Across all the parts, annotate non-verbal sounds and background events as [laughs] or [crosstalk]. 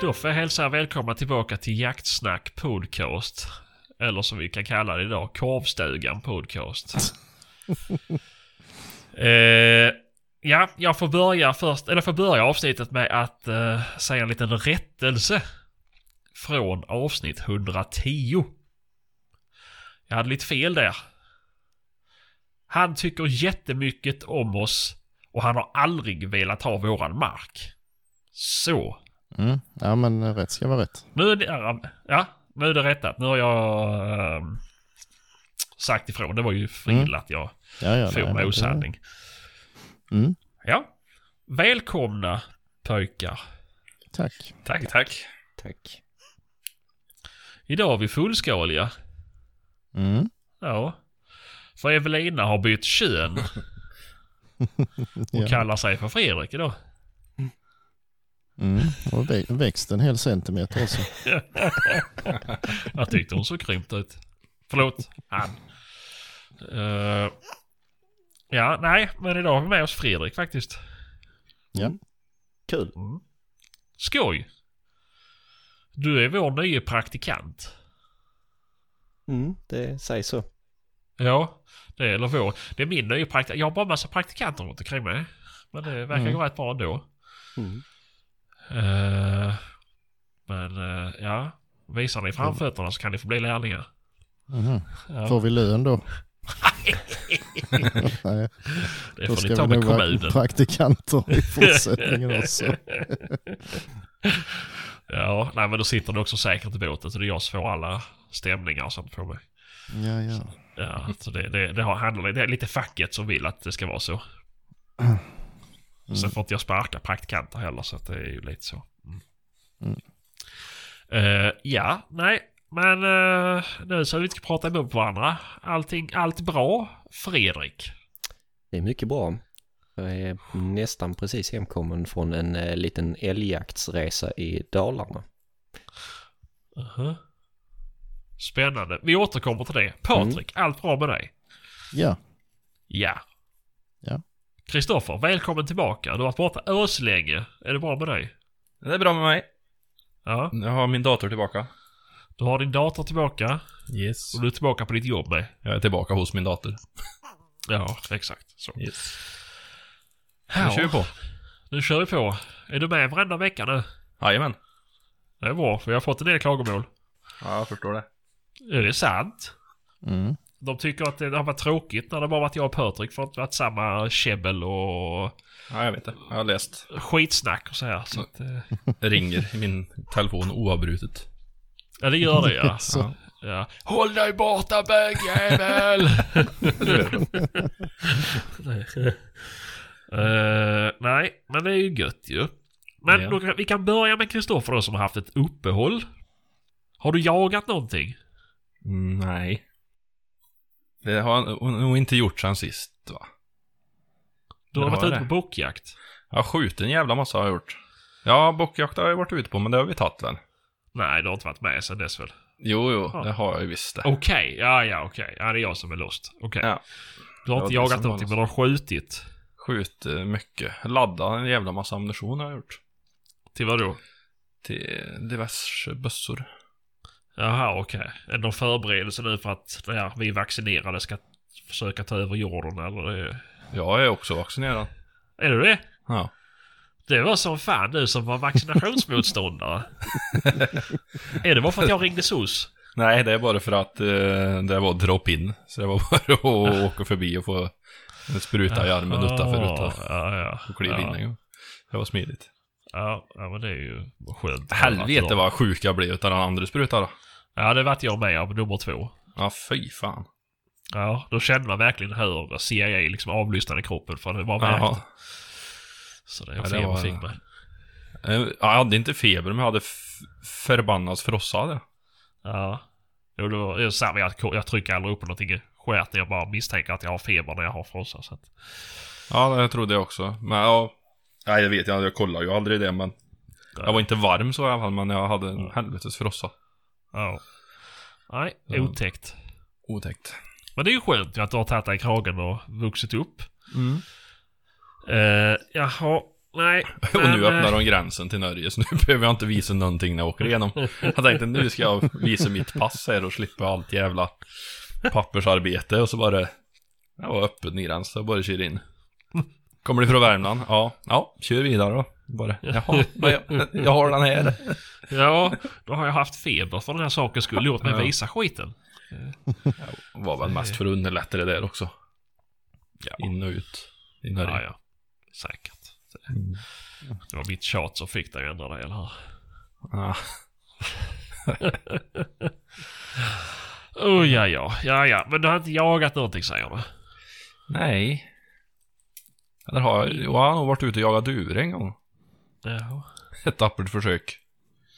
Kristoffer hälsar välkomna tillbaka till Jaktsnack Podcast. Eller som vi kan kalla det idag, Korvstugan Podcast. [laughs] eh, ja, jag får börja först, eller får börja avsnittet med att eh, säga en liten rättelse. Från avsnitt 110. Jag hade lite fel där. Han tycker jättemycket om oss och han har aldrig velat ha våran mark. Så. Mm. Ja men rätt ska vara rätt. Nu är det, ja, nu är det rättat. Nu har jag äh, sagt ifrån. Det var ju fel Mm. att jag Ja, ja, for nej, med osanning. Mm. Ja. Välkomna pojkar. Tack. Tack, tack. Tack. Idag är vi fullskaliga. Mm. Ja. För Evelina har bytt kön [laughs] och Ja. kallar sig för Fredrik idag. Mm. Och vä- växt en hel centimeter också. [laughs] Jag tyckte hon såg krympt ut. Förlåt, han. Eh, ja, nej, men idag har vi med oss Fredrik faktiskt. Ja. Kul. Mm. Skoj! Du är vår nya praktikant. Mm, det sägs så. Ja, det är, eller vår. Det är min nya praktikant. Jag har bara massa praktikanter runt omkring mig. Men det verkar Mm. gå rätt bra ändå. Mm. Eh, men eh, ja, visar ni framfötterna så kan ni få bli lärlingar. Mhm. Ja, Får vi lön då? [laughs] [laughs] Nej, det då får ska ni ta vi med kommunen. praktikanter i [laughs] fortsättningen också. Ja, nej men då sitter ni också säkert i båten så det är jag som får alla stämningar och sånt på mig. Ja, ja. Ja, så det, det, det har- handlar det är lite facket som vill att det ska vara så. [clears throat] Mm. Sen får inte jag sparka praktikanter heller så att det är ju lite så. Mm. Mm. Eh, ja, nej, men uh, nu så vi inte ska prata emot varandra. Allting, allt bra, Fredrik? Det är mycket bra. Jag är nästan precis hemkommen från en eh, liten älgjaktsresa i Dalarna. uh Spännande. Vi återkommer till det. Patrik, allt bra med dig? Ja, Ja. Kristoffer, välkommen tillbaka. Du har varit borta öslänge. Är det bra med dig? Det är bra med mig. Ja. Jag har min dator tillbaka. Du har din dator tillbaka Yes. och du är tillbaka på ditt jobb med. Jag är tillbaka hos min dator. Ja, exakt. Så. Yes. Ja, Nu kör vi på. Nu kör vi på. Är du med varenda vecka nu? Jajamän. Det är bra, för jag har fått en del klagomål. Ja, jag förstår det. Är det sant? mm. De tycker att det har varit tråkigt när det bara varit jag och Patrik för att det varit samma käbbel och Ja, jag vet det. Jag har läst. skitsnack och så här. Så att, eh, Det ringer i min telefon oavbrutet. ja, det gör det ja. [laughs] Så. ja. Håll dig borta bögjävel! [laughs] Eh, nej, men det är ju gött ju. Men Ja. då, vi kan börja med Kristoffer då som har haft ett uppehåll. Har du jagat någonting? Mm, nej. Det har hon nog inte gjort sen sist, va? Du har varit ute på bockjakt? Har skjutit en jävla massa har jag gjort. Ja, bockjakt har jag varit ute på, men det har vi tagit väl? Nej, du har inte varit med sen dess väl? Jo, jo, Ja. det har jag ju visst det. Okej, ja, ja, okej. Ja, det är jag som är lost. Okej. Ja. Du har inte jagat någonting, men du har skjutit. Skjut eh, mycket. Ladda en jävla massa ammunition har jag gjort. Till vad då? Till diverse bössor. Jaha, okej. Är det någon förberedelse nu för att när vi vaccinerade ska försöka ta över jorden eller? Jag är också vaccinerad. är du det? Ja. Det var som fan du som var vaccinationsmotståndare. [laughs] är det bara för att jag ringde SOS? Nej, det är bara för att eh, det var drop-in. Så det var bara att åka förbi och få en spruta i armen utanför. Ja, ja. Och kliva in ja. en gång. Det var smidigt. Ja, ja, men det är ju skönt. Helvete jag- vad sjuk jag blev utav den andra sprutan då. Ja, det vart jag med av nummer två. Ja, fy fan. Ja, då kände man verkligen hur CIA liksom avlyssnade kroppen för det var. Ja. Så det, Ja, det var- fick mig. Eh, Jag hade inte feber, men jag hade förbannat frossa. Ja. Jo, det var, samma, jag, jag trycker aldrig upp på någonting skät. Jag bara misstänker att jag har feber när jag har frossa. Så att, Ja, det trodde jag också. Men ja. Nej, jag vet jag, jag kollar ju aldrig det, men. Jag var inte varm så i alla fall, men jag hade en helvetes frossa. ja. Nej, otäckt. Otäckt. Men det är ju skönt att du har tagit dig i kragen och vuxit upp. Mm. Uh, jaha. Nej. [laughs] Och men, nu öppnar eh, de gränsen till Norge, så nu [laughs] behöver jag inte visa någonting när jag åker igenom. Jag tänkte nu ska jag visa mitt pass här och slippa allt jävla pappersarbete och så bara... Jag var öppen gräns, så bara kör in. Kommer du från Värmland? Ja. Ja, kör vidare då. Bara, jaha, jag, jag har den här. Ja, då har jag haft feber för den här saken skulle gjort mig Ja. visa skiten. Var väl mest för att underlätta det där också. In och ut i Norge. Ja, ja. Säkert. Det, det var mitt tjat som fick dig att ändra dig, eller hur? Ja. [laughs] Oh, ja, ja. Ja, ja. Men du har inte jagat någonting, säger du? Nej. Eller har jag? Jo, jag har nog varit ute och jagat duvor en gång. Ja. Ett tappert försök.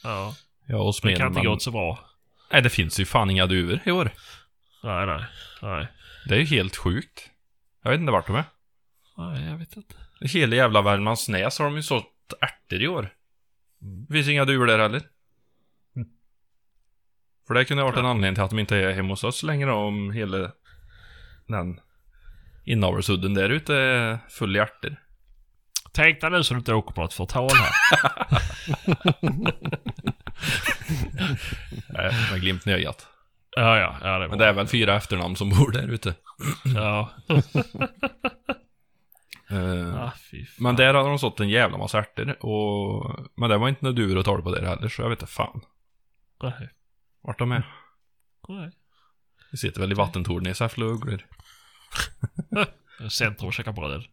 Ja. Ja, och Det smeden. kan inte men- gått så bra. Nej, det finns ju fan inga duvor i år. Nej, nej. Nej. Det Det är ju helt sjukt. Jag vet inte vart de är. nej, jag vet inte. Hela jävla Värmlandsnäs har de ju sått ärtor i år. Det finns inga duvor där heller. För det kunde ha varit en anledning till att de inte är hemma hos oss längre om hela den inavelsudden där ute är full i ärtor. Tänk dig nu så du inte åker på något förtal här. [laughs] Nej, med glimt i ögat. ja, ja. Ja, det Men det är väl fyra efternamn som bor där ute. Ja. [laughs] Eh, ah. Men där hade de sått en jävla massa ärtor och... Men det var inte några duvor att tala på där heller, så jag vet inte fan. Nej. Vart de är. Nej. Vi sitter väl i vattentorn i Säffle och ugglor. [laughs] Centrum och käka bröd.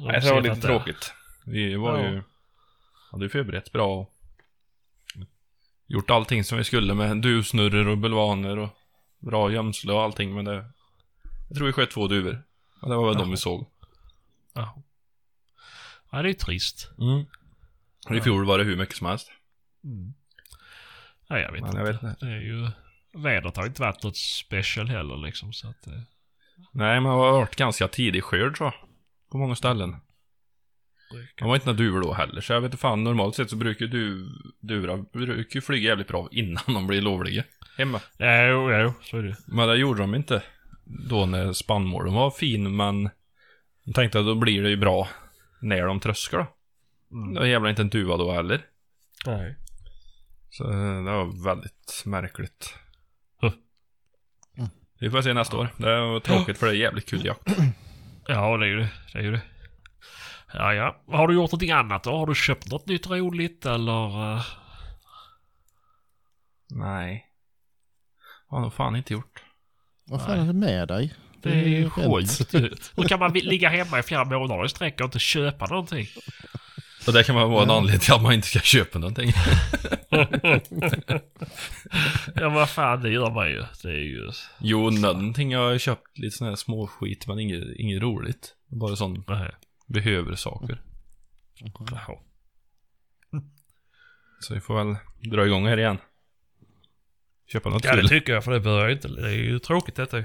Nej, det var lite tråkigt. Vi var Ja. ju... Hade ju förberett bra och... Gjort allting som vi skulle med duvsnurror och bulvaner och bra gömsle och allting, men det... Jag tror vi sköt två duvor. Och det var väl de vi såg. Ja. ja, det är trist. Mm. Och I fjol var det hur mycket som helst. Mm. Nej, jag vet Men inte. jag vet inte. Det är ju... Vädret har inte varit något special heller liksom, så att... eh, Nej, men det har varit ganska tidig skörd jag. På många ställen. Det var inte några duvor då heller, så jag vet inte fan. Normalt sett så brukar du, duvor brukar ju flyga jävligt bra innan de blir lovliga. Hemma. Ja, jo, jo, så är det Men det gjorde de inte. Då när spannmålen var fin, men... Jag tänkte att då blir det ju bra när de tröskar då. Det var jävla inte en duva då heller. Nej. Så eh, det var väldigt märkligt. Vi får se nästa år. Det var tråkigt för det är jävligt kul jakt. [clears throat] Ja, det är ju det. Det är ju det. Ja, ja. Har du gjort någonting annat då? Har du köpt något nytt roligt eller? eh? Nej. Har nog fan inte gjort. Vad fan är det med dig? Det är ju sjukt. Hur kan man ligga hemma i flera månader i sträck och inte köpa någonting? Och det kan vara en anledning till att man inte ska köpa någonting. [laughs] Ja, vad fan, det gör man ju. Det är ju... Jo, någonting jag har köpt lite sån här småskit, men inget, inget roligt. Bara sån Nej. behöver saker. Jaha. Så vi får väl dra igång här igen. Köpa något Ja, det tycker jag, för det börjar ju inte... Det är ju tråkigt detta.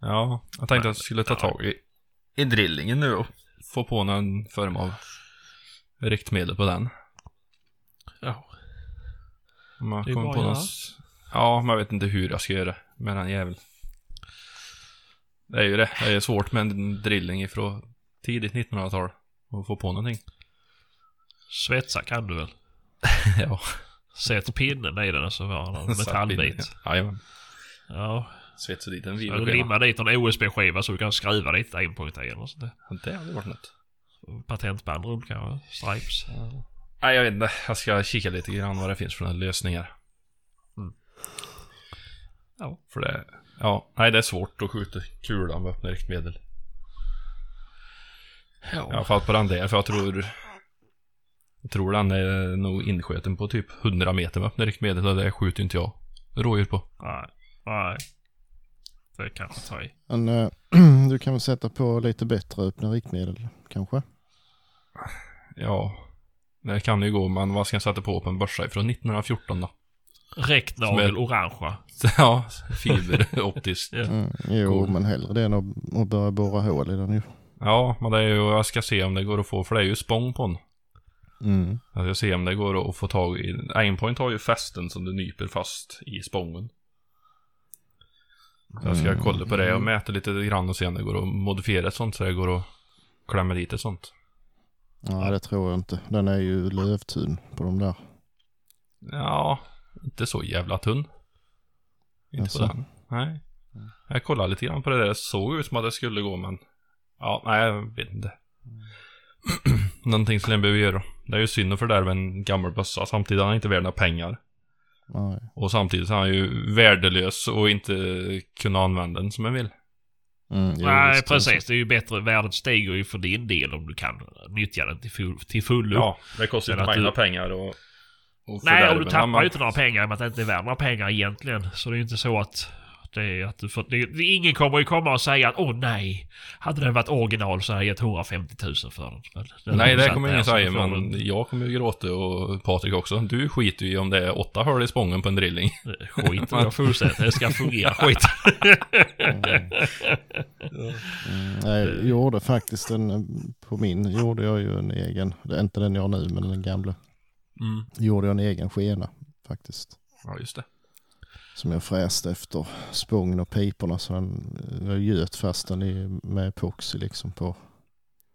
Ja, jag tänkte att jag skulle ta tag i, i drillingen nu och få på någon form av riktmedel på den. Ja. Om jag Det är kommer bara på att någon... s- Ja, men jag vet inte hur jag ska göra med den jäveln. Det är ju det. Det är svårt med en drilling ifrån tidigt 1900-tal. Och få på någonting. Svetsa kan du väl? [laughs] ja. Sätt pinnen i den och så var det en metallbit. Jajamän. Ja. Svetsa dit en Så viverskiva. limma dit en OSB-skiva så du kan skruva dit en i och sånt där. Det hade varit något. Patentband runt kanske. Stripes. Nej, jag vet inte. Jag ska kika lite grann vad det finns för några lösningar. Mm. Ja. För det... Ja, nej det är svårt att skjuta kulan med öppna riktmedel. I alla Ja. fall på den där, för jag tror... Jag tror den är nog inskjuten på typ 100 meter med öppna riktmedel och det skjuter inte jag rådjur på. Nej. Nej. Det kan jag ta i. Men eh, [clears throat] du kan väl sätta på lite bättre öppna riktmedel kanske? Ja, det kan ju gå, men vad ska jag sätta på på en börsa ifrån 1914 då? Räcknagel Som orangea. [laughs] Ja, fiberoptiskt. [laughs] Ja. Mm, jo, Cool. men hellre det än att, att börja borra hål i den ju. Ja, men det är ju, jag ska se om det går att få, för det är ju spång på den. Mm. Jag ska se om det går att få tag i, Aimpoint har ju fästen som du nyper fast i spången. Så jag ska Mm. kolla på det och mäta lite grann och se om det går att modifiera ett sånt så det går att klämmer dit ett sånt. Ja, det tror jag inte. Den är ju lövtunn på de där. Ja, inte så jävla tunn. Inte Jaså? på den. Nej. Jag kollade lite grann på det där. Det såg ut som att det skulle gå men... Ja, nej jag vet inte. [clears throat] Någonting som den behöver göra. Det är ju synd att fördärva en gammal bössa. Samtidigt är han inte värd några pengar. Nej. Och samtidigt är han ju värdelös och inte kunna använda den som en vill. Mm, jo, Nej, precis. Det är ju bättre. Värdet stiger ju för din del om du kan nyttja den till, full, till fullo. Ja, det kostar Men inte mig du- några pengar och... och Nej, och du tappar ju inte några pengar i och med att det inte är värt några pengar egentligen. Så det är ju inte så att det är att du får... Det, det, ingen kommer ju komma och säga att åh nej, hade den varit original så hade jag gett 150 000 för den. Men den Nej, det kommer ingen säga, men du- jag kommer ju gråta och Patrik också. Du skiter ju om det är åtta hål i spången på en drilling. Skit det fullständigt. Det ska fungera [laughs] skit. Mm, nej, jag gjorde faktiskt en, på min gjorde jag ju en egen, det är inte den jag har nu men den gamla. Mm. Gjorde jag en egen skena faktiskt. Ja, just det. Som jag fräste efter spången och piporna så den, jag göt fast den i, med epoxy liksom på.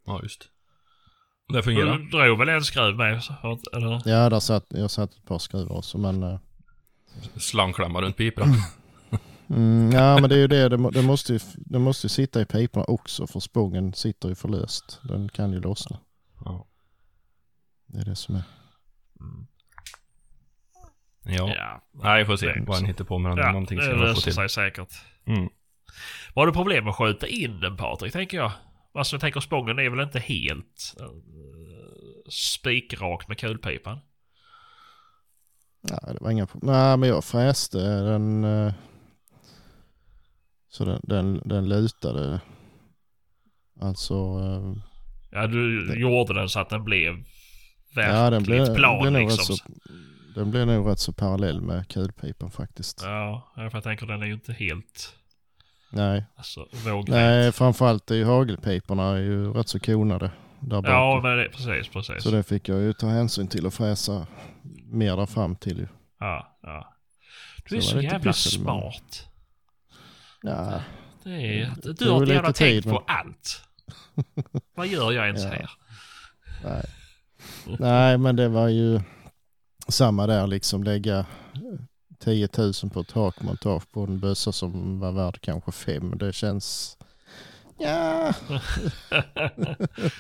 Ja, just det. Fungerar. Du drog väl en skruv med? så- Eller? Ja, där satt, jag satt ett par skruvar också men eh, Slangklämmar runt piporna. Mm, ja men det är ju det, det, det, måste ju, det måste ju sitta i piporna också för spången sitter ju för löst. Den kan ju lossna. Ja. Det är det som är. Ja. Ja. Nej, vi får se Det är vad han hittar på med den. Ja, Någonting det ska få löser till. sig säkert. Mm. Var det problem att skjuta in den Patrik, tänker jag? Alltså jag tänker spången är väl inte helt uh, spikrak med kulpipan? Ja, det var inga problem. Nej men jag fräste den. eh, Så den, den, den lutade. Alltså. eh, Ja, du Det- gjorde den så att den blev verkligt Ja den blev, plan nog liksom. rätt så, den blev nog rätt så parallell med kulpipan faktiskt. Ja, för jag tänker den är ju inte helt Nej, alltså, vågrät. nej framförallt är ju hagelpiporna är ju rätt så konade där bak. Ja, men det, precis, precis. Så det fick jag ju ta hänsyn till och fräsa mer där fram till ju. Ja, ja. Du Så är så lite jävla pyssel, men- smart. Ja, Det är, du tog har lite jävla tänkt tid, på allt. Vad gör jag ens [laughs] Ja. här? nej. nej men det var ju samma där liksom lägga 10 000 på ett takmontage på en bössa som var värd kanske fem. Det känns... Ja,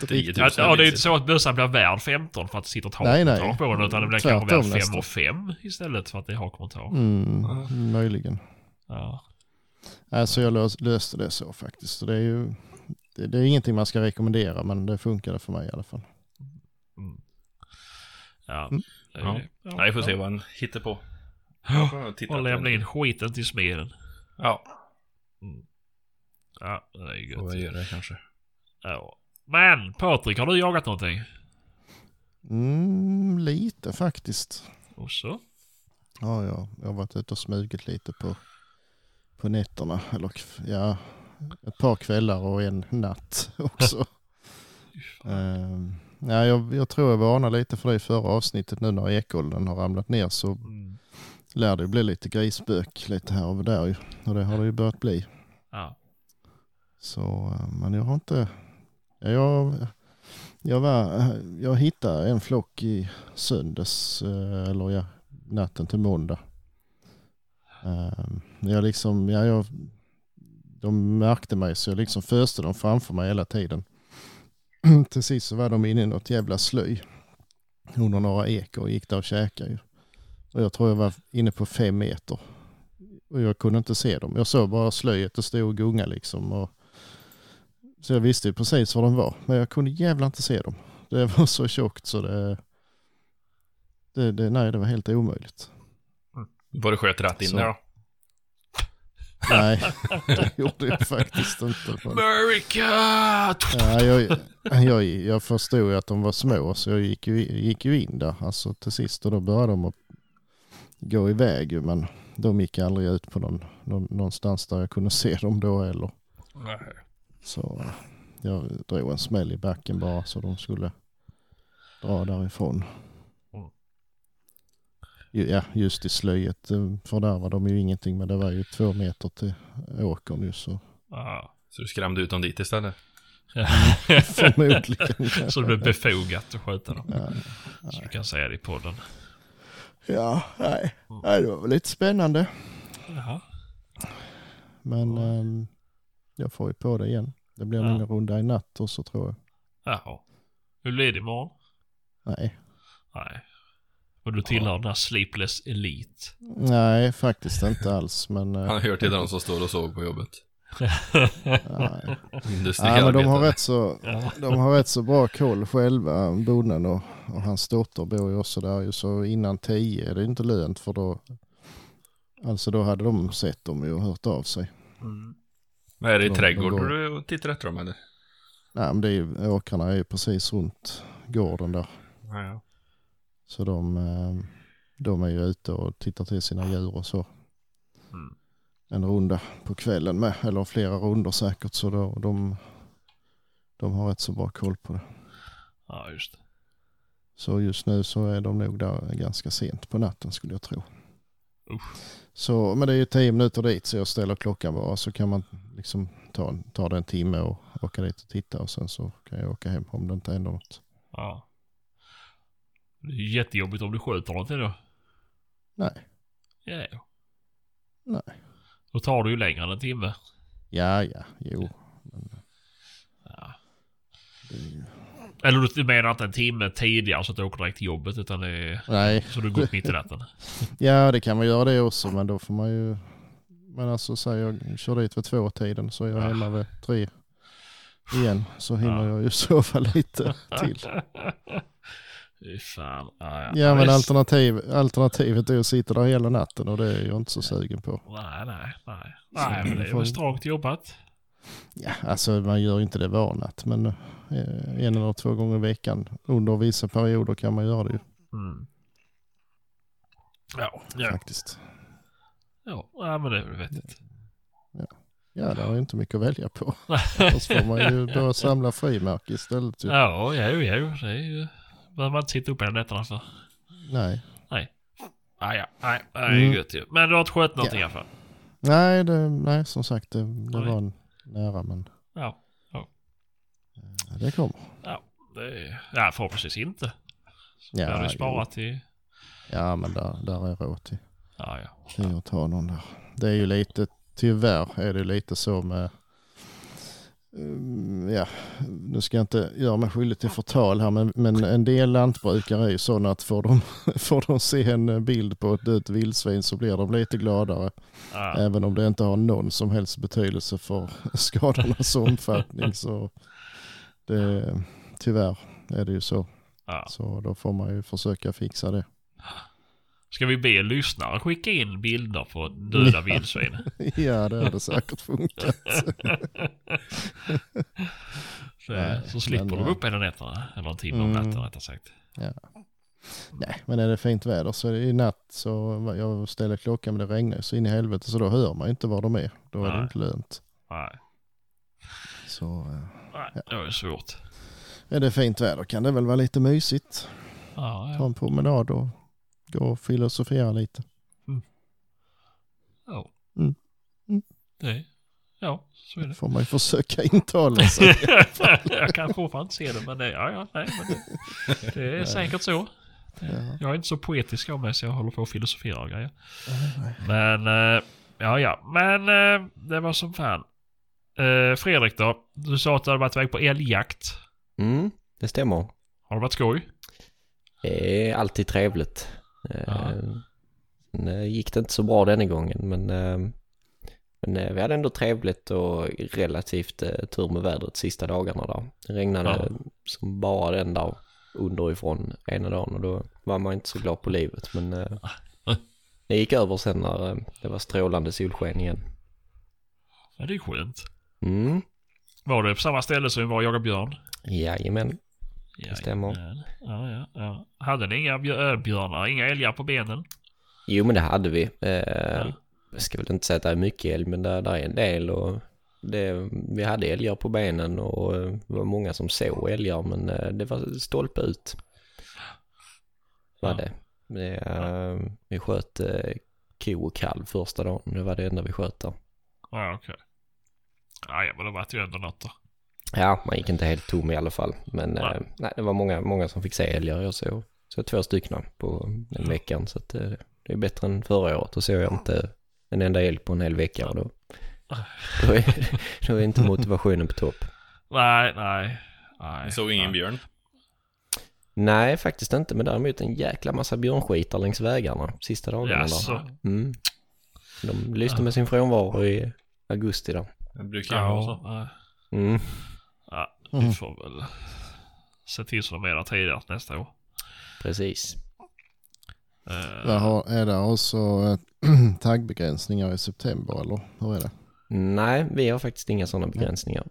10 000 Ja, ja, det är inte så att bössan blir värd 15 för att det sitter nej. takmontage på den. Utan det blir kanske värd 5 och nästan. 5 istället för att det är hakmontage. mm, möjligen. Ja. Alltså jag lös, löste det så faktiskt. Så det är ju det, det är ingenting man ska rekommendera men det funkade för mig i alla fall. Mm. Ja. Mm. Ja. ja. Nej, vi får se vad han hittar på. Ja. Och lämna in skiten till smeden. Ja, Ja, det är får jag gött. göra det kanske. Ja. Men Patrik, har du jagat någonting? Mm, lite faktiskt. Och så? Ja, ja, jag har varit ute och smugit lite på, på nätterna. Eller ja, ett par kvällar och en natt [laughs] också. Ehm, ja, jag, jag tror jag varnade lite för det i förra avsnittet nu när ekollen har ramlat ner så Mm. lär det bli lite grisbök lite här och där ju. Och det har det ju börjat bli. Ja. Så, eh, men jag har inte... ja, Jag, jag, var, jag hittade en flock i söndags, eh, eller ja, natten till måndag. Eh, Jag liksom, ja, jag, de märkte mig så jag liksom föste dem framför mig hela tiden. [clears throat] till sist så var de inne i något jävla slöj. Under några ekor och gick där och käkade ju. Och jag tror jag var inne på fem meter. Och jag kunde inte se dem. Jag såg bara slöjet och stod och gungade liksom. Och så jag visste ju precis var de var. Men jag kunde jävla inte se dem. Det [laughs] var så tjockt så det... det, det nej, det var helt omöjligt. Var det sköt rätt in Så. där då? Nej, [laughs] det gjorde jag faktiskt inte. Men, America! ja, jag, jag, jag förstod ju att de var små så jag gick ju, gick ju in där. Alltså till sist och då började de att gå iväg ju. Men de gick aldrig ut på någon, någon, någonstans där jag kunde se dem då eller. Så jag drog en smäll i backen bara så de skulle dra därifrån. Ja, just i slöjet eh, fördärvade de ju ingenting men det var ju två meter till åkern ju så. Ja. Så du skrämde ut dem dit istället? [laughs] [laughs] Förmodligen. Så det blir befogat att skjuta dem. Ja, Så vi kan säga det i podden. ja nej. nej, det var väl lite spännande. Jaha. Men ehm, jag får ju på det igen. Det blir Ja. en runda i natt och så tror jag. Jaha. Hur blir det imorgon? Nej, Nej. Och du tillhör den här sleepless elite. nej faktiskt inte alls. Men, eh, Han hör till de som står och sover på jobbet. nej. Nej, men de har, rätt så, Ja. de har rätt så bra koll själva, bonden och, och hans dotter bor ju också där. Så innan tio är det inte lönt för då, alltså då hade de sett dem ju och hört av sig. Mm. Vad är det i de- de trädgården går- du tittar efter dem eller? Nej men det är ju, åkrarna är ju precis runt gården där. Ja. Så de, eh, de är ju ute och tittar till sina djur och så. Mm. En runda på kvällen med, eller flera rundor säkert. Så då, de, de har rätt så bra koll på det. ja, just det. Så just nu så är de nog där ganska sent på natten skulle jag tro. Usch. Så, men det är ju tio minuter dit så jag ställer klockan bara så kan man liksom ta, ta det en timme och åka dit och titta och sen så kan jag åka hem om det inte händer något. Ja. Det är jättejobbigt om du skjuter någonting då. Nej, Ja. nej. Då tar det ju längre än en timme. Ja, ja, jo. Ja. Det Eller du menar inte en timme tidigare så att du åker direkt till jobbet utan det är Nej, så du går upp mitt i natten. [laughs] ja det kan man göra det också men då får man ju... Men alltså säg jag kör dit vid två tiden så är jag hemma vid tre igen. Så hinner Ja. jag ju [laughs] sova lite till. [laughs] Fan. Ja, ja. Ja men Visst. alternativ, alternativet är att sitta där hela natten och det är jag inte så sugen på. Nej, nej, nej. Nej, men det är väl strångt jobbat. Ja, alltså man gör inte det varnat men eh, en eller två gånger i veckan under vissa perioder kan man göra det ju Mm. Ja, ja. faktiskt. Ja, ja, men det är väl vettigt. Ja, det har ju inte mycket att välja på. [laughs] Annars får man ju börja samla frimärke istället. Ju. Ja, jo, jo. Det är ju... behöver man inte sitta upp hela nätterna för. Nej. Ah, ja, nej, det är Mm. gött ju. Men du har inte skött någonting Ja. i alla fall. Nej, det, nej, som sagt det, det Nej. var en nära men Ja, eh, det kommer. det är... Ja, förhoppningsvis inte. Ja, Ja, du jo. sparat till... ja men där, där är råd till, Ja, ja. till att ta någon där. Det är ju lite, tyvärr är det lite så med Ja, nu ska jag inte göra mig skyldig till förtal här men, men en del lantbrukare är ju sådana att får de, [laughs] får de se en bild på ett dött vildsvin så blir de lite gladare. ja. Även om det inte har någon som helst betydelse för [laughs] skadornas omfattning så det, tyvärr är det ju så. ja. Så då får man ju försöka fixa det. Ska vi be lyssnare skicka in bilder på döda vildsvin? [laughs] ja, det hade säkert funkat. [laughs] Så, Nej, så slipper men, de eh, upp hela nätterna. Eller en timme om Mm. natten rättare sagt. Nej, men är det fint väder så är det i natt så jag ställer klockan men det regnar så in i helvete så då hör man inte var de är. Då är det Nej. inte lönt. Nej, Så eh, nej det är svårt. är det fint väder kan det väl vara lite mysigt. Ja, Ta ja. en promenad och gå och filosofera lite. ja. Mm. Mm. Det, ja, så är det. får man ju försöka intala [laughs] sig. jag kan fortfarande inte se det, men det, ja, ja, nej, men det, det är säkert så. Ja. Jag är inte så poetisk av mig så jag håller på att filosofera och grejer. Men, eh, ja, ja, men eh, det var som fan. Eh, Fredrik då? Du sa att du hade varit iväg på älgjakt. Mm, det stämmer. Har det varit skoj? Det är alltid trevligt. Ja. sen, eh, gick det inte så bra denna gången men, eh, men eh, vi hade ändå trevligt och relativt tur med vädret sista dagarna där. Det regnade Ja. som bara den där underifrån ena dagen och då var man inte så glad på livet men [laughs] det gick över sen när det var strålande solsken igen. Ja, det är skönt. Mm, Var det på samma ställe som vi var och jagade björn? jajamän. Ja, stämmer. Ja, ja, ja. Hade ni inga björ- björnar, inga älgar på benen? Jo men det hade vi. Eh, Ja. Jag ska väl inte säga att det är mycket älg men det, det är en del och det, vi hade älgar på benen och eh, det var många som såg älgar men eh, det var stolpe ut. Var Ja. det. det eh, Vi sköt eh, ko och kalv första dagen. Det var det enda vi sköt där. Ja, okej. Ja, ja, men det var ju ändå något då. Ja, man gick inte helt tom i alla fall. Men Nej. nej. nej, det var många, många som fick se älgar. Jag såg, så två stycken på den veckan. Så att, eh, det är bättre än förra året. Då såg jag inte en enda älg på en hel vecka. Och då, då, är, [laughs] då är inte motivationen på topp. Nej, nej. nej Jag såg ingen nej. björn. Nej, faktiskt inte. Men däremot en jäkla massa björnskitar längs vägarna sista dagarna. Jaså? Mm. De lyste med sin frånvaro i augusti då. Det brukar ju vara Ja, så. Mm. Mm. vi får väl se till så de är där tidigare nästa år. Precis. Eh, Där har, är det också eh, [clears throat] taggbegränsningar i september eller hur är det? Nej, vi har faktiskt inga sådana begränsningar.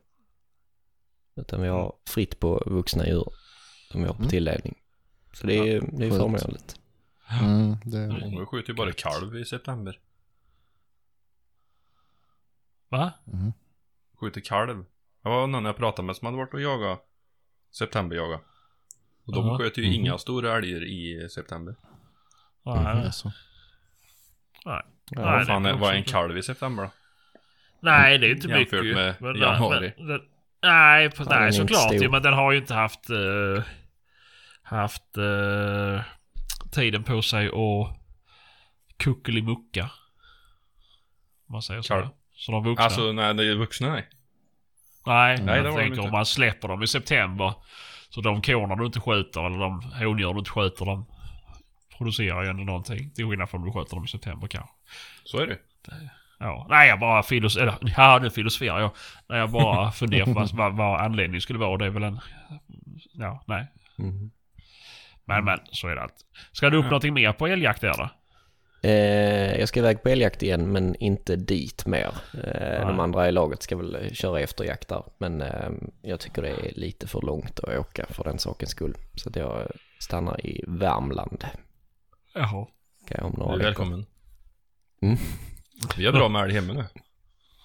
Utan vi har fritt på vuxna djur som vi har på Mm. tilldelning. Så det är ju det är förmånligt. Mm, det, Många skjuter ju bara kalv i september. Va? mm. Skjuter kalv. Det var någon jag pratade med som hade varit och jagat septemberjaga. Och de sköt ju Mhm. inga stora älgar i september. Nej, Alltså. nej. Ja, Nej, Vad fan det är, vad är en kalv i september då? Nej, det är inte Jämfört mycket. med Men- januari. men- men- nej, på, nej såklart ju, men den har ju inte haft eh, haft eh, tiden på sig att kuckelimucka. Om man säger så. Kalv. Så de vuxna. Alltså när det är vuxna nej. Nej, nej, jag tänker om man släpper dem i september. Så de korna du inte skjuter eller de hondjur du inte skjuter de producerar ju ändå någonting. Till skillnad från om du skjuter dem i september kanske. Så är det Ja, nej jag bara filos eller ja nu filosoferar jag. Nej jag bara [laughs] funderar på vad, vad, anledningen skulle vara. Det är väl en... Ja, nej. Mm. Men men, så är det alltid. Ska du upp Ja. någonting mer på älgjakt där då? Eh, jag ska iväg på älgjakt igen men inte dit mer. Eh, de andra i laget ska väl köra efterjakt där. Men eh, jag tycker det är lite för långt att åka för den sakens skull. Så att jag stannar i Värmland. Jaha. Kan jag om Du några är veckor. välkommen. Mm. Vi har bra med älg hemma nu.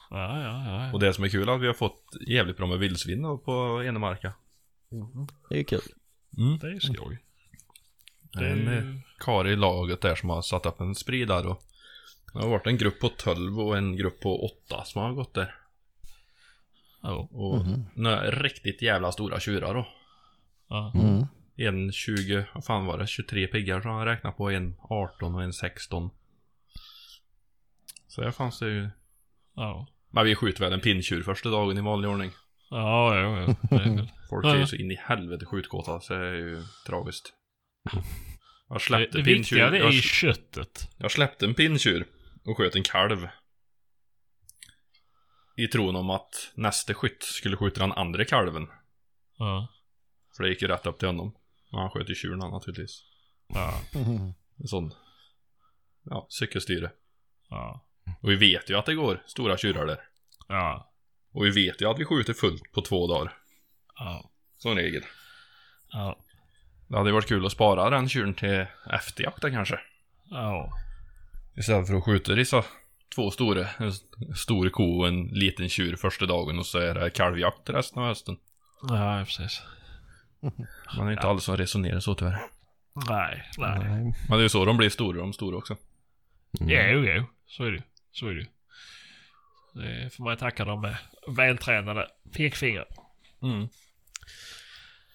Ja, ja, ja. Och det som är kul är att vi har fått jävligt bra med vildsvin på Enemarka. Det är ju kul. Mm. Det är skoj. Det är en eh, karl i laget där som har satt upp en spridare och det har varit en grupp på 12 och en grupp på 8 som har gått där. Ja. Och Mhm. några riktigt jävla stora tjurar då. Ja. Mm. En 20, vad fan var det? 23 piggar som han räknade på. En 18 och en 16. Så där fanns det ju. Ja. Men vi skjuter väl en pinntjur första dagen i vanlig ordning. Ja, ja, ja. Det är väl. Folk är ju så in i helvete skjutkåta så det är ju tragiskt. [laughs] Jag Det, släppte det pinntjur. viktiga det är Jag, köttet. jag släppte en pinntjur och sköt en kalv. I tron om att nästa skytt skulle skjuta den andra kalven. Ja. För det gick ju rätt upp till honom. Men han sköt ju tjuren naturligtvis. Ja. En sån. Ja, cykelstyre. Ja. Och vi vet ju att det går stora tjurar där. Ja. Och vi vet ju att vi skjuter fullt på två dagar. Ja. Som regel. Ja. Det hade varit kul att spara den tjuren till efterjakten kanske. Ja. Istället för att skjuta dessa två stora. En stor ko och en liten tjur första dagen och så är det kalvjakt resten av hösten. Ja, precis. Man är inte alla som resonerar så tyvärr. Nej, nej. Men det är ju så de blir stora, de stora också. Jo, jo. Så är det ju. Så är det ju. Det får man tacka dem med vältränade pekfinger. Mm.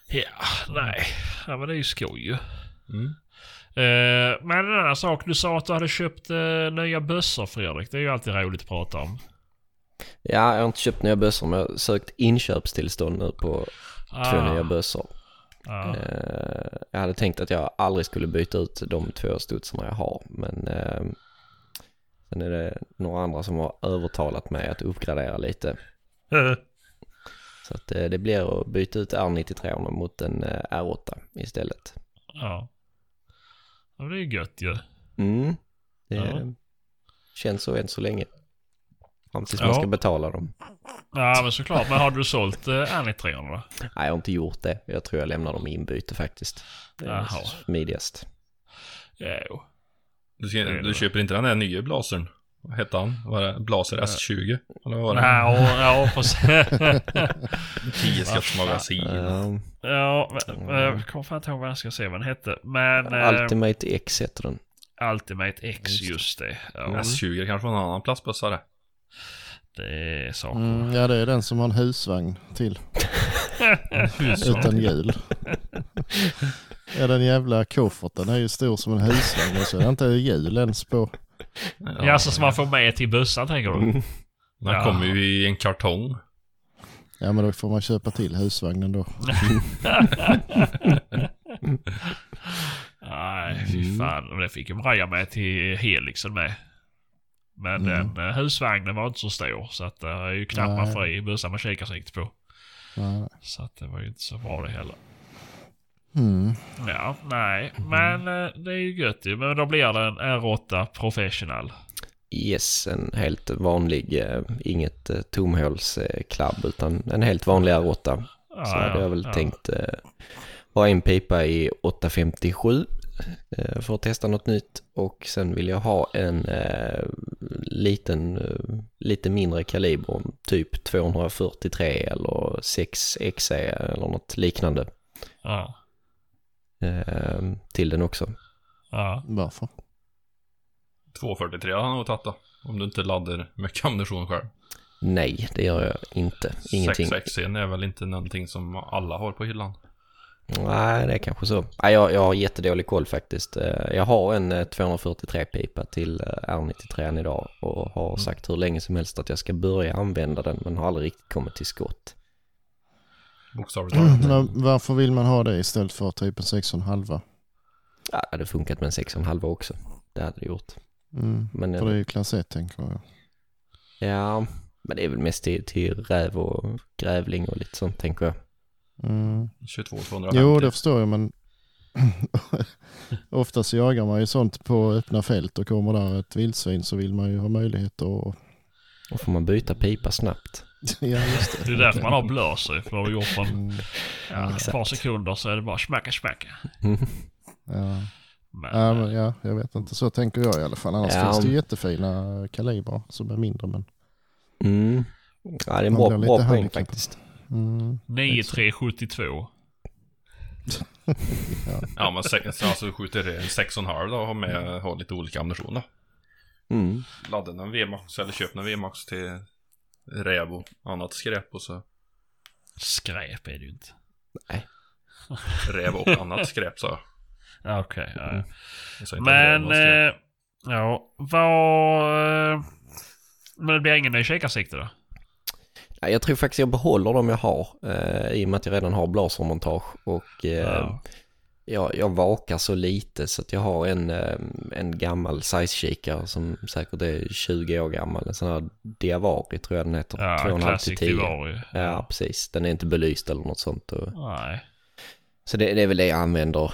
Ja, nej. Ja, men det är ju skoj ju. Mm. Eh, men en annan sak. Du sa att du hade köpt eh, nya bössor Fredrik. Det är ju alltid roligt att prata om. Ja, jag har inte köpt nya bössor men jag har sökt inköpstillstånd nu på två nya bössor. Ja. Eh, jag hade tänkt att jag aldrig skulle byta ut de två studsarna jag har. Men eh, sen är det några andra som har övertalat mig att uppgradera lite. [laughs] Så att eh, det blir att byta ut R93 mot en eh, R8 istället. ja. Ja, det är ju gött ju. Mm, det Ja. känns så än så länge. Fram tills Ja. man ska betala dem. Ja, men såklart. Men har du sålt eh, R93 då? Nej, jag har inte gjort det. Jag tror jag lämnar dem i inbyte faktiskt. Det är Jaha. smidigast. Jo. Du, ska, du köper inte den där nya blasern? Vad hette han? Var det Blaser S20? Eller vad var det? Ja, ja, precis. [laughs] 10 skottsmagasin. Uh, ja, men, eh, jag kommer fan inte ihåg vad jag ska se vad den hette. Men... eh, Ultimate X heter den. Ultimate X, just det. Ja. S20 kanske var en annan plastbössa det. Det är saker. Mm, ja det är den som har en husvagn till. [laughs] Utan hjul. ja den jävla kofferten är ju stor som en husvagn och så är det inte hjul ens på. Ja, alltså som man får med till bussen tänker du? [laughs] Mm. Den Ja. kommer ju i en kartong. Ja men då får man köpa till husvagnen då. [laughs] Nej, fy fan. Och Det fick ju Maria med till Helixen med. Men Mm. den eh, husvagnen var inte så stor. Så att det är ju knappt man Nej. får i bussar med kikarsikt på. Ja. Så att det var ju inte så bra det heller. Mm. Ja, nej. Men eh, det är ju gött ju. Men då blir det en R8 Professional. Yes, en helt vanlig, eh, inget eh, tomhålsklabb utan en helt vanlig R8. Ja, Så hade jag väl ja. tänkt ha en pipa i 857 eh, för att testa något nytt och sen vill jag ha en eh, liten, lite mindre kaliber, typ 243 eller 6XE eller något liknande Ja, eh, till den också. ja. Varför? 243 har han nog tagit då. Om du inte laddar mycket ammunition själv. Nej, det gör jag inte. Ingenting. 6 är väl inte någonting som alla har på hyllan. Nej, det är kanske så. Nej, jag, jag har jättedålig koll faktiskt. Eh, Jag har en eh, 243-pipa till eh, R93 idag och har sagt hur länge som helst att jag ska börja använda den men har aldrig riktigt kommit till skott. Bokstavligt talat. Men varför vill man ha det istället för typ en 6,5? Ja, det hade funkat med en 6,5 också. Det hade det gjort. Mm. Men, För det är ju klass 1 tänker jag. ja, men det är väl mest till, till räv och grävling och lite sånt tänker jag. Mm. 22 250. Jo det förstår jag men [laughs] oftast jagar man ju sånt på öppna fält och kommer där ett vildsvin så vill man ju ha möjlighet att... Då får man byta pipa snabbt. [laughs] ja just Det är därför man har blåser. För har du gjort på en, Mm. ja, ett par sekunder så är det bara smacka smacka. [laughs] Ja. Men, Ja, men, ja, jag vet inte. Så tänker jag i alla fall. Annars Ja. finns det ju jättefina kalibrar som är mindre. Men, Mm. Ja, det är en bra, bra poäng faktiskt. mm, 9372. [laughs] Ja men sex, alltså skjuter en 6,5 då och har med har lite olika ammunition då. Mm. Ladda en VMAX eller köp en VMAX till räv och annat skräp och så Skräp är det ju inte. [laughs] räv och annat skräp sa jag. Ja, Okej, ja, ja. Men, eh, ja, vad... eh, Men det blir ingen ny kikarsikte då? Ja, Jag tror faktiskt jag behåller de jag har eh, i och med att jag redan har blasermontage och eh, Ja. Jag, jag vakar så lite så att jag har en, eh, en gammal size-kikare som säkert är 20 år gammal. En sån här Diavari tror jag den heter. Ja, 2,5 till Classic 10. Divari. Ja, precis. Den är inte belyst eller något sånt. Och, Nej. så det, det är väl det jag använder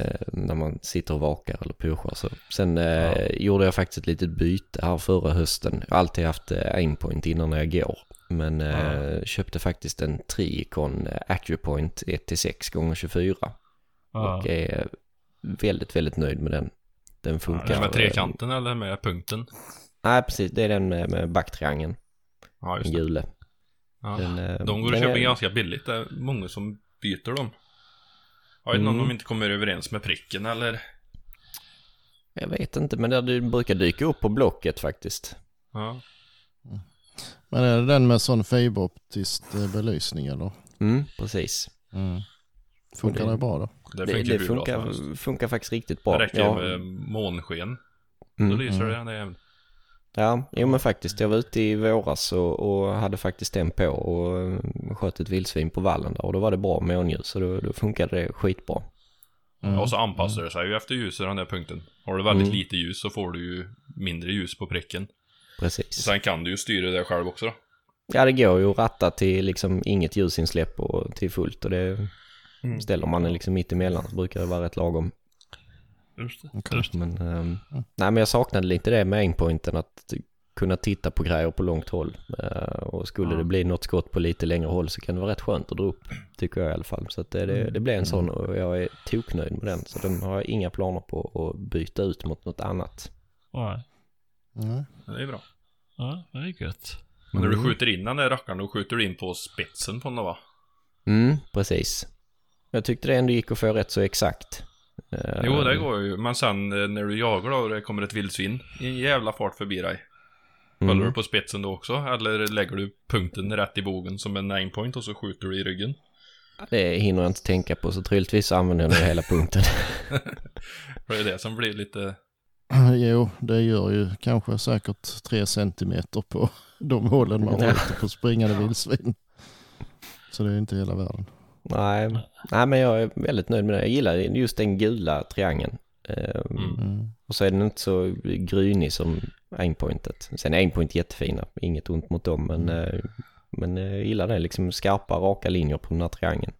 eh, när man sitter och vakar eller pushar. Så. Sen eh, gjorde jag faktiskt ett litet byte här förra hösten. Jag har alltid haft eh, aimpoint innan när jag går. Men eh, köpte faktiskt en Tricon eh, Acupoint 1-6 gånger 24 Ja. och är väldigt, väldigt nöjd med den. Den funkar. Är det med trekanten eller med punkten? Nej, precis. Det är den med, med backtriangeln. Ja Den just det. gule. Ja. Den, eh, De går att den köpa är- ganska billigt. Det är många som byter dem. Jag vet inte Mm. om de inte kommer överens med pricken eller? Jag vet inte, men det brukar dyka upp på Blocket faktiskt. Ja. Men är det den med sån fiberoptisk eh, belysning eller? Mm, precis. Funkar det- det bra då? Det Det, funkar, det hur bra funkar, funkar faktiskt riktigt bra. Det räcker Ja, med månsken. Då mm, lyser Mm. det. är... ja, jo men faktiskt. Jag var ute i våras och, och hade faktiskt den på och eh, sköt ett vildsvin på vallen där och då var det bra månljus så då, då funkade det skitbra. Mm. Och så anpassar det sig ju efter ljuset den där punkten. Har du väldigt Mm. lite ljus så får du ju mindre ljus på pricken. Precis. Sen kan du ju styra det själv också då. Ja, det går ju att ratta till liksom inget ljusinsläpp och till fullt och det Mm. ställer man den liksom mitt emellan så brukar det vara rätt lagom. Just det. Okej. Just det. Men, ehm, nej, men jag saknade lite det med aimpointen att kunna titta på grejer på långt håll. Eh, och skulle Ja. det bli något skott på lite längre håll så kan det vara rätt skönt att dra upp, tycker jag i alla fall. Så att det, det, det blev en sån och jag är toknöjd med den. Så den har jag inga planer på att byta ut mot något annat. Nej. Nej. Det är bra. Ja, det är gött. Men när du Mm. skjuter in den där rackaren, då skjuter du in på spetsen på den va? Mm, precis. Jag tyckte det ändå gick att få rätt så exakt. Eh, Jo, det går ju. Men sen eh, när du jagar då och det kommer ett vildsvin i en jävla fart förbi dig. Håller Mm. du på spetsen då också? Eller lägger du punkten rätt i bogen som en nine point och så skjuter du i ryggen? Det hinner jag inte tänka på så troligtvis använder jag nog hela punkten. [laughs] [laughs] För det är det som blir lite... Jo, det gör ju kanske säkert tre centimeter på de hålen man skjuter på springande vildsvin. Så det är inte hela världen. Nej, nej, men jag är väldigt nöjd med det. Jag gillar just den gula triangeln. Ehm, Mm. Mm. Och så är den inte så grynig som aimpointet. Sen är aimpoint jättefina, inget ont mot dem, men, eh, men jag gillar det. Liksom skarpa, raka linjer på den här triangeln.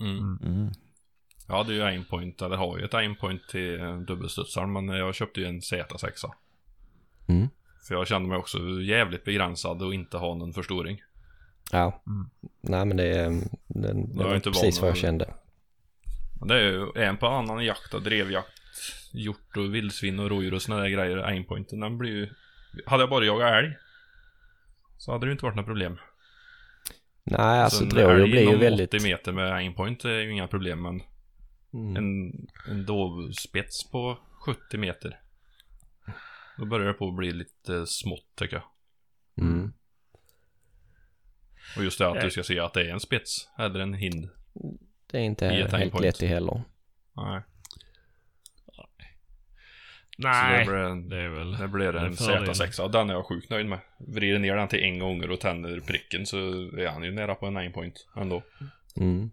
Mm. Mm. Jag hade ju aimpoint, eller har ju ett aimpoint till eh, dubbelstudsaren, men jag köpte ju en Z6. Mm. För jag kände mig också jävligt begränsad och inte ha någon förstoring. Ja, Mm. nej men det, är- den, det var precis vad jag kände. Det är ju en på annan jakt och drevjakt, hjort och vildsvin och rådjur och såna där grejer. Aimpointen, den blir ju... Hade jag bara jagat älg så hade det ju inte varit några problem. Nej, alltså älg blir ju väldigt... 80 meter med aimpoint är ju inga problem, men Mm. en, en dovspets på 70 meter. Då börjar det på att bli lite smått tycker jag. Mm. Och just det att du ska se att det är en spets eller en hind. Det är inte I helt lätt det heller. Nej. Nej, Så det blir en, det är väl... det blir en fördel. Z6 och den är jag sjukt nöjd med. Vrider ner den till en gånger och tänder pricken så är han ju nära på en 9 point ändå. Mm.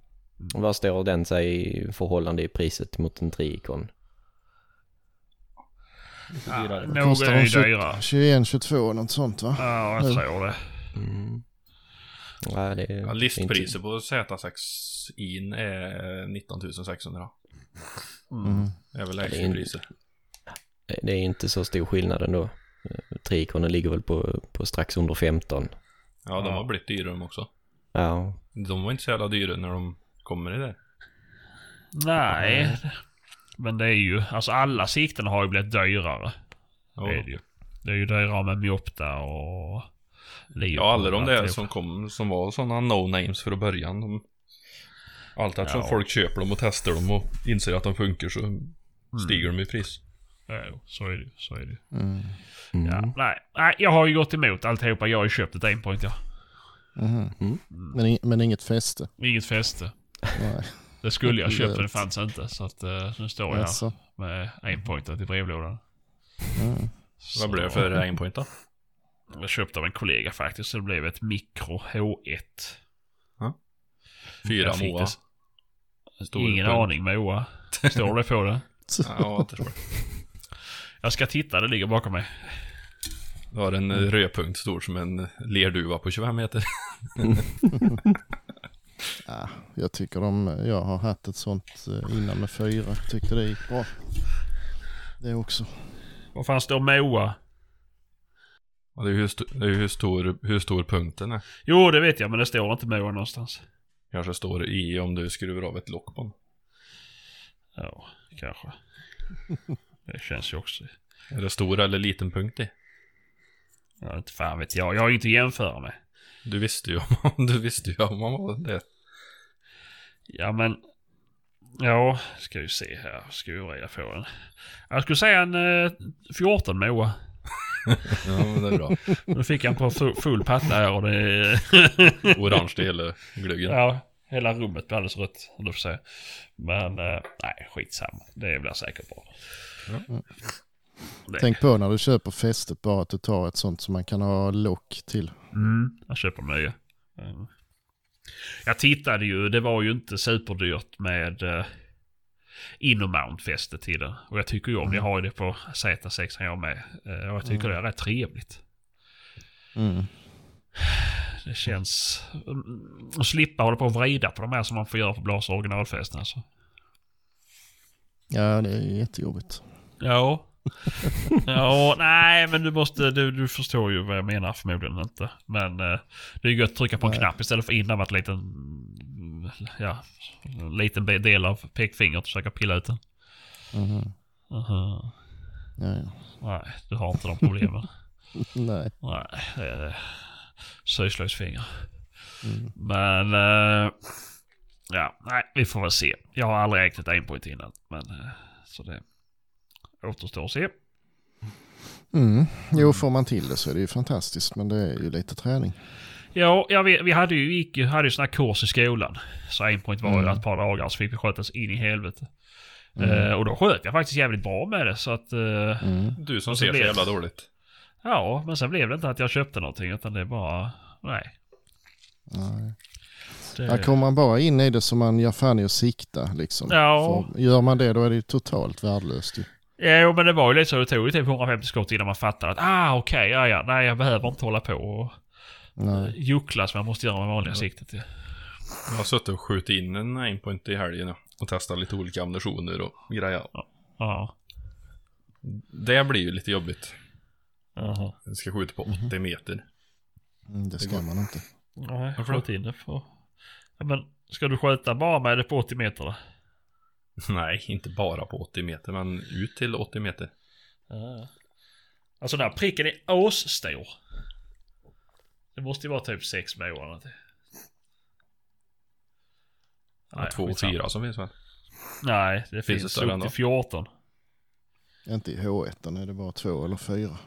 Vad står den sig i förhållande i priset mot en triikon? Ja, Kostar är ju 20 dyrare. 21, 22 något sånt va? Ja, jag tror det. Mm. Ja, det är Ja, inte- listpriset på Z6 in är 19 600. Mm. Det är väl det är lägsta in- priset. Det är inte så stor skillnad ändå. Triikonen ligger väl på, på strax under 15. Ja, de Ja. har blivit dyra de också. Ja, De var inte så jävla dyra när de kommer i det. Nej. Men det är ju, alltså alla sikten har ju blivit dyrare. Ja, Det är det ju. Det är ju dyrare med Mjopta och ja alla de där som kom, som var sådana no-names för att början. De, allt eftersom Ja. folk köper dem och testar dem och inser att de funkar så Mm. stiger de i pris. Ja, så är det. Så är det. Mm. mm. Ja, nej, nej, jag har ju gått emot alltihopa. Jag har ju köpt ett aimpoint ja. Mm. Men, i- men inget fäste? Inget fäste. Nej. Det skulle jag köpt [laughs] men det fanns inte. Så att uh, nu står jag här Jaså? med aimpointet i brevlådan. Mm. Vad blev det för aimpoint då? Jag köpte av en kollega faktiskt. Så det blev ett Micro H1. Fyra Moa. det- Stor Ingen aning Moa. Står det på det? [laughs] Ja, jag tror det. Jag ska titta, det ligger bakom mig. Du har en mm. rödpunkt stor som en lerduva på 25 meter. [laughs] Ja, jag tycker de, jag har haft ett sånt eh, innan med fyra. Tyckte det gick bra. Det också. Vad fan står Moa? Och det är ju hur, det hur, stor, hur stor punkten är. Jo, det vet jag, men det står inte Moa någonstans. Kanske står i om du skruvar av ett lock på den. Ja, kanske. Det känns ju också... Är det stor eller liten punkt i? Ja, inte fan vet jag. Jag har inte att jämföra med. Du visste ju om, [laughs] du visste ju om man var det. Ja, men... Ja, ska vi se här. Ska vi reda på den. Jag skulle säga en eh, 14 Moa. [laughs] Ja, men det är bra. Nu fick jag på full, patta här och det är... [laughs] Orange det hela gluggen. ja, hela rummet blir alldeles rött. eller får säga. Men eh, nej, skitsamma. Det blir säkert bra. Ja. Det. Tänk på när du köper fästet bara att du tar ett sånt som man kan ha lock till. Mm, jag köper mycket. Mm. Jag tittade ju, det var ju inte superdyrt med Innomount-fästet till det. Och jag tycker ju om det. Jag har ju det på Z6 jag med. Eh, och jag tycker det är rätt trevligt. Mm. Det känns... mm, Att slippa hålla på och vrida på de här som man får göra på Blas originalfästen alltså. Ja, det är jättejobbigt. Ja. ja, nej men du måste, du, du förstår ju vad jag menar förmodligen inte. Men eh, det är ju gött att trycka på en Nej. knapp istället för innan med en liten, ja, liten be- del av pekfingret och försöka pilla ut den. Mhm. Aha. Ja, ja. Nej, du har inte de problemen. [laughs] Nej. nej, det är syslöjdsfinger. Mm. Men, eh, ja, nej, vi får väl se. Jag har aldrig räknat en point innan, men eh, så det återstår att se. Mm. Jo, får man till det så är det ju fantastiskt. Men det är ju lite träning. Ja, ja vi, vi hade ju, gick, hade ju såna här kurs i skolan. Så aimpoint var ju Mm. ett par dagar så fick vi sköta oss in i helvete. Mm. Eh, och då sköt jag faktiskt jävligt bra med det så att... eh, Mm. Du som så ser så blir- jävla dåligt. Ja, men sen blev det inte att jag köpte någonting utan det är bara... Nej. Nej. Det, Ja, kommer man bara in i det som man gör fan i att sikta liksom. Ja. För gör man det då är det ju totalt värdelöst ju. Ja, men det var ju lite så. Det tog ju typ 150 skott innan man fattade att ah okej, ja ja, nej jag behöver inte hålla på och Nej. juckla som jag måste göra med vanliga siktet. Jag har suttit och skjutit in en aimpoint i helgen ja, och testat lite olika ammunitioner och grejer. Ja. Det blir ju lite jobbigt. Jaha. Jag ska skjuta på 80 meter. Mm, det ska man inte. Nej, skjut in det för... Ja, men ska du skjuta bara med det på 80 meter då? [laughs] Nej, inte bara på 80 meter, men ut till 80 meter. Ja. Alltså den här pricken är asstor. Det måste ju vara typ 6 mål eller någonting. Ja, två och fyra som finns väl? Nej, det Finns finns, upp ändå? till 14. Inte i H1 är det bara två eller fyra.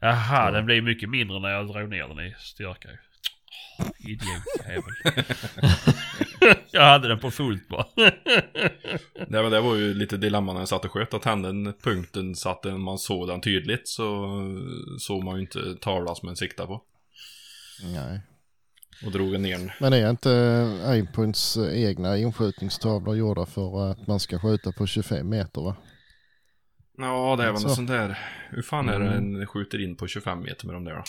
Jaha, Ja. den blir mycket mindre när jag drog ner den i styrka ju. Åh, Idiotjävel. [laughs] jag hade den på fullt bara. [laughs] Nej men det var ju lite dilemma när jag satt och sköt. Att hände den punkten så att man såg den tydligt så såg man ju inte tavlan som en siktar på. Nej. Och drog en ner den. Men är inte Aimpoints egna inskjutningstavlor gjorda för att man ska skjuta på 25 meter va? Ja, det är väl något sånt där. Hur fan är det Mm. en skjuter in på 25 meter med de där då?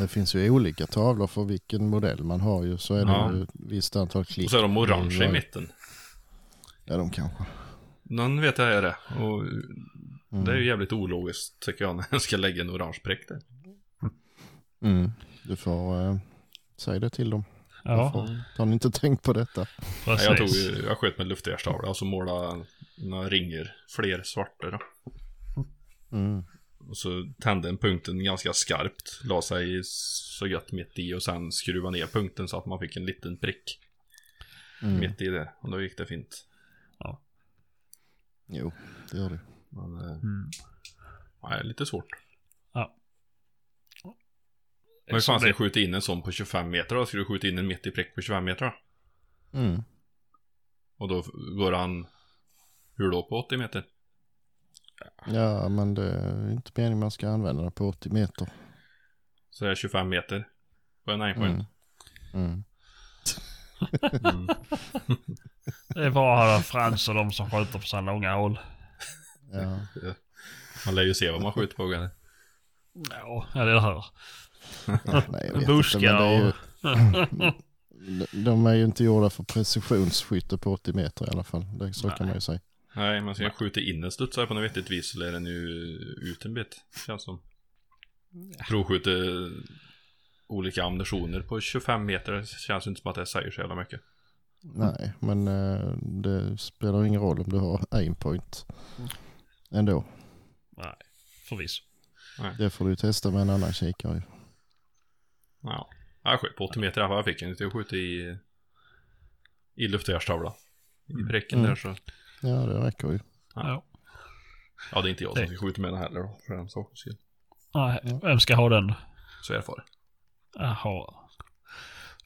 Det finns ju olika tavlor för vilken modell man har ju. Så är det Ja. ju ett visst antal klick. Och så är de orange i mitten. Ja, de kanske. Någon vet jag är det. Och Mm. det är ju jävligt ologiskt tycker jag [laughs] när jag ska lägga en orange prick där. Mm. Du får äh, säga det till dem. Ja, Varför har ni inte tänkt på detta? Nej, jag, tog jag sköt med luftgärstavla och så målade några ringer, fler svarta då. Mm. Och så tände en punkten ganska skarpt, la sig så gött mitt i och sen skruva ner punkten så att man fick en liten prick Mm. mitt i det. Och då gick det fint. Jo, det gör det. Men, eh, Mm. nej, lite svårt. Ja. Men hur Så fan ska jag skjuta in en sån på 25 meter då? Ska du skjuta in en mitt i prick på 25 meter då? Mm. Och då går han, hur då på 80 meter? Ja, men det är inte meningen man ska använda det på 80 meter. Så det är 25 meter på en aimpoint. Mm. Mm. Mm. [laughs] Det är bara Frans och de som skjuter på sådana långa håll. Ja. [laughs] Man lär ju se vad man skjuter på. eller? Ja, ja, det hör. Ja, nej, jag Buskar och... [laughs] De är ju inte gjorda för precisionsskytte på 80 meter i alla fall. Det, så kan Nej. man ju säga. Nej, men ska jag skjuta in en studsare på något vettigt vis så lär den ju ut en bit. Känns som. Provskjuter olika ammunitioner på 25 meter. Det känns inte som att det säger så jävla mycket. Nej, men eh, det spelar ingen roll om du har aimpoint ändå. Nej, förvisso. Det får du testa med en annan kikare ju. Ja. Jag sköt på 80 meter fall. Jag fick en att skjuta i, i luftgärstavla. I pricken Mm. där så. Ja, det räcker ju. Ja. Ja, det är inte jag som ska skjuta med den heller då. För den sakens skull. Nej, vem ska ha den? Så erfaren. Jaha.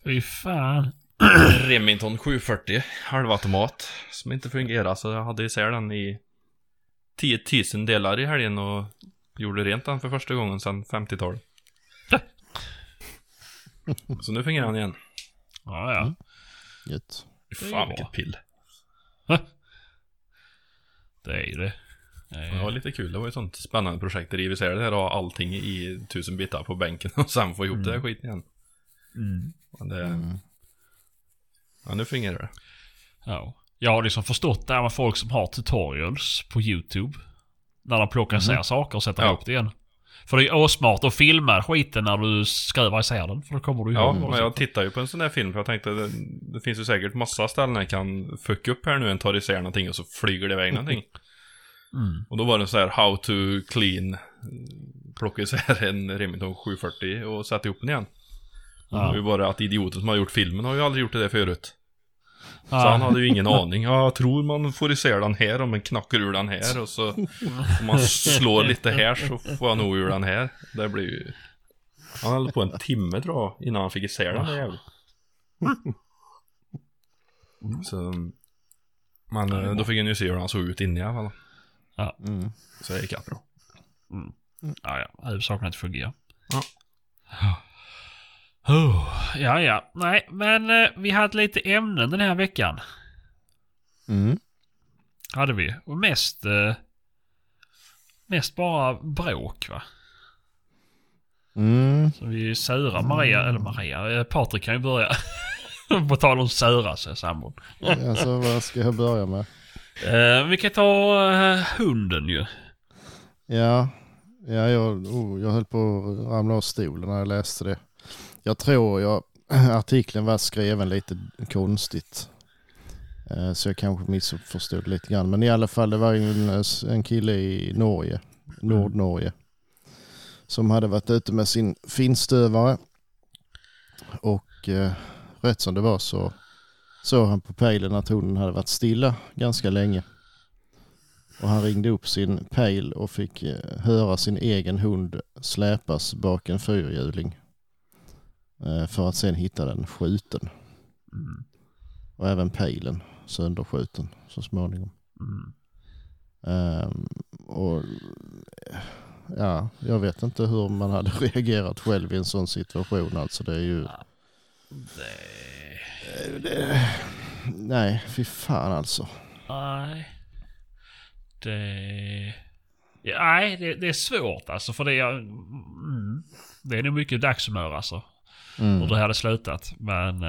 Fy fan. Remington 740 halvautomat som inte fungerar så jag hade isär den i 10 000 delar i helgen och gjorde rent den för första gången sedan 50-talet. så nu fungerar den igen. Ja, ja. Gött. Det är Fan vilket pill. Det är det. Det är- Det var lite kul, det var ju ett sånt spännande projekt. Riva isär det här och ha allting i tusen bitar på bänken och sen få ihop det här skiten igen. Mm. Men det, Mm. ja nu fungerar det. Ja. Jag har liksom förstått det här med folk som har tutorials på YouTube. När de plockar isär saker och sätter Ja. ihop det igen. För det är ju asmart att filma skiten när du skruvar isär den. För då kommer du Ja, ihåg du men jag tittar ju på en sån där film för jag tänkte det, det finns ju säkert massa ställen jag kan fucka upp här nu. En tar isär någonting och så flyger det iväg någonting. [laughs] Mm. Och då var det så här how to clean. Plocka isär en Remington 740 och sätta ihop den igen. Ja. Det var ju bara att idioten som har gjort filmen har ju aldrig gjort det där förut. Så han hade ju ingen aning. Ja, jag tror man får isär den här om man knackar ur den här och så om man slår lite här så får jag nog ur den här. Det blir ju... Han höll på en timme tror jag innan han fick isär den där jäveln. Så... Men eh, då fick han ju se hur han såg ut inne i alla fall. Mm. Så det gick bra. Ja, ja. Huvudsaken är att det fungerar. Ja. Oh, ja, ja. Nej, men eh, vi hade lite ämnen den här veckan. Mm. Hade vi. Och mest... Eh, mest bara bråk va. Mm. Så vi sura Maria, eller Maria, eh, Patrik kan ju börja. [laughs] På tal om söra sig sambon. Alltså vad ska jag börja med? [laughs] Eh, vi kan ta eh, hunden ju. Ja, ja jag, oh, jag höll på att ramla av stolen när jag läste det. Jag tror jag, [clears throat] artikeln var skriven lite konstigt. Eh, så jag kanske missförstod lite grann. Men i alla fall det var en, en kille i Norge, Nordnorge. Som hade varit ute med sin finstövare. Och eh, rätt som det var så såg han på pejlen att hunden hade varit stilla ganska länge. Och han ringde upp sin pejl och fick eh, höra sin egen hund släpas bak en fyrhjuling. Eh, För att sen hitta den skjuten. Mm. Och även pejlen sönderskjuten så småningom. Mm. Ehm, och ja, jag vet inte hur man hade [laughs] reagerat själv i en sån situation. Alltså det är ju... Det... Det, nej, fy fan alltså. Nej. Det... Ja, nej, det, det är svårt alltså för det är... Mm, det är nog mycket dagshumör alltså. Mm. Hur det hade slutat. Men...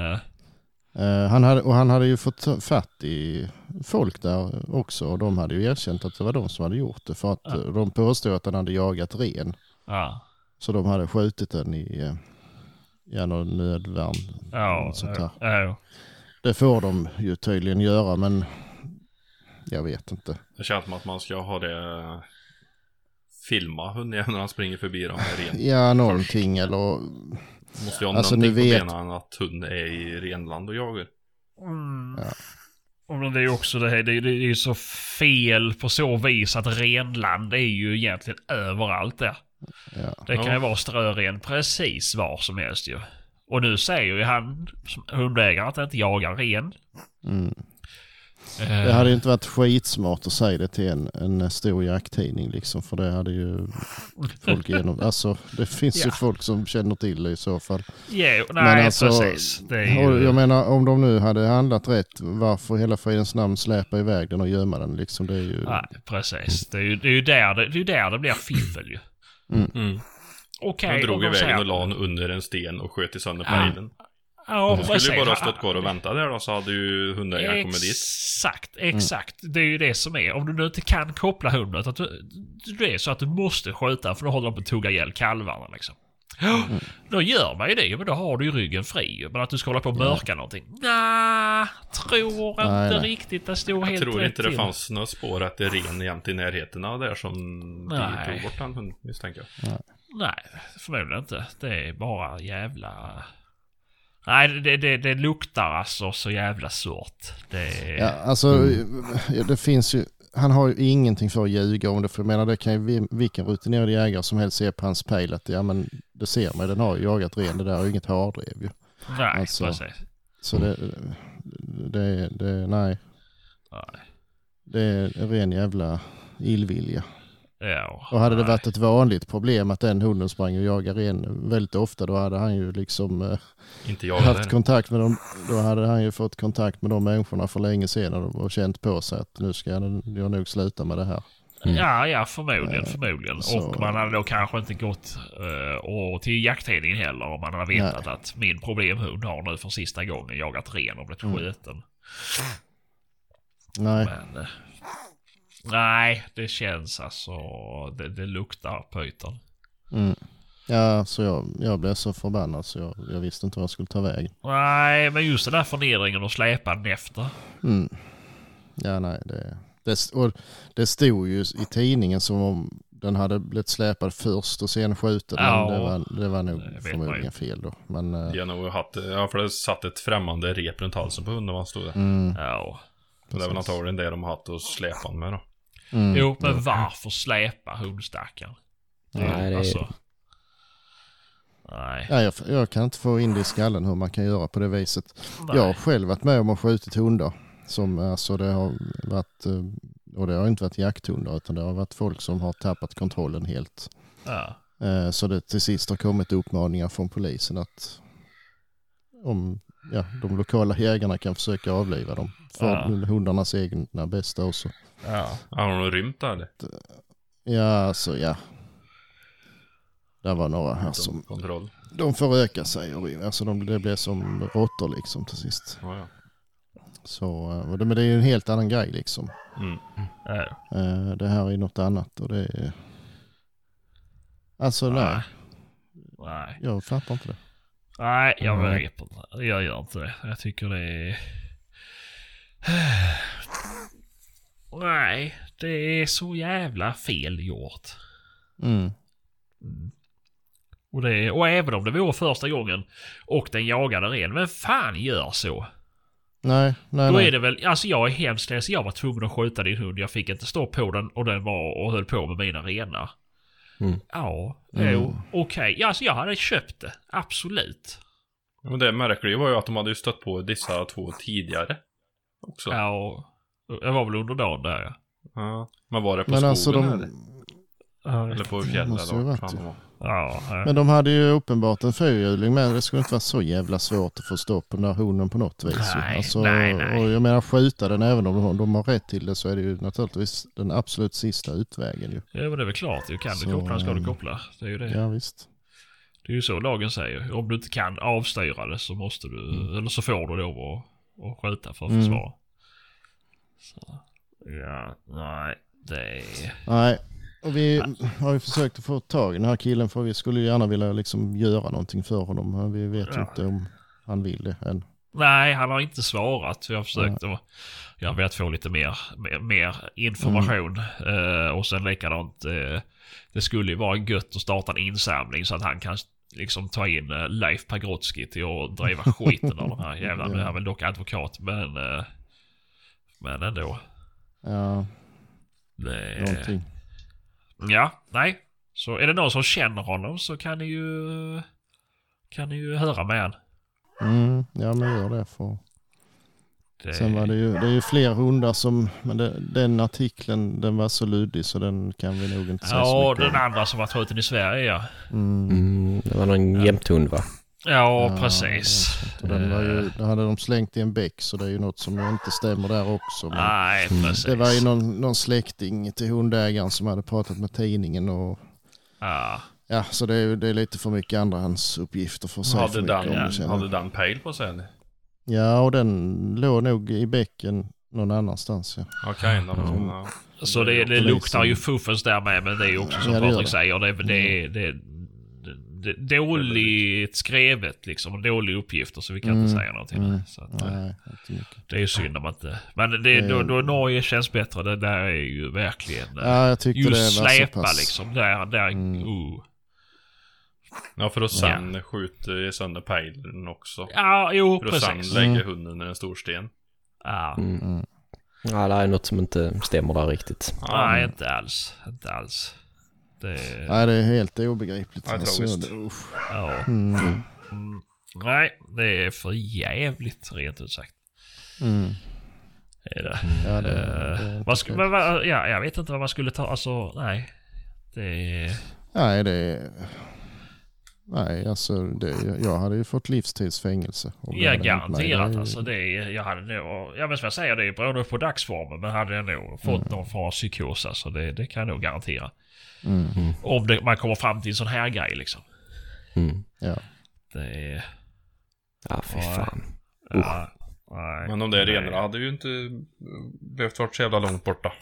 Eh, han hade, och han hade ju fått fatt i folk där också och de hade ju erkänt att det var de som hade gjort det för att Ja. eh, de påstod att han hade jagat ren. ja. Så de hade skjutit den i ja, någon nödvärn. Ja, sånt här. ja. Det får de ju tydligen göra men jag vet inte. Det känns som att man ska ha det... Filma hundjäveln när han springer förbi dem med ren. Ja, någonting eller Måste ju ha Alltså, någonting ni på vet- benen att hund är i renland och jagar. Mm. Ja. Och det är ju också det här, det är, det är ju så fel på så vis att renland är ju egentligen överallt där. ja. Det kan ju vara strören precis var som helst ju. Och nu säger ju han, som hundägare, att han inte jagar ren. Mm. Eh, Det hade ju inte varit skitsmart att säga det till en, en stor jakttidning liksom för det hade ju folk [laughs] genom, alltså det finns ju Ja. folk som känner till det i så fall. Jo, nej Men alltså, precis. Det är Och ju... jag menar om de nu hade handlat rätt, varför hela fridens namn släpa iväg den och gömma den liksom? Det är ju... Nej, precis. Det är ju, det är ju där det, det, är ju där det blir fiffel ju. Mm. Okej, Han om drog de iväg säger- och la honom under en sten och sköt i sönder Ja. Ja, Han skulle ju bara ha stått kvar och väntat där då så hade ju hundägaren kommit dit. Exakt, exakt. Det är ju det som är. Om du nu inte kan koppla hunden, att du, det är så att du måste skjuta för då håller de på att tugga ihjäl kalvarna liksom. Ja, Då gör man ju det, men då har du ju ryggen fri. Men att du ska hålla på och mörka någonting? Nah, tror Nej, inte nej. riktigt det står Jag helt tror rätt inte det till. fanns några spår att det är ren jämt i närheten av där som de Nej. tog bort den hunden misstänker jag. Nej, förmodligen inte. Det är bara jävla... Nej, det, det, det luktar alltså så jävla surt. Det. Ja, alltså ja, det finns ju, han har ju ingenting för att ljuga om det för jag menar det kan ju vi- vilken rutinerad jägare som helst se på hans pejl att ja men det ser man, den har ju jagat ren, det där är ju inget hardrev ju. Nej, alltså- precis. Så det, det, det, nej, Nej. det är en ren jävla illvilja. Ja, Och hade det nej. varit ett vanligt problem att den hunden sprang och jagade ren väldigt ofta då hade han ju liksom eh, Inte jag haft heller. kontakt med dem. Då hade han ju fått kontakt med de människorna för länge sedan och och känt på sig att nu ska jag, jag nog sluta med det här. Ja, ja, förmodligen, Eh, förmodligen. så- Och man hade då kanske inte gått uh, och till jakttidningen heller om man hade vetat att min problemhund har nu för sista gången jagat ren och blivit Mm. skjuten. Nej, Men... nej, det känns alltså... Det, det luktar pyton. mm. ja, så jag, jag blev så förbannad så jag, jag visste inte vad jag skulle ta vägen. Nej, men just den där förnedringen och släpa den efter. Mm. Ja, nej, det, det, och det stod ju i tidningen som om den hade blivit släpad först och sen skjuten. Ja. Men det var, det var nog Det förmodligen fel då. Men, eh, har nog haft, ja för det satt ett främmande rep runt halsen på hunden man stod där. mm, Ja. Det är väl antagligen det de har haft att släpa med då. Mm, Jo, men varför släpa hundstackaren? Nej, det är- Alltså. Nej. Ja, jag, jag kan inte få in det i skallen hur man kan göra på det viset. Nej. Jag har själv varit med om att skjutit hundar. Som, alltså det har varit, eh, och det har inte varit jakthundar utan det har varit folk som har tappat kontrollen helt. Ja. Eh, Så det till sist har kommit uppmaningar från polisen att om ja, de lokala jägarna kan försöka avliva dem. För Ja. hundarnas egna bästa också. Ja. Har hon rymt där eller? Ja, alltså ja. Det var några här som, Kontroll. de förökar sig och alltså de, det blir som råttor liksom till sist. Ja, ja. Så, eh, men det är ju en helt annan grej liksom. Mm. Ja. Eh, Det här är något annat och det är... Alltså nej, Nej. jag fattar inte det. Nej, jag Nej. vet inte. Jag gör inte det. Jag tycker det är... Nej, det är så jävla fel gjort. Mm. Och, det, och även om det vore första gången och den jagade ren, vem fan gör så? Nej, nej, Då nej. är det väl, alltså jag är hemskt ledsen. Jag var tvungen att skjuta din hund. Jag fick inte stå på den och den var och höll på med mina renar. Mm. Ja, Mm. jo, okej. Ja, alltså jag hade köpt det. Absolut. Men det märkliga var ju att de hade ju stött på dessa två tidigare. Också. Ja, jag var väl under dagen där ja. Ja. Men var det på Men skogen alltså de, eller? Eller på ju eller. Ja, ja. men de hade ju uppenbart en fyrhjuling med. Det skulle inte vara så jävla svårt att få stopp på den där hunden på något vis. ju. Nej, alltså, nej, nej. Och jag menar skjuta den även om de, de har rätt till det så är det ju naturligtvis den absolut sista utvägen ju. Ja men det är väl klart. Du kan Så, du koppla ska du koppla. Det är ju det. Ja visst. Det är ju så lagen säger. Om du inte kan avstyra det så måste du, eller så får du lov att, att skjuta för att Mm. försvara. Så, ja, nej, det är... Nej, och vi har ju försökt att få tag i den här killen för vi skulle ju gärna vilja liksom göra någonting för honom. Men vi vet ju Ja. inte om han vill det än. Nej, han har inte svarat. Vi har försökt att... Jag har velat få lite mer, mer, mer information. Eh, och sen likadant. Eh, det skulle ju vara gött att starta en insamling så att han kan liksom ta in eh, Leif Pagrotsky till att driva skiten av de här [laughs] jävlarna. Nu är han väl dock advokat, men... Eh, men ändå. Ja, Det, någonting. ja, nej. Så är det någon som känner honom så kan ni ju... Kan ni ju höra med han. Mm, ja men gör det för Det, Sen var det ju, det är ju fler hundar som, men det, den artikeln den var så luddig så den kan vi nog inte säga så Ja, mycket den om. andra som var skjuten i Sverige ja. Mm. Mm, det var någon jämthund va? Ja, Ja, precis. Den var ju, Eh, det hade de slängt i en bäck så det är ju något som inte stämmer där också. Nej, Mm. precis. det var ju någon, någon släkting till hundägaren som hade pratat med tidningen och Ja, ja, så det är, det är lite för mycket andrahandsuppgifter för att säga för mycket den, om känner hade den pejl på sig eller? Ja, och den låg nog i bäcken någon annanstans. Ja. Okej, Mm. okay, ja. så det, det luktar ju fuffens där med, men det är ju också som Ja, Patrik säger, det, det, det, det, det dåligt skrevet liksom, och dåliga uppgifter så vi kan inte Mm, säga någonting. mm. Så att, eh, Nej, mycket. det är ju synd om att inte... Men det, då, då Norge känns bättre, det där är ju verkligen... eh, Ja, jag tyckte det var just så släpa pass. liksom, där, där, Mm. uh. ja, för att sen skjuta sönder pejlen också. Ja, jo För precis. lägga Mm. hunden i en stor sten. Ja. Mm. Mm. Ja, det är något som inte stämmer där riktigt. Nej, inte alls. Inte alls. Det... Nej, det är helt obegripligt. Ja, usch. Ja. Mm. Mm. Nej, det är för jävligt rent ut sagt. Mm. Är det. Ja, det, Eh, det är sku, men, ja, jag vet inte vad man skulle ta. Alltså, nej. Det är... Nej, det är... Nej, alltså det, jag hade ju fått livstidsfängelse. Ja, mig. garanterat Det är- alltså. Det är, jag hade nog... Jag vet vad jag säger, det är beroende på dagsformen. Men hade jag nog fått Mm. någon form av psykos alltså. Det, det kan jag nog garantera. Mm. Om det, man kommer fram till en sån här grej liksom. Mm. Ja. Det är... Ja, fy fan. Ja, nej. Men de där renarna hade ju inte eh, behövt vara så jävla långt borta.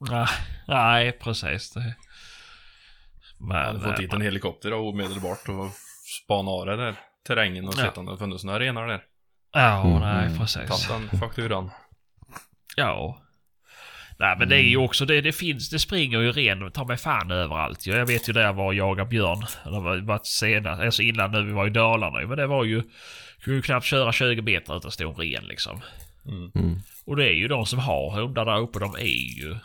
Nej, nej precis. Det. Men, hade fått eh, dit en helikopter och omedelbart och spana av det där terrängen och Ja. sett om det funnits några renar där. Ja, Mm, nej mm. precis. Tagit den fakturan. Ja. Nej men det är ju också det, det finns, det springer ju ren, ta mig fan överallt. Jag vet ju där jag var och jagade björn. Det var varit senast, alltså innan nu vi var i Dalarna Men det var ju, kunde ju knappt köra 20 meter utan att stå en ren liksom. Mm. Och det är ju de som har hundar där uppe, de är ju...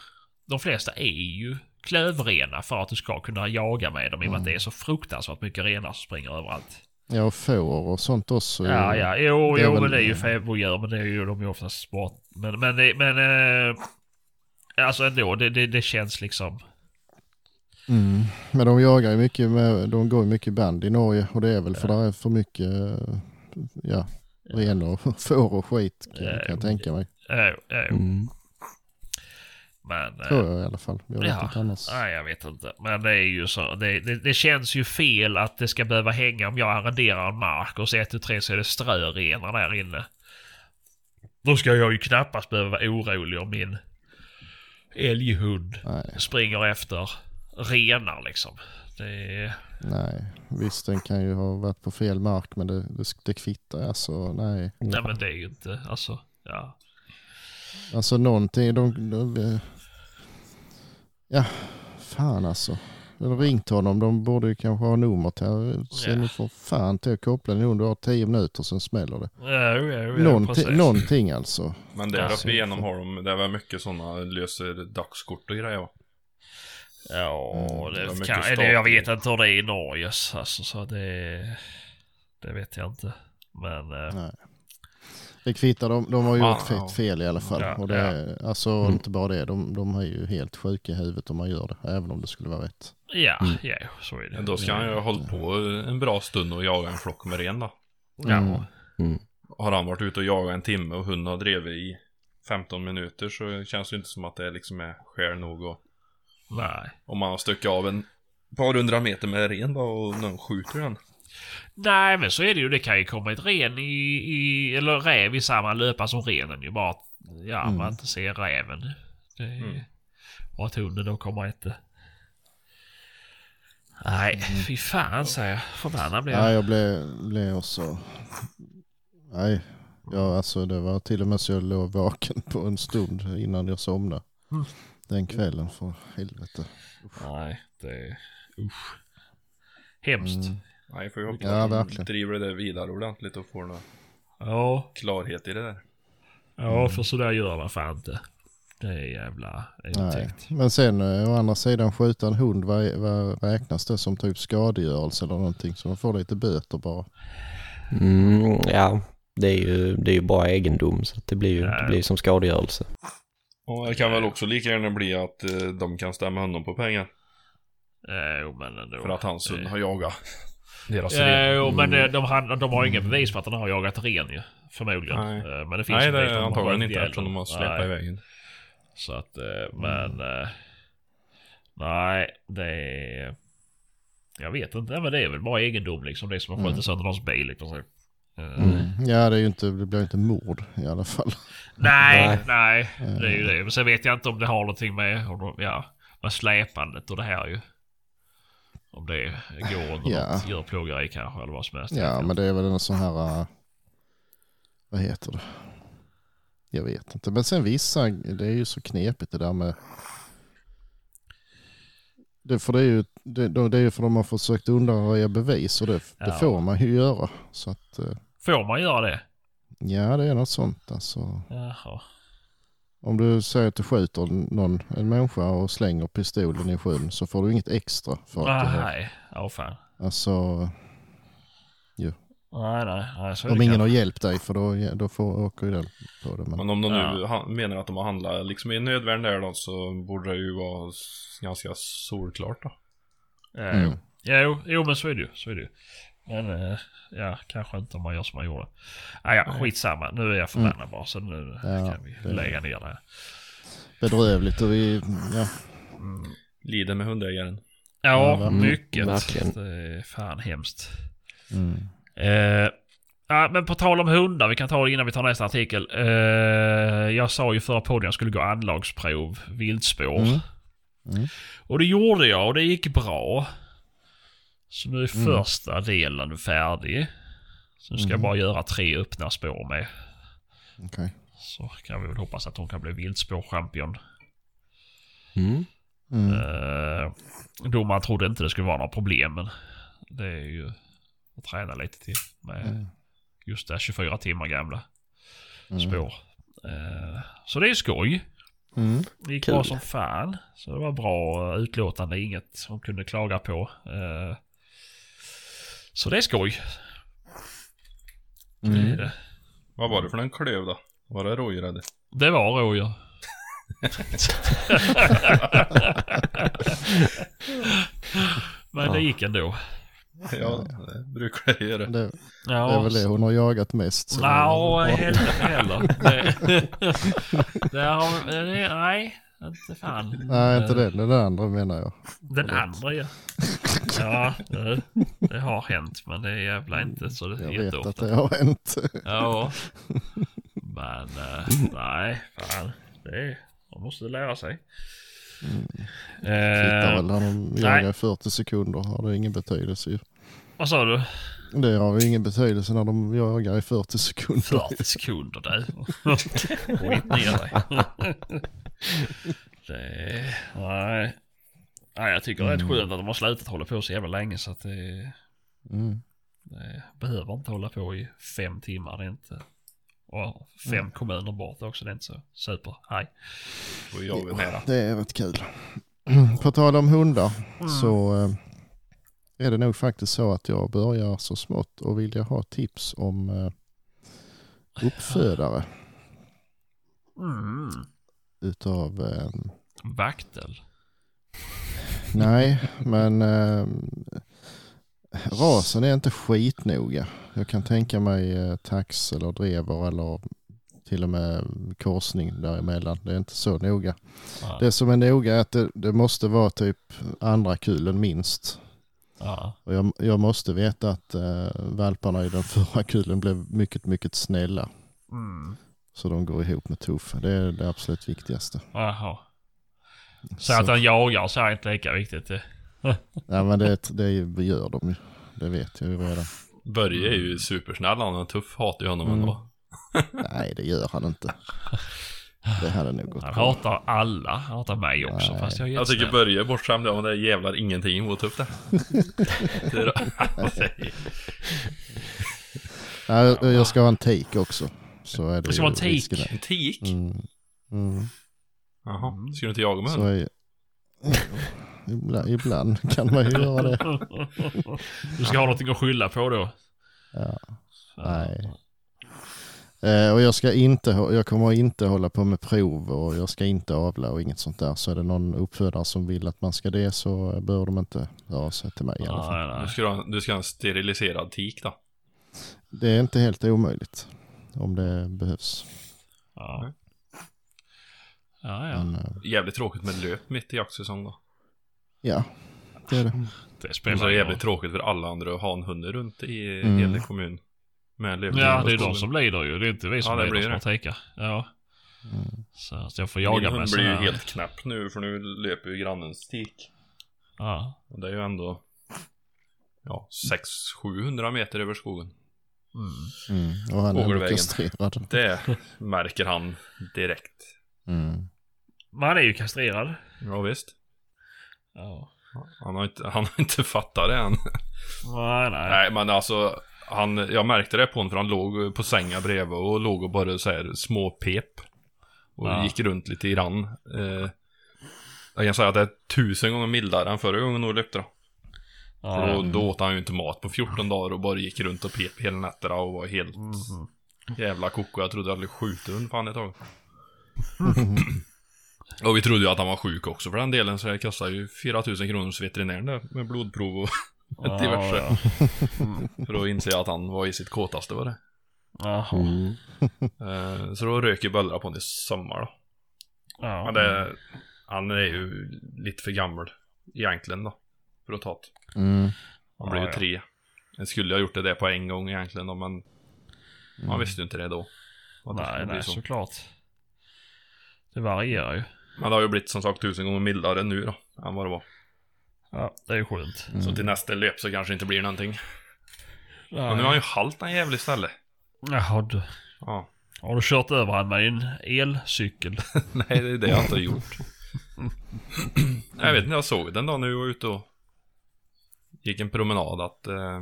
De flesta är ju klövrena för att du ska kunna jaga med dem i och med att det är så fruktansvärt mycket renar som springer överallt. Ja, och får och sånt också. Ja, ja, jo, det är jo väl- men det är ju fäboddjur, men det är ju de är oftast sport. Men, men, det, men eh, alltså ändå, det, det, det känns liksom... Mm. Men de jagar ju mycket med, de går ju mycket band i Norge och det är väl för där är för mycket, eh, ja, renar och [laughs] får och skit kan, Ja, kan jag jo, tänka mig. Äh, äh, Mm. Men... eh, Tror jag i alla fall. Jag vet Ja, inte annars. nej jag vet inte. Men det är ju så. Det, det, det känns ju fel att det ska behöva hänga om jag arrenderar en mark och så ett, tu, tre så är det strörenar där inne. Då ska jag ju knappast behöva vara orolig om min älghund Nej, springer efter renar liksom. Det är... nej. Visst den kan ju ha varit på fel mark men det, det, det kvittar alltså. Nej. Nej men det är ju inte, alltså, ja. Alltså någonting, de, de, ja, fan alltså. Har ringt honom, de borde ju kanske ha numret här. Så Ja. ni får fan till att koppla nu, du har tio minuter sen smäller det. Ja, ja, ja, Någonting, någonting alltså. Men där uppe igenom har de, det är väl mycket sådana löser dagskort och grejer va? Ja, Mm, det det kan, eller jag vet inte hur det är i Norge. Alltså, så det, det vet jag inte. Men eh, Nej. Det kvittar, de, de har Ja, gjort fett fel i alla fall. Ja, och det, ja. är- Alltså Mm. inte bara det, de, de är ju helt sjuka i huvudet om man gör det. Även om det skulle vara rätt. ja, Mm. ja, så är det. Men då ska han ju ha hållit på en bra stund och jaga en flock med ren då. Ja, Mm. Mm. Har han varit ute och jagat en timme och hunden har drivit i 15 minuter så känns det inte som att det liksom är skäl nog och nej. om man har stuckit av en par hundra meter med ren då och någon skjuter den. Nej, men så är det ju. Det kan ju komma ett ren i, i eller räv i samma löpa som renen ju. Bara ja, Mm. man inte ser räven. Det är, Mm. Och att hunden då kommer inte. Nej, Mm. fy fan säger jag. Förbannad blir jag. Nej, jag blev, blev också... Nej, ja, alltså det var till och med så jag låg vaken på en stund innan jag somnade. Mm. Den kvällen, för helvete. Nej, det är... Usch. Hemskt. Mm. Nej, får ju hoppas Ja, att de verkligen. driver det vidare ordentligt och får någon Ja, klarhet i det där. ja för sådär gör man fan inte. Det är jävla Nej. otäckt. Men sen eh, å andra sidan skjuta en hund, vad, vad räknas det som typ skadegörelse eller någonting? Så man får lite böter bara. Mm, ja, det är, ju, det är ju bara egendom så att det blir ju det blir som skadegörelse. Och det kan väl också lika gärna bli att eh, de kan stämma honom på pengar. Eh, Jo, men ändå. För att hans hund har jagat deras Ja, ren. jo, men eh, de, han, de har inga bevis på att den har jagat ren ju. Förmodligen. Nej. Eh, Men det finns Nej, det är de antagligen inte eftersom de har släppt Nej. iväg den. Så att, eh, men... eh, Nej, det är... Jag vet inte, men det är väl bara egendom liksom. Det är som att skjuta Mm. sönder någons bil liksom. Så. Mm. Ja, det, är ju inte, det blir ju inte mord i alla fall. [laughs] Nej, Nej. nej, det är ju det. Men sen vet jag inte om det har någonting med, de- ja, med släpandet och det här ju. Om det går [laughs] under Ja. något djurplågeri kanske eller vad som helst. Ja, men det är väl en sån här... eh, Vad heter det? Jag vet inte. Men sen vissa, det är ju så knepigt det där med... Det, för det är ju det, det är ju för de har försökt undanröja bevis och det, det Ja. får man ju göra. Så att, eh, Får man göra det? ja det är något sånt alltså. Jaha. Om du säger att du skjuter någon, en människa och slänger pistolen i sjön så får du inget extra för att Ah, du nej, åh fan. Alltså Nej, nej, nej, så är om ingen kanske. har hjälpt dig för då, då får, åker ju den på det. Men, Men om de nu Ja. menar att de har handlat liksom i nödvärn där då så borde det ju vara ganska solklart då. Ja, Mm. jo. Jo, jo, men så är det ju. Så är det ju. Men eh, ja, kanske inte om man gör som man gjorde. Ah, ja, skitsamma. Nu är jag förbannad bara. Så nu Ja, kan vi det- lägga ner det bedrövligt och vi, ja. Lider med hundägaren. Ja, Ja, mycket. verkligen. Det är fan hemskt. Mm. Eh, ja, men på tal om hundar, vi kan ta det innan vi tar nästa artikel. Eh, jag sa ju förra podden att jag skulle gå anlagsprov, viltspår. Mm. Mm. Och det gjorde jag och det gick bra. Så nu är Mm. första delen färdig. Så nu ska jag Mm. bara göra tre öppna spår med. Okej. Så kan vi väl hoppas att hon kan bli viltspårchampion. Mm. Mm. Uh, domaren trodde inte det skulle vara några problem men det är ju att träna lite till med Mm. just det 24 timmar gamla Mm. spår. Eh, så det är skoj. Mm. Det gick Kul. bra som fan. Så det var bra utlåtande, inget som kunde klaga på. Eh, så det är skoj. Det är Mm. det. Vad var det för en klöv då? Var det rådjur eller? Det var rådjur. [laughs] Men det gick ändå. Ja, det brukar det göra. Det, Ja, det är väl det hon har jagat mest. Nja, helvete heller. Det, [laughs] det har, det, nej, inte fan. Nej, inte den. Den andra menar jag. Den andra ja. [laughs] Ja, det, det har hänt men det är jävla inte så det är Jag vet att det har hänt. Ja. Men eh, nej, fan. Det är, man måste lära sig. Kvittar Eh, väl när de jagar i 40 sekunder. Har det ingen betydelse ju. vad sa du? Det har ju ingen betydelse när de jagar i 40 sekunder. 40 sekunder där. [laughs] Skit ner dig. [laughs] [laughs] det, nej. nej, jag tycker det är rätt skönt att de har slutat hålla på så jävla länge så att det, Mm. det behöver inte hålla på i fem timmar. Det är inte. Och fem kommuner bort också. Det är inte så super. Hej. Och jag vill mera. Det är rätt kul. [clears throat] På tal om hundar Mm. så eh, är det nog faktiskt så att jag börjar så smått och vilja ha tips om eh, uppfödare Mm. Utav eh, Vaktel. Nej, men eh, rasen är inte skitnoga. Jag kan tänka mig eh, tax eller drever eller till och med korsning däremellan. Det är inte så noga. Ja. Det som är noga är att det, det måste vara typ andra kulen minst. Ja. Och jag, jag måste veta att eh, valparna i den förra kulen blev mycket, mycket snälla. Mm. Så de går ihop med tuff. Det är det absolut viktigaste. Jaha. Så att han jagar så är inte lika viktigt. [laughs] Det. Ja, men det, det gör de ju. Det vet jag ju redan. Börje är ju supersnäll, han är tuff, hatar ju honom Mm. ändå. [laughs] Nej, det gör han inte. Det hade nog gått Han bra. hatar alla. Han hatar mig också. Nej. Fast jag är Jag tycker. Börje är bortskämd, ja men det är jävlar ingenting mot tuff det. [laughs] det är, Nej, jag- jag ska ha en take också. Så är det Det ska vara en take. en tik? Mm. Mm. Jaha, ska du inte jaga med Så är [laughs] ibland, ibland kan man ju göra det. [laughs] Du ska ha någonting att skylla på då. Ja. Nej. Eh, och jag ska inte, jag kommer inte hålla på med prov och jag ska inte avla och inget sånt där. Så är det någon uppfödare som vill att man ska det så bör de inte höra sig till mig i alla fall. Nej, Du ska, ha, du ska ha en steriliserad tik då? Det är inte helt omöjligt om det behövs. Ja. Ja, ja. Men, eh, Jävligt tråkigt med löp mitt i jaktsäsong då. ja, det är det. Det spelar är det jävligt tråkigt för alla andra att ha en hund runt i Mm. hela kommun. Med löp Ja, det är de som lider ju. Det är inte vi som Ja, lider blir som har teka. Ja. Mm. Så att jag får Min jaga hund med blir ju helt knäpp nu för nu löper ju grannens tik. Ja. Och det är ju ändå Ja, 600-700 meter över skogen. Mm. Mm. Och han är kastrerad. [laughs] Det märker han direkt. Mm. Men han är ju kastrerad. Ja, visst. Ja. Han har inte, han har inte fattat det än. Nej, nej. Nej, men alltså. Han, jag märkte det på honom för han låg på sängen bredvid och låg och bara så här småpep. Och Ja. gick runt lite grann. Eh, jag kan säga att det är tusen gånger mildare än förra gången nog löpte då. För Ja. då, då åt han ju inte mat på 14 dagar och bara gick runt och pep hela nätterna och var helt Mhm. jävla koko. Jag trodde jag hade skjutit hund fan ett tag. [laughs] och vi trodde ju att han var sjuk också för den delen så det kostade ju 4000 kronor hos veterinären där med blodprov och [laughs] Ja, diverse. ja. [laughs] För att inse att han var i sitt kåtaste var det. Jaha. Mm. Eh, så då rök ju böllra på honom i sommar då. Ja. Men det, han är ju lite för gammal egentligen då. För att ta det. Mm. Han blev ju ja. tre. Jag skulle ha gjort det där på en gång egentligen då, men man visste ju inte det då. Nej, nej, så. såklart. Det varierar ju. Men det har ju blivit som sagt tusen gånger mildare nu då, än vad det var. Ja, det är ju skönt. Mm. Så till nästa löp så kanske det inte blir någonting. Nej. Och nu har han ju halt en jävla ställe. Jaha, du. Ja. Har du kört över han med din elcykel? [laughs] Nej, det är det jag inte har gjort. [laughs] Jag vet inte, jag såg den då när vi var ute och gick en promenad att eh,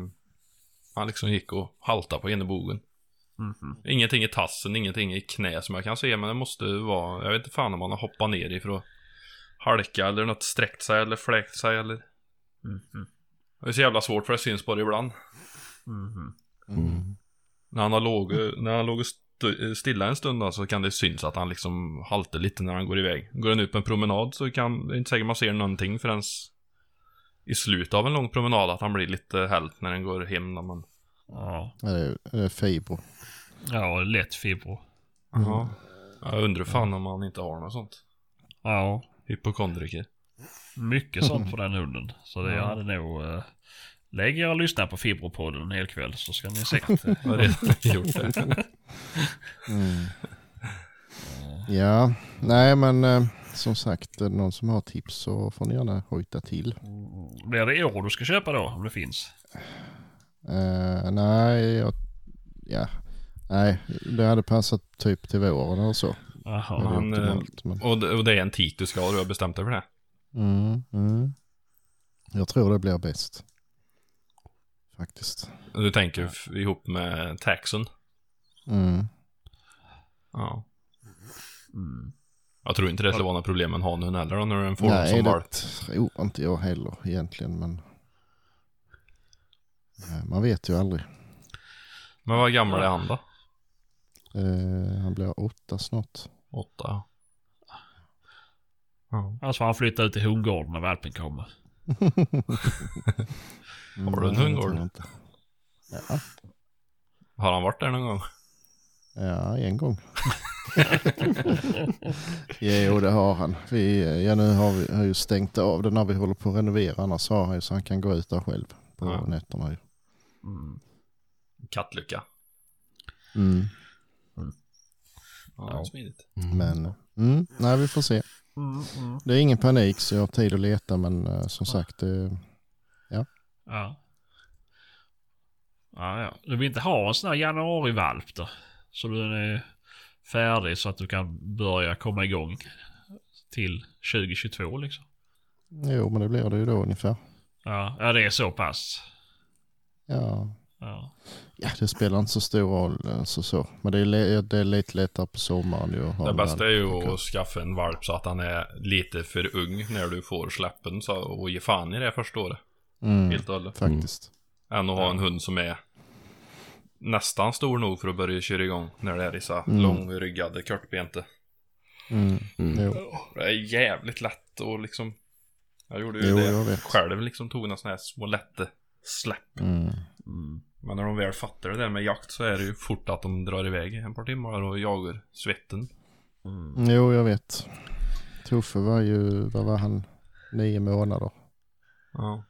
han liksom gick och haltade på ena bogen. Mhm. Ingenting i tassen, ingenting i knä som jag kan se, men det måste vara, jag vet inte fan om han har hoppat ner ifrån halka eller något sträckt sig eller fläkt sig eller. Mhm. Det är så jävla svårt för det syns bara ibland. Mhm. Mm. När han har låg, när han låg st- stilla en stund då, så kan det syns att han liksom haltar lite när han går iväg. Går han ut på en promenad så kan, det är inte säkert man ser någonting förrän i slutet av en lång promenad att han blir lite helt när den går hem när man... Ja. Ja, det är, det är fibro. ja, lätt fibro. Ja. Jag undrar fan om han inte har något sånt. Ja, Hypokondriker. mycket sånt på den hunden. Så det Ja. hade nog... Uh, lägg er och lyssna på Fibropodden en hel kväll så ska ni se att. Jag redan gjort det. [laughs] Mm. Ja, nej men eh, som sagt, är det någon som har tips så får ni gärna hojta till. Blir det i år du ska köpa då, om det finns? Eh, nej, jag, ja, nej, det hade passat typ till våren eller så. Hade Han, eh, optimalt, men, Och det, och det är en tik du ska ha, du har bestämt dig för det. mm, mm. Jag tror det blir bäst. Faktiskt. Du tänker ihop med taxen. Mm. Ja. Mm. Jag tror inte det skulle vara något problem med en hanhund heller då, när den får den Nej, som det valp. tror inte jag heller egentligen, men eh, man vet ju aldrig. Men vad gammal är han då? Eh, han blir åtta snart. Åtta. Annars får han flytta ut till hundgården när valpen kommer. [laughs] Har du en Nej, hundgård? Ja, Har han varit där någon gång? Ja, en gång. [laughs] jo, det har han. Vi, ja, nu har vi har ju stängt av det när vi håller på att renovera. Annars har han ju så han kan gå ut där själv på Ja. nätterna. Ju. Mm. Kattlycka. Mm. Ja, Ja. smidigt. Men mm, nej, vi får se. Mm, mm. Det är ingen panik så jag har tid att leta men eh, som sagt det, Ja. Ja, ja. Du vill inte ha en sån här januarivalp då? Så den är färdig så att du kan börja komma igång till 2022 liksom. jo men det blir det ju då ungefär. Ja, ja det är så pass. Ja, Ja. ja det spelar inte så stor roll alltså så. Men det är, det är lite lättare på sommaren ju. Det bästa är ju att skaffa en valp så att han är lite för ung när du får släppen så, och ge fan i det första året. mm, Helt och hållet. Faktiskt. Än att ha en hund som är nästan stor nog för att börja köra igång när det är dessa Mm. långryggade kortbente. Mm. Mm. Det är jävligt lätt och liksom Jag gjorde ju Jo, det själv liksom tog några sådana här små lätta släpp. Mm. Mm. Men när de väl fattar det där med jakt så är det ju fort att de drar iväg ett par timmar och jagar svetten. Mm. Jo, jag vet. Tuffe var ju, vad var han, nio månader. Ja.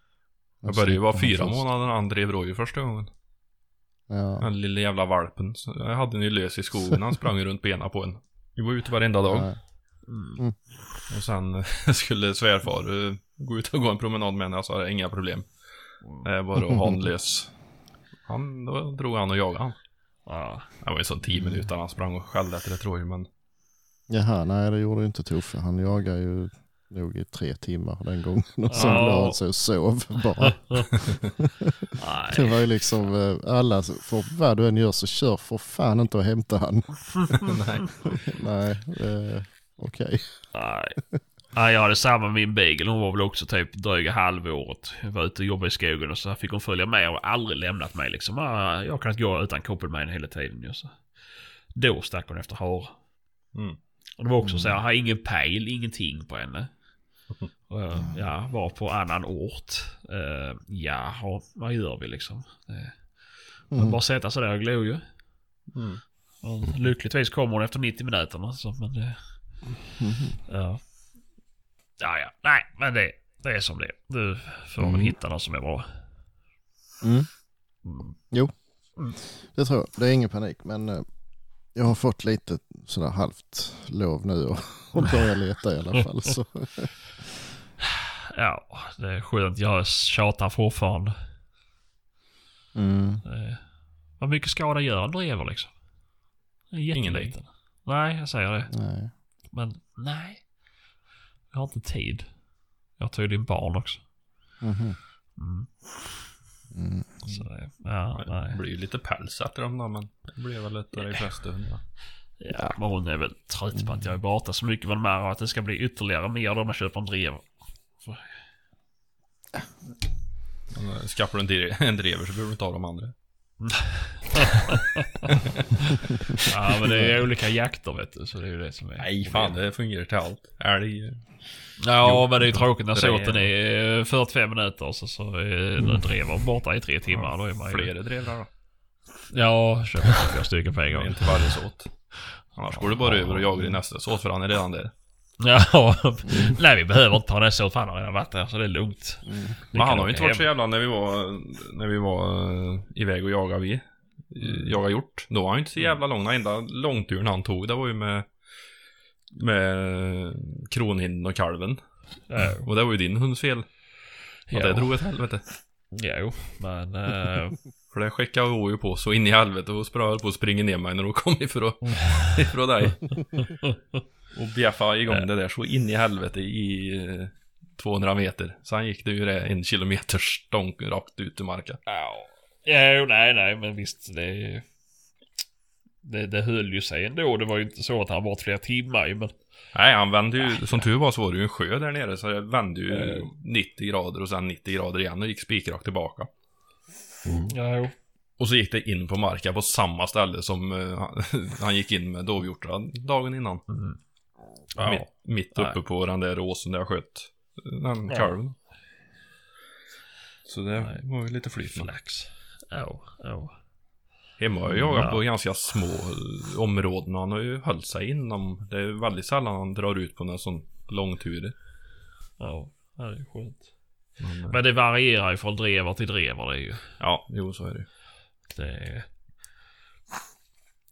Jag började ju vara fyra månader när han drev rådjur första gången. Ja. Den lilla jävla valpen. Så jag hade den ju lös i skogen. Han sprang runt benen på en. Vi var ute varenda dag. Nej. Mm. Och sen [laughs] skulle svärfar eh, gå ut och gå en promenad med henne. Jag sa inga problem. Det är bara att ha en [laughs] lös. Han, då drog han och jagade han. Ja. Det var ju så tio minuter han sprang och skällde efter ett rådjur men. Jaha, nej det gjorde ju inte Tuffe. Han jagade ju nog i tre timmar den gången. Och sen Ja. la han sig och sov bara. Det var ju liksom eh, alla, för vad du än gör så kör för fan inte och hämta han. [laughs] Nej. nej, eh, okej. Nej. Nej, jag hade samma med min beagle. Hon var väl också typ dryga halvåret. Jag var ute och jobbade i skogen och så fick hon följa med och aldrig lämnat mig liksom. Ah, Jag kan inte gå utan koppel med henne hela tiden ju. Så. Då stack hon efter hare. Mm. Och det var också så jag har ingen pejl, ingenting på henne. Jag, ja, var på annan ort. Uh, ja, vad gör vi liksom? Uh, Mm. Bara sätta sig där och glo ju. Mm. Och lyckligtvis kom hon efter 90 minuter. Så, men det, Mhm. ja. ja, ja. Nej, men det, det är som det. Du får väl Mm. hitta någon som är bra. Mm. Mm. Det tror jag. Det är ingen panik men eh, jag har fått lite sådär halvt lov nu och, och börja leta i alla fall. Så. [laughs] Ja, det är skönt. Jag tjatar fortfarande. Mm. Det, vad mycket skada gör en drever liksom? Det Ingenting. jätteliten. Nej, jag säger det. Nej. Men nej. Jag har inte tid. Jag har tydligen barn också. Mhm. Mm. Mm. Så det, ja, Det nej. blir ju lite päls efter dem då, men det blir väl lättare i flesta hundar. Ja, men hon är väl trött på att jag är borta så mycket med de här och att det ska bli ytterligare mer då när jag köper en drever. Eh, Skaffar du en dre- en drever så behöver du inte ha de andra. [laughs] Ja, men det är olika jakter vet du, så det är ju det som är... Nej, fan det fungerar till allt. Älg. Ja, Jo, men det är ju tråkigt när såten är 45 minuter så, så är en drever borta i tre timmar. Då är man ju... Flera drevrar då. Ja, köper flera stycken på en gång. Till varje såt. [laughs] Annars går du bara över och jagar i nästa såt för han är redan där. Ja, [laughs] nej vi behöver inte såt för han har redan varit där så det är lugnt. Mm. Men han har ju inte varit så jävla när vi var, när vi var uh, iväg och jagade vi. Uh, jaga hjort. Då var han ju inte så jävla lång. Den enda långturen han tog, det var ju med med kronhinden och kalven. Ja, Och det var ju din hunds fel. Att ja. det drog ett helvete. Jo, men... eh, [laughs] För det skickade hon ju på så in i helvete och sprang på att springa ner mig när hon kom ifrån, [laughs] ifrån dig. Och bjäffa igång det där så in i helvete i eh, 200 meter. Sen gick det ju det en kilometer stånk rakt ut i marken. Ja, jo, nej, nej, men visst det... Det, det höll ju sig ändå. Det var ju inte så att han var flera timmar ju, men... Nej, han vände ju, som tur var så var det ju en sjö där nere så det vände ju Eh. 90 grader och sen 90 grader igen och gick spikrakt tillbaka. Ja, jo. Och så gick det in på marken på samma ställe som eh, han, [laughs] han gick in med dovhjortarna dagen innan. Ja. Mitt, mitt uppe Nej. på den där åsen där jag sköt den Ja. kalven. Så det Nej. var ju lite flyt. Flax. Ja, ja. Hemma har jag jagat Ja. på ganska små eh, områden och han har ju hållit sig inom. Det är väldigt sällan han drar ut på någon sån långtur. Ja, det är ju skönt. Men, eh, Men det varierar ju från drever till drever det är ju. ja, jo så är det ju. Det är...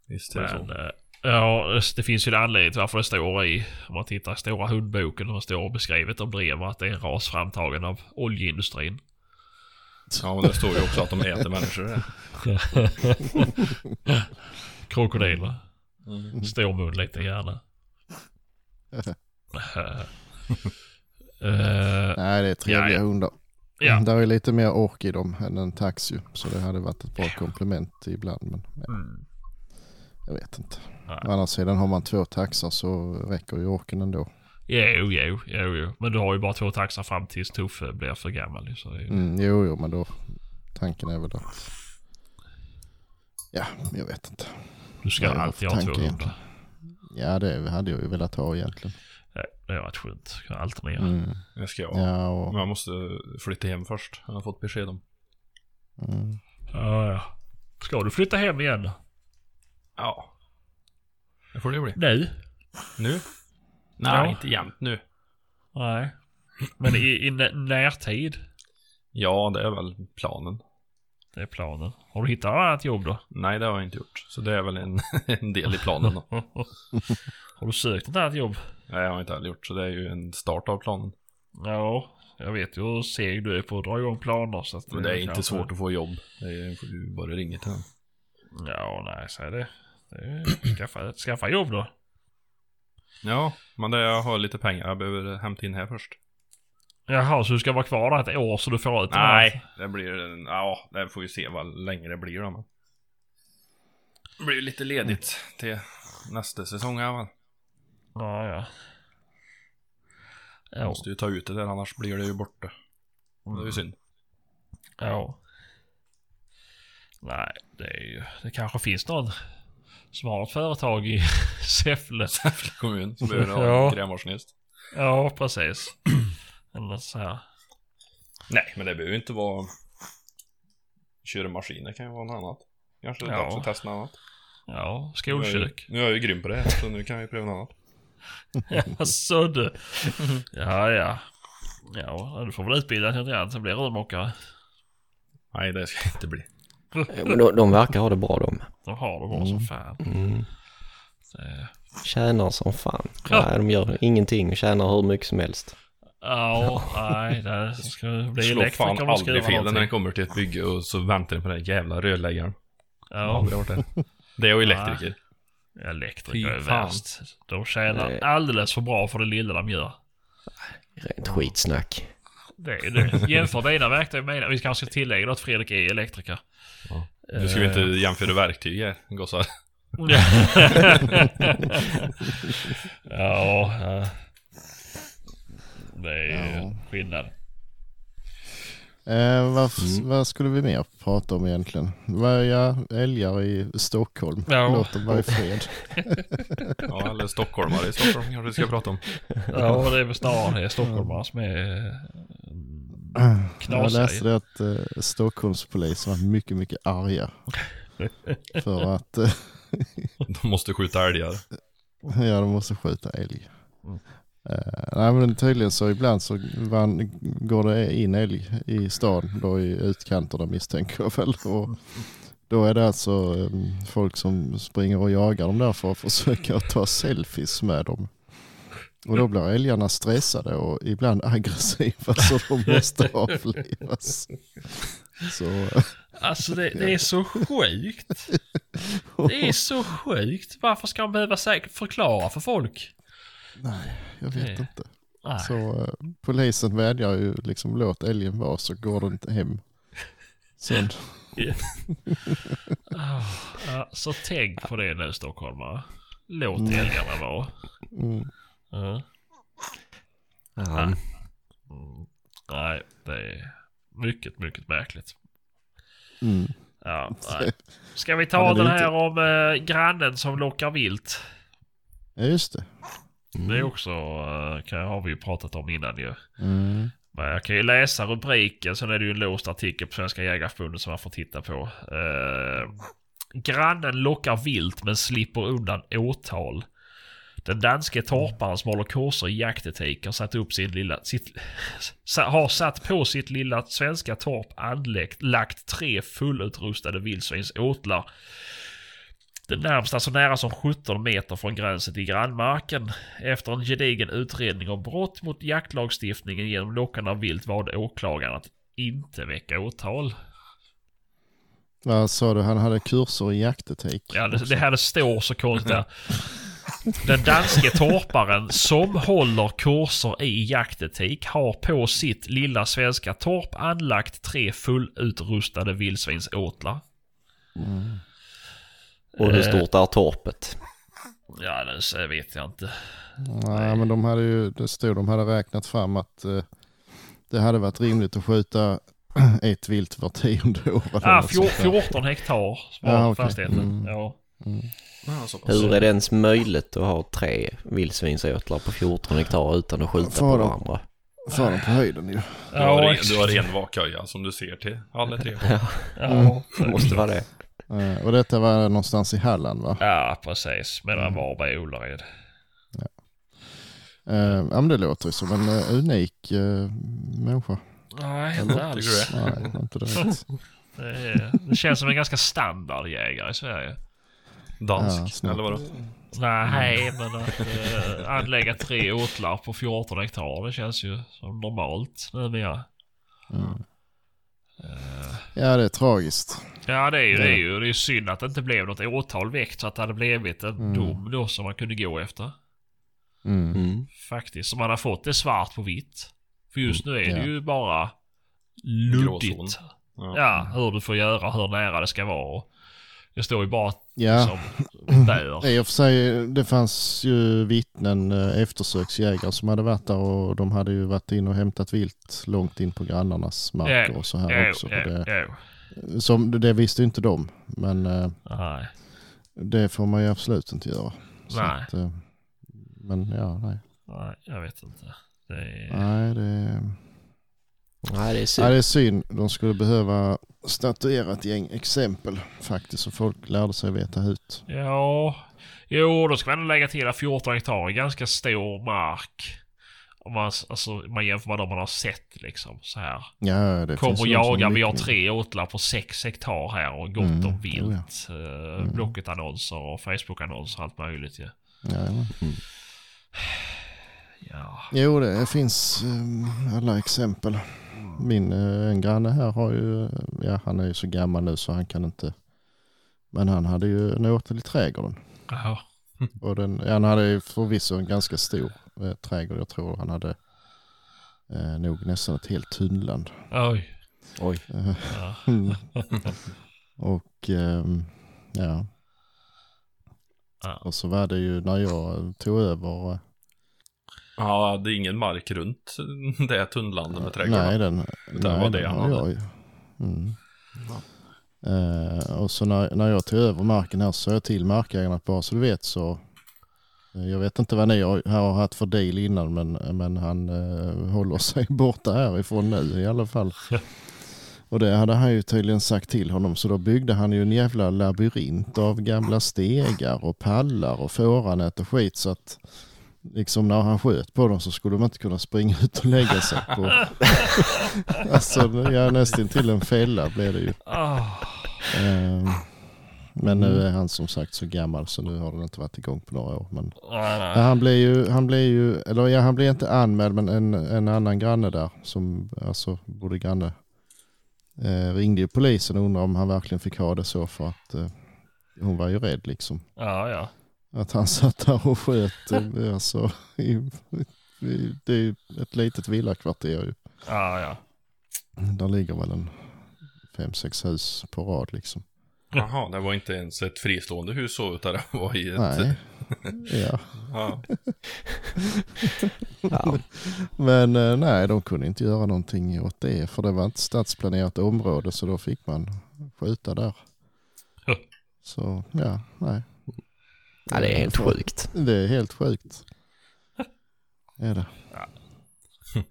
Visst är det Men, så. Ja, det finns ju en anledning till varför det står i, om man tittar i stora hundboken, och det står beskrivet om drever, att det är en ras framtagen av oljeindustrin. Ja, men det står ju också att de äter människor. [laughs] Krokodiler. Mm. Stor mun lite gärna. [laughs] Eh, Nej, det är trevliga Ja, ja. hundar. ja. Där är lite mer ork i dem än en taxi. Så det hade varit ett bra komplement ibland. Men ja, Mm. Jag vet inte. Nej. Å andra sidan har man två taxar så räcker ju orken ändå. Jo, jo, jo, jo. Men du har ju bara två taxar fram tills Tuffe blir för gammal. Så det. Mm, jo, jo, men då tanken är väl att... Ja, jag vet inte. Du ska alltid ha två hundar. Ja, det hade jag ju velat ha egentligen. Ja, det har varit skönt. Kan alternera. Mm. Det ska jag. Ja, och... Men jag måste flytta hem först. Jag har fått besked om. Mm. Ja, ja. Ska du flytta hem igen? Ja. Det får det bli. Nu? Nu? Nej, Ja. inte jämt nu. Nej. Men i, i nä- närtid? Ja, det är väl planen. Det är planen. Har du hittat annat jobb då? Nej, det har jag inte gjort. Så det är väl en, [laughs] en del i planen då. [laughs] har du sökt ett annat jobb? Nej, jag har inte heller gjort. Så det är ju en start av planen. Ja, jag vet ju hur seg du är på att dra igång planer. Så att Men det är inte svårt att få jobb. Det är du bara ringer till den. Ja, nej, så är det. Det är, skaffa, skaffa jobb då. Ja, men det, jag har lite pengar jag behöver hämta in här först. Jaha, så du ska vara kvar där ett år så du får ut Nej, det blir, ja, det får vi se vad länge det blir då. Men. Det blir lite ledigt till nästa säsong här va. Ja, ja. Jag Ja, måste ju ta ut det där annars blir det ju borta. Det är ju synd. ja. Nej, det är ju... Det kanske finns någon som har ett företag i [laughs] Säffle. Säffle kommun som behöver ha Ja. en grävmarskinist. Ja, precis. Eller så här. Nej, men det behöver ju inte vara köra maskiner kan ju vara något annat. Kanske det är Ja. dags att testa något annat. Ja, Nu är jag skolkök. Nu är jag ju grym på det så nu kan jag ju pröva något annat. [laughs] Jaså du. Ja, ja. Ja, du får väl utbilda dig till annat så blir rörmokare. Nej, det ska inte bli. Ja, Men de, de verkar ha det bra de. De har det bra som fan. Mm. Det- Tjänar som fan. Ja. Nej, de gör ingenting och tjänar hur mycket som helst. Ja, nej, det ska bli Slår elektriker fan aldrig fel när den kommer till ett bygge och så väntar den på den jävla rörläggaren. Ja, Aldrig varit det. Det är ju elektriker. elektriker är värst. De tjänar Nej. alldeles för bra för det lilla de gör. Rent skitsnack. Det är det. Jämför dina verktyg med mina. Vi kanske ska tillägga att Fredrik är elektriker. Nu ska vi inte jämföra verktyg här, gossar. [laughs] ja, ja. Det är ju Ja. skillnad. Eh, vad, vad skulle vi mer prata om egentligen? Ja, älgar i Stockholm. Ja. Låt dem vara i fred. [laughs] Ja, eller stockholmare i Stockholm kanske vi ska prata om. Ja, det är väl snarare stockholmare som är eh, Jag knasiga. läste att eh, Stockholmspolisen var mycket, mycket arga. [laughs] För att eh, [laughs] De måste skjuta älgar. ja, de måste skjuta älg. Mm. Eh, nej men tydligen så ibland så van, går det in älg i stan, då i utkanterna misstänker jag väl. Och då är det alltså eh, folk som springer och jagar dem där för att försöka ta selfies med dem. Och då blir älgarna stressade och ibland aggressiva så de [laughs] måste avlivas. Så Alltså det, det är så sjukt. Det är så sjukt. Varför ska man behöva förklara för folk? nej, jag vet Nej. inte. Nej. Så eh, polisen vädjar ju liksom låt älgen vara så går den inte hem. Sen, [laughs] Ah, så tänk på det nu stockholmare. Låt Mm. älgarna vara. mm, Ja. Ja. Mm. Nej, det är mycket, mycket märkligt. mm. Ja, [laughs] nej. Ska vi ta den här om eh, grannen som lockar vilt? Ja just det. Det är också, eh, kan, har vi ju pratat om innan ju. Mm. Men jag kan ju läsa rubriken, sen är det ju en låst artikel på Svenska Jägareförbundet som man får titta på. Eh, grannen lockar vilt men slipper undan åtal. Den danske torparen som håller kurser i jaktetik har satt upp sin lilla, sitt, har satt på sitt lilla svenska torp anlagt lagt tre fullutrustade vildsvinsåtlar. Det närmsta så nära som 17 meter från gränsen till grannmarken. Efter en gedigen utredning om brott mot jaktlagstiftningen genom lockande av vilt valde åklagaren att inte väcka åtal. Vad sa du, han hade kurser i jaktetik? Ja, det, det här det står så konstigt där. [clears throat] Den danske torparen som håller kurser i jaktetik har på sitt lilla svenska torp anlagt tre fullutrustade vildsvinsåtlar. Och hur stort är torpet? Ja, det vet jag inte. Nej men de hade ju, det stod de hade räknat fram att eh, det hade varit rimligt att skjuta [clears throat] ett vilt var tionde år. Ah, [laughs] där. 14 hektar var Ja, okej. fastigheten. Mm. Ja. Ja, så. Hur är det ens möjligt att ha tre vildsvinsåtlar på 14 hektar utan att skjuta Får på de- varandra? För dem på höjden ju. Du har, Ja, en, du har en vaköja som du ser till alla tre. ja, Det måste vara det. Eh, och detta var någonstans i Halland va? ja, precis. Mellan Varberg och Ullared. Eh, ja men det låter ju som en uh, unik uh, människa. Nej, inte alls. Nej, inte direkt. [laughs] Det, är, det känns som en ganska standard jägare i Sverige. Dansk, Ja, eller vadå? Nej, men att äh, anlägga tre åtlar på 14 hektar, det känns ju som normalt numera. Mm. Eh, Ja det är tragiskt. ja, det är ju det. Är ju, det är synd att det inte blev något åtal väckt så att det hade blivit en Mm. dom då som man kunde gå efter. Mm. Mm. Faktiskt, så man har fått det svart på vitt. För just nu är det Ja. ju bara luddigt. Ja. Ja, hur du får göra, hur nära det ska vara. Det står ju bara Ja, som där. i och för sig det fanns ju vittnen, eh, eftersöksjägare som hade varit där och de hade ju varit in och hämtat vilt långt in på grannarnas marker Ja, och så här Jo, också. jo, Det, jo. som, det visste inte de, men eh, Nej. det får man ju absolut inte göra. Nej. Att, eh, men ja, nej. Nej, jag vet inte. Det är... Nej, det, Nej, det är synd. det är synd. De skulle behöva statuera ett gäng exempel faktiskt så folk lärde sig veta ut. Ja, jo då ska man lägga till att 14 hektar är ganska stor mark. Om man, alltså, man jämför med de man har sett liksom så här. Ja, det Kom finns och ju de som jaga, är vi har tre åtlar på 6 hektar här och gott Mm, om vilt. ja. Eh, Mm. Blocket-annonser och Facebook-annonser och allt möjligt ju. Ja. Jajamän. ja. Jo, det finns eh, alla exempel. Min eh, en granne här har ju, eh, ja han är ju så gammal nu så han kan inte, men han hade ju en åtel i trädgården. [laughs] Och den, han hade ju förvisso en ganska stor eh, trädgård. Jag tror han hade Eh, nog nästan ett helt tunnland. Oj. Oj. Eh, [laughs] mm. och ehm, ja, Ja. och så var det ju när jag tog över. Ja, det är ingen mark runt det tunnlandet med trädgården. Nej, den, Utan nej, var det han hade. Mm. Eh, och så när, när jag tog över marken här så sa jag till markägarna att bara så du vet så eh, jag vet inte vad ni har, har haft för deal innan men, men han eh, håller sig [laughs] borta härifrån nu i alla fall. [laughs] Och det hade han ju tydligen sagt till honom så då byggde han ju en jävla labyrint av gamla stegar och pallar och fåranät och skit så att liksom när han sköt på dem så skulle de inte kunna springa [laughs] ut och lägga sig på. [laughs] alltså ja, nästan till en fälla blev det ju. Ah. Ehm, Men nu är han som sagt så gammal så nu har den inte varit igång på några år. Men Nej, Ja, nej. han blev ju, han blev ju, eller ja han blev inte anmäld men en, en annan granne där som alltså bodde granne eh, ringde ju polisen och undrade om han verkligen fick ha det så för att eh, hon var ju rädd liksom. Ja, ja. Att han satt där och sköt eh, alltså, i, i, det är ett litet villakvarter ju. Ja, ja. Där ligger väl en fem, sex hus på rad liksom. Jaha, det var inte ens ett fristående hus så, utan det var i ett... Nej, [laughs] ja. Ja. Ja. Men eh, nej, de kunde inte göra någonting åt det för det var inte stadsplanerat område så då fick man skjuta där. Så ja, nej. Ja, det är helt sjukt. Det är helt sjukt. [laughs] Är det? [laughs]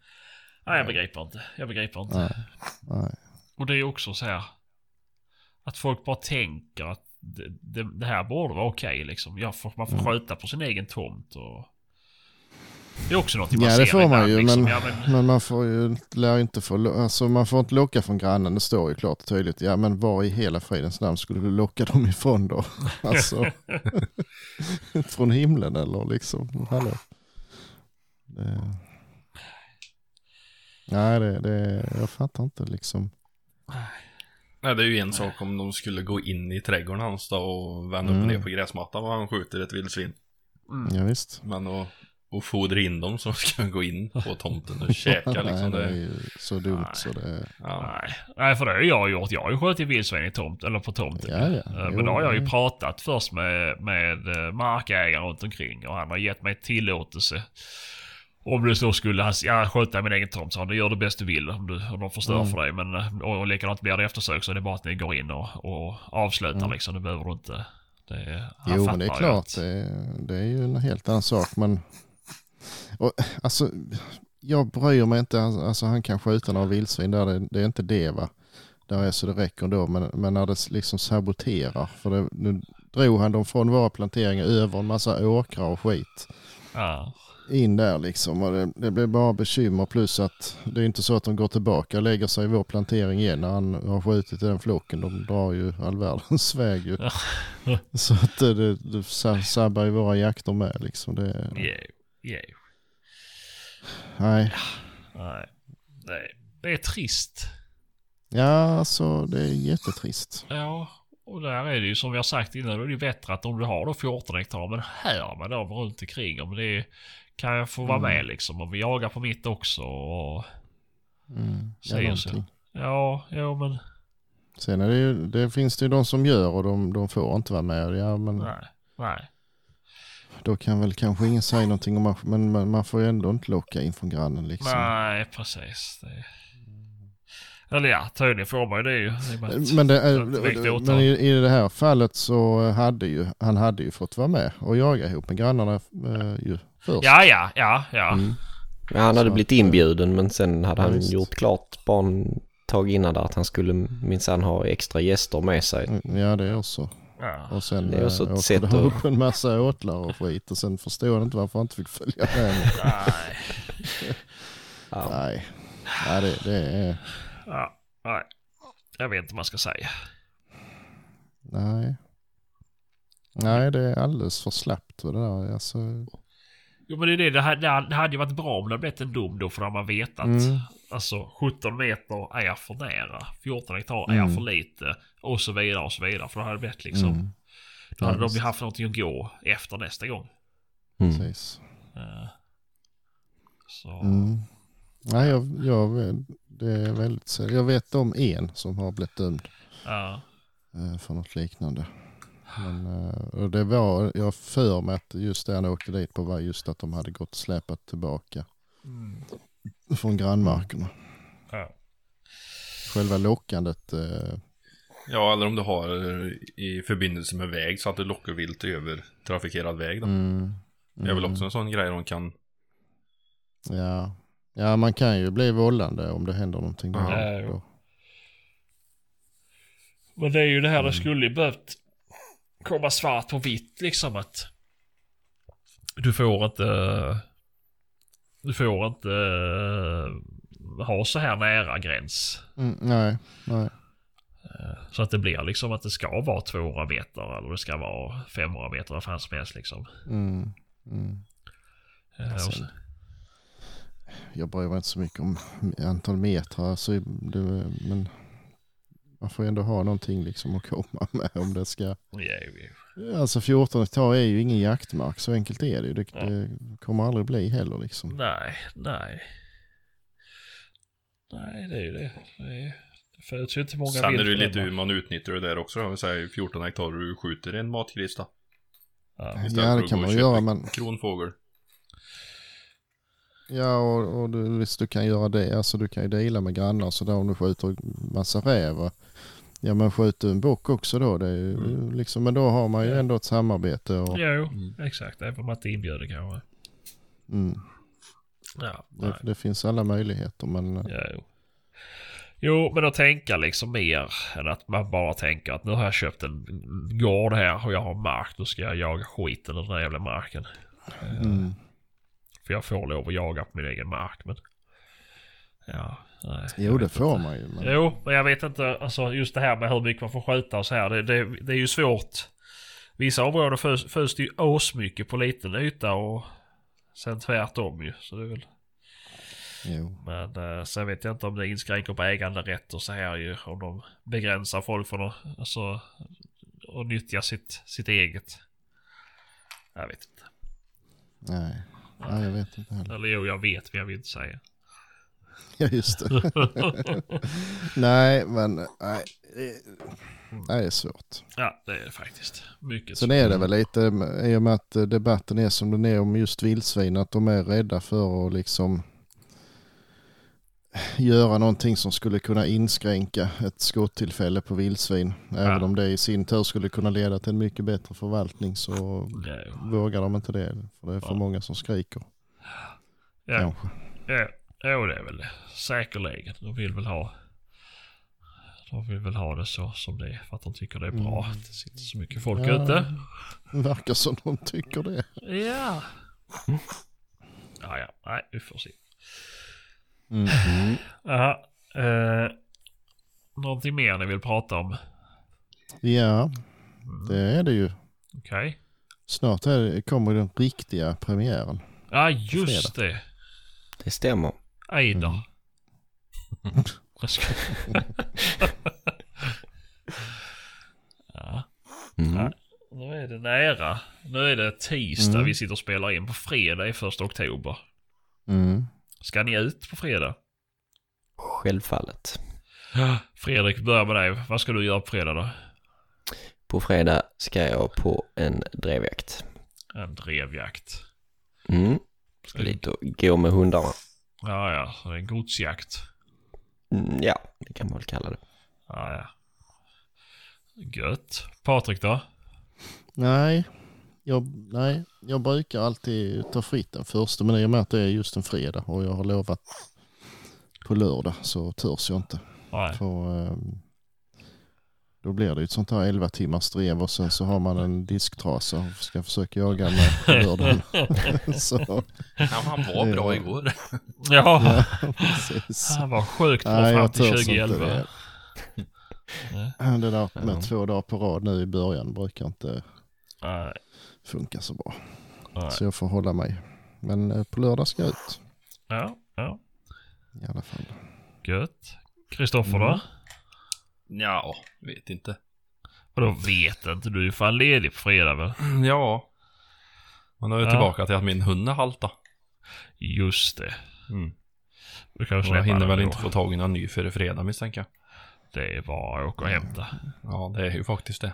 Nej, jag begriper inte. Jag begriper inte. Nej. nej. Och det är ju också så här. Att folk bara tänker att det, det, det här borde vara okej liksom. Ja, får, man får Mm. skjuta på sin egen tomt och... Det är också något man Ja ser det får man ju liksom. men, Ja, men, men man får ju lär inte få, alltså man får inte locka från grannen. Det står ju klart och tydligt. Ja men var i hela fridens namn skulle du locka dem ifrån då? [laughs] Alltså [laughs] från himlen eller liksom. Hallå. Det... Nej det, det, jag fattar inte liksom. Nej, det är ju en sak om de skulle gå in i trädgården hans då och vända upp och Mm. ner på gräsmattan och han skjuter ett vildsvin. Ja, visst. Men att och fodra in dem som ska gå in på tomten och käka [laughs] Nej, liksom. det är ju så dumt Nej. så det... ja. nej. nej, för det har ju jag gjort. Jag har ju skjutit vildsvin i tomt, eller på tomten. Ja, ja. Eh, Jo, Men då har jag ju pratat först med, med eh, markägaren runt omkring och han har gett mig tillåtelse. Om det så skulle han ja, skjuta min egen tomt så han, det gör det bäst du vill om, du, om de förstör Mm. för dig. Men, eh, och, och likadant blir det eftersök så är det bara att ni går in och, och avslutar Mm. liksom. Det behöver du inte. Det, Jo men det är klart, det, det är ju en helt annan sak. Men och, alltså, jag bryr mig inte, alltså, han kan skjuta några vildsvin där, det, det är inte det va. Där är så det räcker då, men, men när det liksom saboterar, för det, nu drog han dem från våra planteringar över en massa åkrar och skit Ja. in där liksom och det, det blir bara bekymmer plus att det är inte så att de går tillbaka och lägger sig i vår plantering igen när han har skjutit i den flocken. De drar ju all världens väg ju. [laughs] så att det, det, det sa- sabbar ju våra jakter med liksom. Det, Yeah, yeah. Nej. Nej. Nej. Det är trist. Ja, alltså det är jättetrist. Ja, och där är det ju som vi har sagt innan, då är det ju bättre att om du har då 14 hektar, men här med dem runt omkring, om det kan jag få vara Mm. med liksom. Och vi jagar på mitt också och... Mm. Ja, så. Ja, jo men... Sen är det ju, det finns det ju de som gör och de, de får inte vara med. Ja, men Nej. Nej. Då kan väl kanske ingen säga någonting om man, men man, man får ju ändå inte locka in från grannen liksom. Nej, precis. Det... Eller ja, tydligen får man ju det ju. Men, det, är- men i, i det här fallet så hade ju han hade ju fått vara med och jaga ihop med grannarna eh, ju först. Ja, ja, ja, ja. Mm. Ja, han hade Så blivit att, eh, inbjuden men sen hade han visst. gjort klart bara en tag innan där att han skulle minsann ha extra gäster med sig. Mm, Ja det är också. Ja. Och sen Det är också eh, ett åkte sätt att- upp en massa åtlar och skit och sen förstod han inte varför han inte fick följa med. Nej. [laughs] Ja. Nej, Nej det, det är... Ja, nej. Jag vet inte vad man ska säga. Nej. Nej det är alldeles för slappt det där. Alltså, Jo men det är det, det hade, det hade ju varit bra om det hade blivit en dom då för då har man vetat. Mm. Alltså 17 meter är för nära. 14 hektar Mm. är för lite. Och så vidare och så vidare. För då hade det blivit liksom. mm, Då hade Ja, de ju haft någonting att gå efter nästa gång. Mm. precis. Eh, Så. Mm. Nej, jag, jag, det är väldigt. Jag vet om en som har blivit dömd Ja. eh, för något liknande. Men, eh, och det var, jag för mig att just det han åkte dit på var just att de hade gått och släpat tillbaka från grannmarkerna. Ja. Själva lockandet, eh, Ja, eller om du har i förbindelse med väg så att du lockar vilt över trafikerad väg då. mm, Det är väl mm, också en sån grej de kan... Ja. ja, man kan ju bli vållande om det händer någonting där. Ja. Då. Men det är ju det här, Mm. det skulle ju behövt komma svart på vitt liksom att du får inte du får inte eh, ha så här nära gräns. Mm, nej, nej. Eh, Så att det blir liksom att det ska vara 200 meter eller det ska vara 500 meter vad fan som helst liksom. Mm, mm. Eh, och Sen- så- Jag bryr mig inte så mycket om antal meter. Alltså, det, men man får ändå ha någonting liksom att komma med om det ska. Alltså 14 hektar är ju ingen jaktmark, så enkelt är det ju. Det, Ja. det kommer aldrig bli heller liksom. Nej, nej. Nej, det är ju det. Det, är, det föds ju inte många Sen är det lite hur man utnyttjar det där också. Om vi säger 14 hektar och du skjuter en matgris då. Ja. Ja, för det kan man göra, en men Kronfågel. ja, och, och du, visst du kan göra det. Alltså du kan ju dela med grannar så där om du skjuter massa räv. Ja, men skjuter du en bock också då. Det är ju Mm. liksom, men då har man ju ändå ett samarbete. Och, Jo, Mm. exakt. Även om man inte inbjuder kanske. mm, Ja, det, det finns alla möjligheter men Ja, jo. Jo, men att tänka liksom mer än att man bara tänker att nu har jag köpt en gård här och jag har mark. Då ska jag jaga skiten ur den här jävla marken. Mm, För jag får lov att jaga på min egen mark. Men... Ja, nej. jo det får inte. man ju. Men, Jo, men jag vet inte. Alltså just det här med hur mycket man får skjuta och så här. Det, det, det är ju svårt. Vissa områden föds det ju asmycket på liten yta och sen tvärtom ju. Så det är väl... jo. Men eh, sen vet jag inte om det inskränker på äganderätt och så här ju. Om de begränsar folk från att, alltså, att nyttja sitt, sitt eget. Jag vet inte. Nej. Nej, jag vet inte heller. Eller jo, jag vet men jag vill inte säga. [laughs] Ja, just det. [laughs] nej, men nej. det- Nej, det är svårt. ja, det är det faktiskt. Mycket Sen är det väl lite, i och med att debatten är som den är om just vildsvin, att de är rädda för att liksom göra någonting som skulle kunna inskränka ett skottillfälle på vildsvin. Även Ja. om det i sin tur skulle kunna leda till en mycket bättre förvaltning så Ja, vågar de inte det. För det är för Ja. många som skriker. ja, Kanske. ja, jo, det är väl det. Säkerligen. De vill väl ha de vill väl ha det så som det är för att de tycker det är bra. Mm. Det sitter så mycket folk Ja. ute. Verkar som de tycker det. Ja. Ja, ja. Nej, vi får se. Mm. Jaha. Eh, någonting mer ni vill prata om? Ja, Mm. det är det ju. Okej. Snart är kommer den riktiga premiären. Ja, just det. Det stämmer. Eider. Mm. Jag [laughs] skojar. ja, Mm. Ja. nu är det nära. Nu är det tisdag Mm. vi sitter och spelar in. På fredag är första oktober. Mm. Ska ni ut på fredag? Självfallet. Fredrik, börja med dig. Vad ska du göra på fredag då? På fredag ska jag på en drevjakt. En drevjakt. Mm. Ska dit och gå med hundarna. Ja, ja. Så det är en godsjakt. Mm, ja, det kan man väl kalla det. Ja, ja. Gött. Patrik då? Nej, jag, nej, jag brukar alltid ta fritt den första men i och med att det är just en fredag och jag har lovat på lördag så törs jag inte. Nej. För, ehm, då blir det ju ett sånt här 11 timmars drev och sen så har man en disktrasa och ska försöka jaga med lördagen. [laughs] så, Ja, han var bra igår. Ja, ja, precis. han var sjukt bra Nej, fram till törs inte 2011. det. Det där med Ja. två dagar på rad nu i början brukar inte Nej, funka så bra. nej. Så jag får hålla mig. Men eh, på lördag ska jag ut Ja, ja. i alla fall. Gött. Kristoffer då? Mm. Ja, vet inte. Vadå vet inte? Du är ju fan ledig på fredag väl? Ja. Men då är jag Ja. tillbaka till att min hund är halta. Just det. Mm. Du kan ju Och släppa jag hinner väl då. inte få tag i någon ny före fredag misstänker jag. Det är bara att åka och hämta. Ja, det är ju faktiskt det.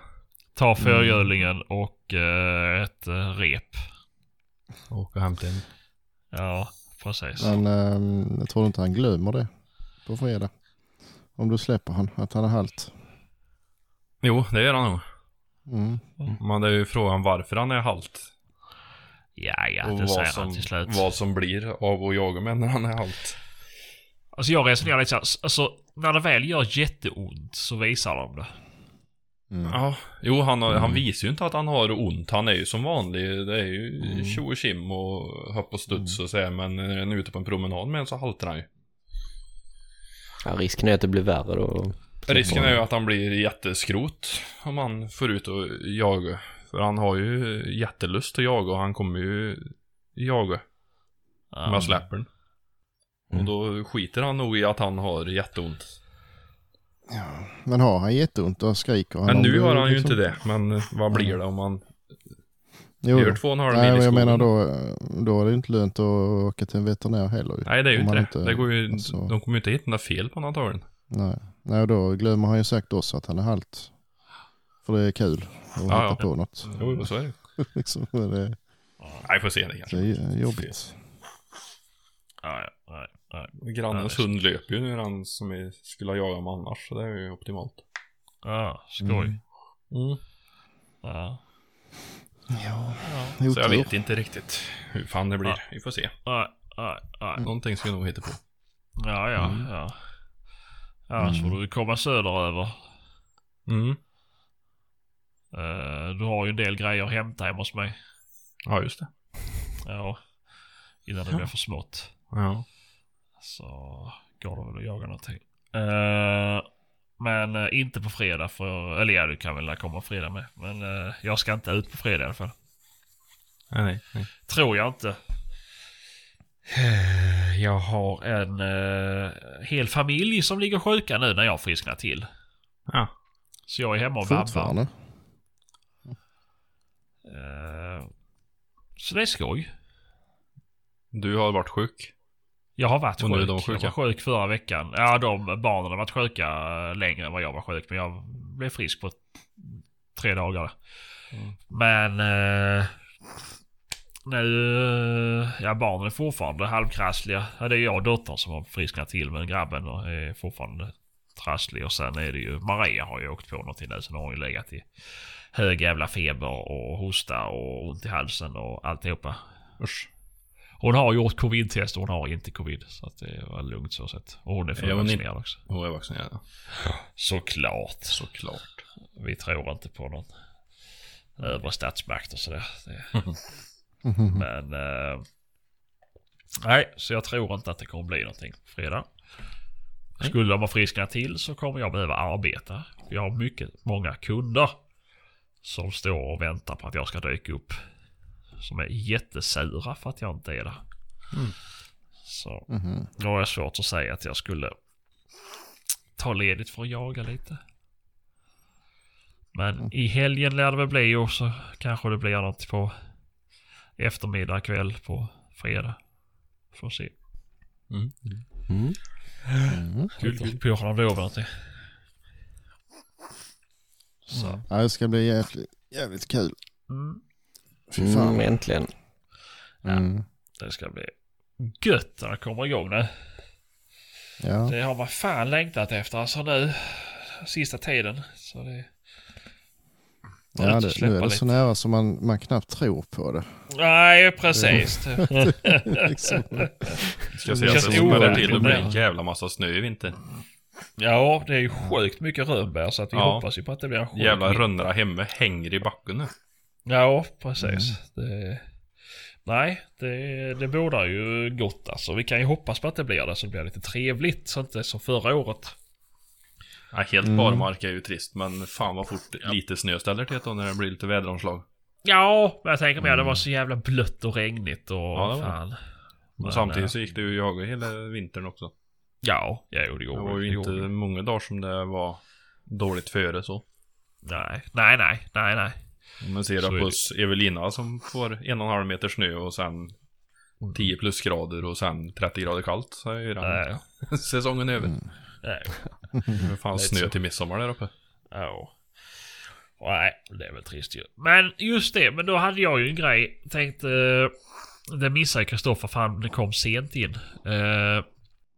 Ta fyrhjulingen och eh, ett eh, rep. Åka och hämta en. Ja, precis. Men eh, jag tror inte han glömmer det på fredag. Om du släpper han, att han är halt. Jo, det gör han nog. Mm. Men det är ju frågan varför han är halt. Ja, ja, och det säger vad han som, till slut. vad som blir av att jaga med när han är halt. Alltså jag resonerar lite så här, alltså när det väl gör jätteont så visar de det. Mm. Ja, jo han, har, han Mm. visar ju inte att han har ont. Han är ju som vanlig. Det är ju Mm. tjo och tjim och hopp och studs och så här. Men när han är ute på en promenad med en så haltar han ju. Ja, risken är att det blir värre då. Risken är ju att han blir jätteskrot om han får ut och jaga. För han har ju jättelust att jaga och han kommer ju jaga Ja. om jag släpper den. Och Mm. då skiter han nog i att han har jätteont. Ja. Men har han jätteont då skriker han. Men nu har han ju liksom- inte det. Men vad blir det om man Jo, gör två och en halv mil i jag menar då, då är det inte lönt att åka till en veterinär heller. ju. Nej det är ju inte det. det går ju, alltså- De kommer ju inte hitta några fel på den antagligen. Nej. Nej, och då glömmer han ju sagt också att han är halt. För det är kul att hitta ja. på något. Jo, så är det [laughs] liksom, det, Nej, får se det det kanske. är jobbigt. Ja, ja, nej, nej. Grannens Ja, hund löper ju nu han som vi skulle ha jagat med annars. Så det är ju optimalt. Ja, skoj. Mm. Mm. Ja. Ja. Så jag vet inte riktigt hur fan det blir. Ja. Vi får se. Nej, nej, nej. Någonting ska vi nog hitta på. Ja, ja, Mm. ja. Annars får du komma söderöver. Mm. Eh, du har ju en del grejer att hämta hemma hos mig. Ja, just det. Ja. Innan det blir för smått. Ja. Så går det väl att jaga någonting. Eh, men eh, inte på fredag för, eller ja du kan väl komma fredag med. Men eh, jag ska inte ut på fredag i alla fall. Nej, nej. Tror jag inte. Jag har en hel familj som ligger sjuka nu när jag frisknar till. Ja. Så jag är hemma och vabbar. Fortfarande. Eh, så det är skoj. Du har varit sjuk. Jag har varit Och sjuk. de Jag sjuka? var sjuk förra veckan. Ja, de barnen har varit sjuka längre än vad jag var sjuk. Men jag blev frisk på tre dagar. Mm. Men eh, nu, ja barnen är fortfarande halvkrassliga. Ja, det är jag och dottern som har frisknat till men grabben är fortfarande trasslig. Och sen är det ju, Maria har ju åkt på någonting nu. Sen har hon ju legat i hög jävla feber och hosta och ont i halsen och alltihopa. Usch. Hon har gjort covid-test och hon har inte covid. Så att det var lugnt så sett. Och hon är fullvaccinerad också. Hon är vaccinerad. Såklart. Såklart. Vi tror inte på någon övre statsmakt och sådär. [laughs] Men... Eh, nej, så jag tror inte att det kommer bli någonting på fredag. Skulle de ha frisknat till så kommer jag behöva arbeta. Jag har mycket, många kunder som står och väntar på att jag ska dyka upp. Som är jättesura för att jag inte är där. Mm. Så Mhm. då har jag svårt att säga att jag skulle ta ledigt för att jaga lite. Men i helgen lär det väl bli och så kanske det blir något på eftermiddag, kväll på fredag. Får se. Mm. Mm. Mm. Kul, kul. På om det över någonting. Så. Ja, det ska bli jävligt, jävligt kul. Mm. Fy fan. Mm, äntligen. Mm. Det ska bli gött när det kommer igång nu. Ja. Det har man fan längtat efter alltså nu. Sista tiden. Så det... Ja, det, nu är det lite. så nära som man, man knappt tror på det. Nej, precis. liksom. [laughs] [laughs] Ska Det att det smäller overkligt till och blir en jävla massa snö i vinter. Ja, det är ju sjukt mycket rönnbär så att vi Ja. hoppas ju på att det blir en sjuk Jävla rönnra hemma hänger i backen nu. Ja, precis. Det... Nej, det, det bådar ju gott alltså. Vi kan ju hoppas på att det blir det så det blir lite trevligt så inte som förra året. Ja, helt Mm. barmark är ju trist, men fan vad fort lite snö ställer till då när det blir lite väderomslag. Ja, men jag tänker mer det var så jävla blött och regnigt och Ja, fan. Men Men, samtidigt eh, så gick det ju jaga hela vintern också. Ja, ja jo, det Det gjorde var ju gjorde inte många dagar som det var dåligt före så. Nej, nej, nej, nej, nej. Om man ser det på Evelina som får en och en halv meter snö och sen 10 plusgrader och sen 30 grader kallt så är ju den Äh, [laughs] säsongen över. Mm. äh, Det är fan Lite snö till midsommar där uppe. ja. Nej, det är väl trist ju. Men just det, men då hade jag ju en grej. Tänkte... eh, Det missade Kristoffer för han kom sent in. Eh,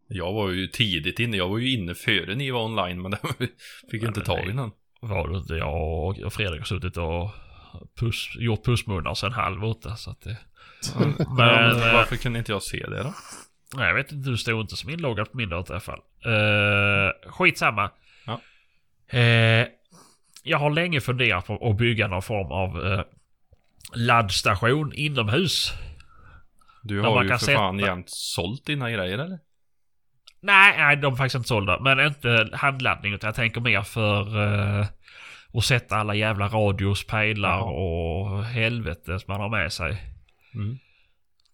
Jag var ju tidigt inne, jag var ju inne före ni var online men [laughs] det fick inte men tag i nej. någon. var det inte jag och Fredrik har suttit och puss, gjort pussmunnar sen halv åtta så att det... Men, [laughs] Men... men eh, varför kunde inte jag se det då? Nej, jag vet inte, du stod inte som inloggad på min dator i alla fall. Uh, skitsamma. Ja. Eh, jag har länge funderat på att bygga någon form av eh, laddstation inomhus. Du har ju för fan jämt sålt dina grejer eller? Nej, nej, de är faktiskt inte sålda. Men inte handladdning, utan jag tänker mer för eh, att sätta alla jävla radios, pejlar Jaha. och helvete som man har med sig. Mm.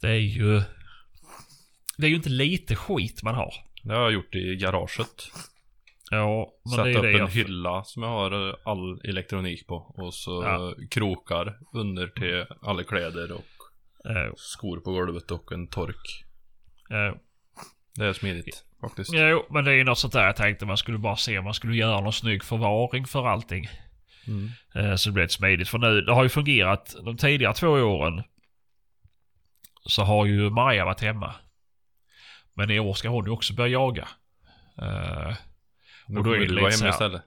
Det är ju... Det är ju inte lite skit man har. Det har jag gjort i garaget. Ja, men Satt det är upp det en jag... hylla som jag har all elektronik på. Och så Ja. krokar under till alla kläder och Ja, skor på golvet och en tork. ja. Det är smidigt faktiskt. Jo, men det är ju något sånt där jag tänkte man skulle bara se om man skulle göra någon snygg förvaring för allting. Mm. Eh, Så det blir lite smidigt. För nu, det har ju fungerat de tidigare två åren. Så har ju Maja varit hemma. Men i år ska hon ju också börja jaga. Eh, Och då är det vara lite så hemma här- istället.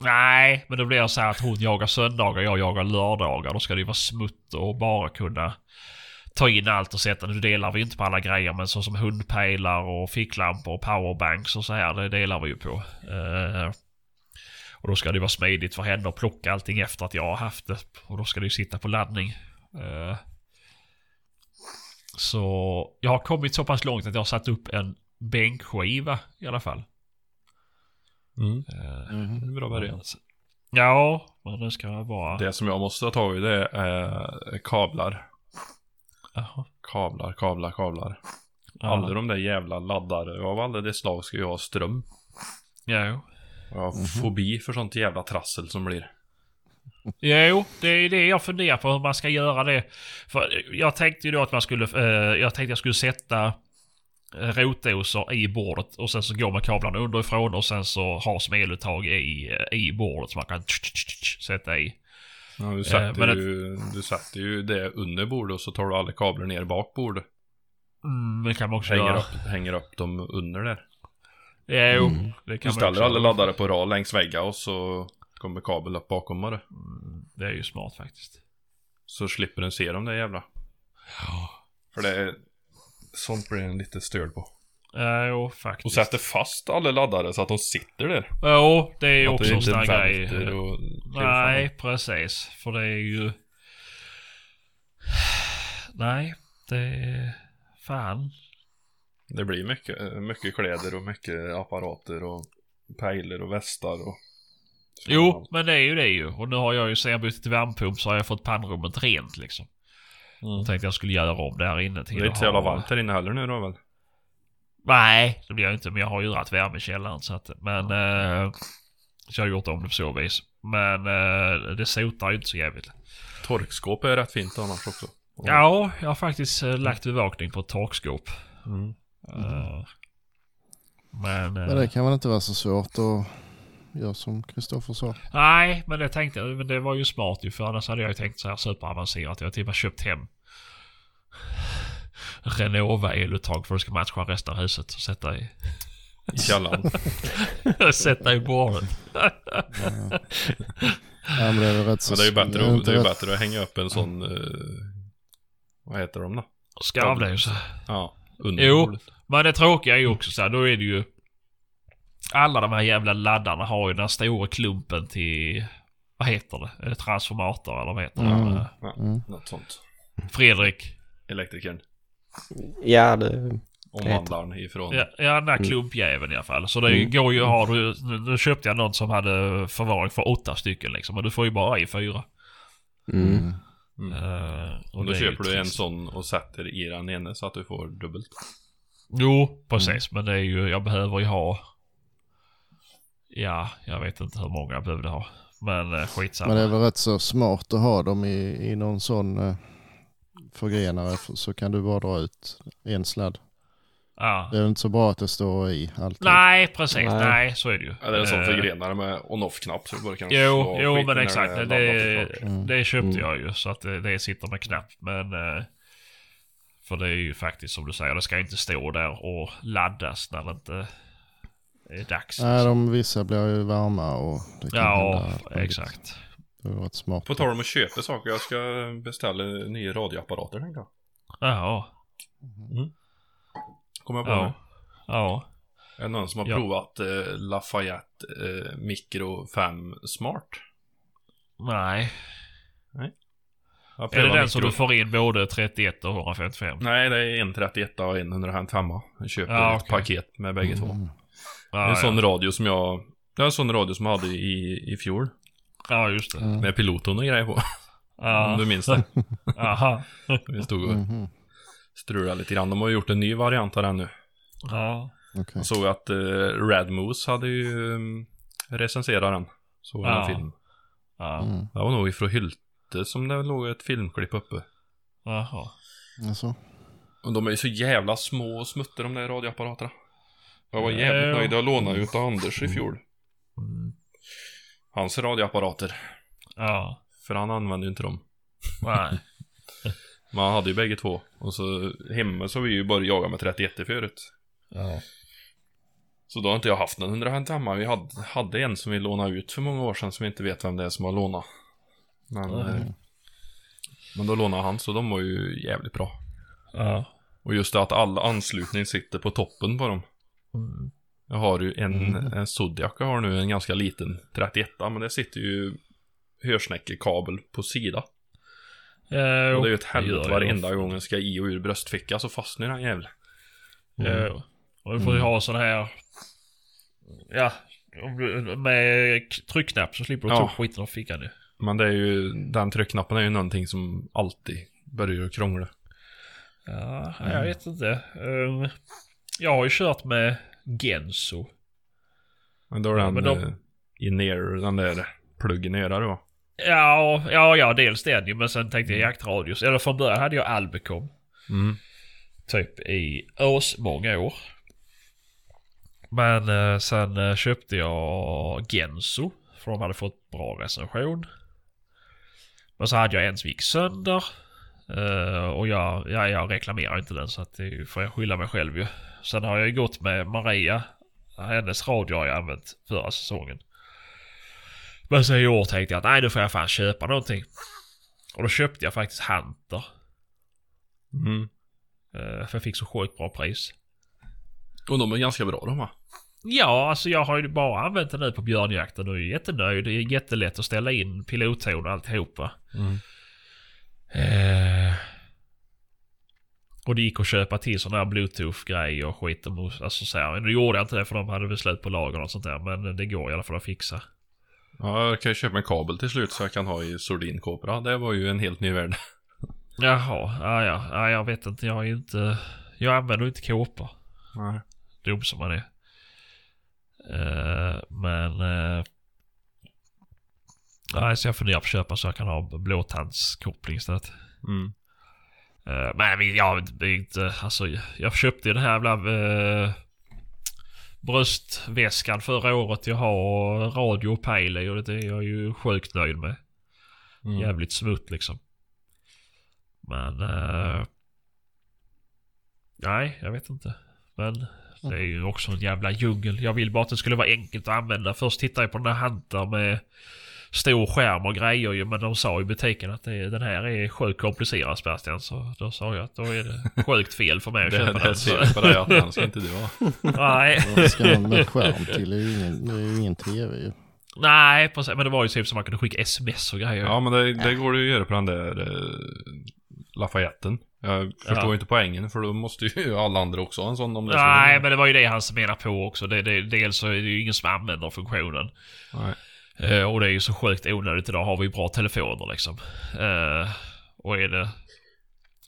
nej, men det blir så här att hon jagar söndagar, jag jagar lördagar. Då ska det ju vara smutt och bara kunna ta in allt och sätta. Nu delar vi inte på alla grejer, men så som hundpejlar och ficklampor och powerbanks och så här, det delar vi ju på. Eh, och då ska det vara smidigt för henne att plocka allting efter att jag har haft det. Och då ska det ju sitta på laddning. Eh, så jag har kommit så pass långt att jag har satt upp en bänkskiva i alla fall. Mm. Eh, Mhm. Det är en bra början. Ja, men det ska vara... Det som jag måste ha tagit det är kablar. Jaha. Kablar, kablar, kablar. Ja. Alla de där jävla laddare av alla det slag ska ju ha ström. Jo. Jag har fobi för sånt jävla trassel som blir. Jo, det är det jag funderar på hur man ska göra det. För jag tänkte ju då att man skulle... Eh, jag tänkte jag skulle sätta eh, rotdosor i bordet och sen så går man kablarna underifrån och sen så ha som eluttag i, eh, i bordet som man kan sätta i. Ja, du, sätter det- ju, du sätter ju det under bordet och så tar du alla kablar ner bak bordet. Mm, det kan man också Hänger göra. upp, hänger upp dem under där. Jo, Mm. det Du kan man ställer alla laddare på rad längs väggar och så kommer kabel upp bakom bara. Mm, Det är ju smart faktiskt. Så slipper den se dem där jävla. För det är... Sånt blir en lite störd på. Ja, jo, Och faktiskt. sätter fast alla laddare så att de sitter där. Jo, det är ju också det en inte sån här grej. och... Nej, precis. För det är ju... Nej, det är... Fan. Det blir mycket, mycket kläder och mycket apparater och pejler och västar och... Jo, men det är ju det ju. Och nu har jag ju sen jag bytte till värmepump så har jag fått pannrummet rent liksom. Mm. Jag tänkte jag skulle göra om det här inne till Det är inte så jävla varmt här inne heller nu då väl? Nej, det blir jag inte. Men jag har ju rätt värme i källaren så att... Men... Eh, så jag har gjort om det på så vis. Men eh, det sotar ju inte så jävligt. Torkskåp är rätt fint annars också. Ja, jag har faktiskt eh, lagt bevakning på ett takskåp. Mm. Eh, men... eh, Men det kan väl inte vara så svårt att göra som Kristoffer sa. Nej, men det tänkte jag. Men det var ju smart ju. För annars hade jag ju tänkt så här superavancerat. Jag har till och med köpt hem Renova eluttag för att det ska matcha resten av huset. Och sätta i, I källaren. [laughs] sätta i bordet. Ja. ja men det är väl rätt så... Men det är ju bättre, är att, det är ju rätt- bättre att hänga upp en sån... eh, vad heter de då? Skarvlös. Ja, under Jo. bordet. Men det tråkiga är ju också så här. Då är det ju... Alla de här jävla laddarna har ju den stora klumpen till... Vad heter det? Är det transformator eller vad heter Mm. det? Mm. något sånt. Fredrik. Elektrikern. Ja, det... Omvandlaren ifrån... Ja, ja den där Mm. klumpjäveln i alla fall. Så det Mm. går ju har du... Nu, nu köpte jag någon som hade förvaring för åtta stycken liksom. Men du får ju bara i fyra. Mm. Mm. Mm. Uh, Och då köper du en sån och sätter i den ene så att du får dubbelt. Jo, precis. Men det är ju... Jag behöver ju ha... Ja, jag vet inte hur många jag behövde ha. Men uh, skitsamma. Men det är väl rätt så smart att ha dem i, i någon sån... eh, förgrenare så kan du bara dra ut en sladd. Ja. Det är inte så bra att det står i alltid. Nej, precis. Nej. Nej. så är det ju. Ja, det är en sån Eh, förgrenare med on-off-knapp Jo, jo men exakt. Det. Mm. det köpte Mm. jag ju så att det, det sitter med knapp. Men... eh, För det är ju faktiskt som du säger, det ska inte stå där och laddas när det inte är dags. Nej, de vissa blir ju varma och det kan ja, hända exakt. Det har varit smart. På tal om att köpa saker, jag ska beställa nya radioapparater tänkte jag. Jaha. Kommer jag på Ja. nu. Ja. Är det någon som har Ja. provat eh, Lafayette eh, Micro 5 Smart? Nej. Jag Är det den som du får in både 31 och 155? Nej, det är en 31 och en 155. Jag köper Ja, ett okej. paket med bägge två. Mm. Det är en sån ja. radio som jag... Det är en sån radio som jag hade i, i fjol. ja, just det. Mm. Med piloten och grejer på. [laughs] Om Ja. du minns det. [laughs] Aha. Vi stod och Mhm. strulade lite grann. De har gjort en ny variant av den nu. Ja. Okej. Jag såg att uh, Radmoose hade ju um, recenserat den. Såg Ja. en film. Ja. Mm. Det var nog ifrån Hylte som det låg ett filmklipp uppe. Jaha. Alltså. Och de är ju så jävla små och smutter de där radioapparaterna. Jag var jävligt nöjd. Jag lånade ju av Anders i fjol. Mm. Hans radioapparater. Ja. För han använde ju inte dem. Nej. [laughs] Men han hade ju bägge två. Och så hemma så har vi ju bara jagat med 31 förut. Ja. Så då har inte jag haft någon 155. Vi hade, hade en som vi lånade ut för många år sedan som vi inte vet vem det är som har lånat. Men, eh, men då lånade han så de var ju jävligt bra. Ja. Och just det att all anslutning sitter på toppen på dem. Mm. Jag har ju en, Mm. en Zodiac jag har nu, en ganska liten 31 men det sitter ju hörsnäckekabel på sida. Ja, Och det är ju ett helvete varenda gång jag ska i och ur bröstficka så fastnar den jäveln. Ja. Och du får ju ha sån här... Ja. Med tryckknapp så slipper du Ja. ta upp skiten av fickan ju. Men det är ju, den tryckknappen är ju någonting som alltid börjar krångla. Ja, jag vet inte. Um, jag har ju kört med Genso. Men då är den men de- eh, i ner, den där pluggen nere då. Ja, ja, ja, dels den ju, men sen tänkte jag jaktradios. Eller från början hade jag Albecom. Mm. Typ i ås många år. Men eh, sen eh, köpte jag Genso. För de hade fått bra recension. Men så hade jag en som gick sönder. Eh, och jag, ja, jag reklamerar inte den så att det får jag skylla mig själv ju. Sen har jag ju gått med Maria. Hennes radio har jag använt förra säsongen. Men sen i år tänkte jag att nej nu får jag fan köpa någonting. Och då köpte jag faktiskt Hunter. Mm. eh, För jag fick så sjukt bra pris. Och de är ganska bra de va? Ja, alltså jag har ju bara använt den nu på björnjakten och är jättenöjd. Det är jättelätt att ställa in pilotton och alltihopa. Mm. Eh, och det gick att köpa till sådana här bluetooth-grejer och skit. Alltså så här. Nu gjorde jag inte det för de hade väl slut på lager och sånt där. Men det går i alla fall att fixa. Ja, jag kan ju köpa en kabel till slut så jag kan ha i sordinkåpra. Det var ju en helt ny värld. [laughs] Jaha, ja, ja, ja jag vet inte. Jag är inte... Jag använder inte kåpor. Nej. Dum som man är. Eh, men... Uh, nej, så jag funderar på att köpa så jag kan ha blåtandskoppling istället. Mm. Uh, men vi- jag är inte... Alltså, jag köpte ju den här jävla... Uh, bröstväskan förra året. Jag har radio och pejl i och det är jag ju sjukt nöjd med. Mm. Jävligt smutt liksom. Men... eh, nej, jag vet inte. Men det är ju också en jävla djungel. Jag vill bara att det skulle vara enkelt att använda. Först tittade jag på den här Hunter med stor skärm och grejer ju. Men de sa i butiken att det, den här är sjukt komplicerad Sebastian. Så då sa jag att då är det [laughs] sjukt fel för mig att Det, köpa det den. ser Så, jag på dig att den ska inte du ha. [laughs] nej, Vad ska man med skärm till? Det är ju ingen, det är ju ingen tv ju. nej precis. Men det var ju typ som man kunde skicka sms och grejer. Ja, men det, det går det ju att göra på den där eh, Lafayetten. Jag förstår Ja. inte poängen för då måste ju [laughs] alla andra också ha en sån om det Nej, men det var ju det han menar på också. Det, det, dels så är det ju ingen som använder funktionen. Nej. Eh, och det är ju så sjukt onödigt. Idag har vi bra telefoner liksom. Eh, och är det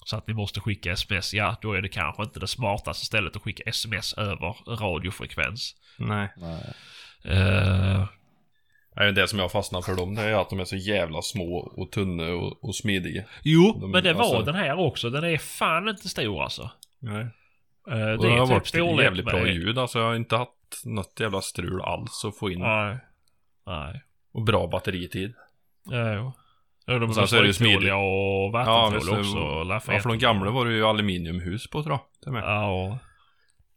så att ni måste skicka sms, ja då är det kanske inte det smartaste stället att skicka sms över radiofrekvens. Nej. Nej. Eh, Nej, det som jag fastnar för dem det är att de är så jävla små och tunna och, och smidiga. Jo, De- men det var alltså- den här också. Den är fan inte stor alltså. Nej. Eh, Och det har typ varit jävligt bra ljud alltså. Jag har inte haft något jävla strul alls att få in. Nej. Nej. Och bra batteritid. Ja, jo. Ja, de är sen så är det ju stryktåliga och Ja, vattentåliga det också. var- Ja, för de gamla var det ju aluminiumhus på tror jag. Ja.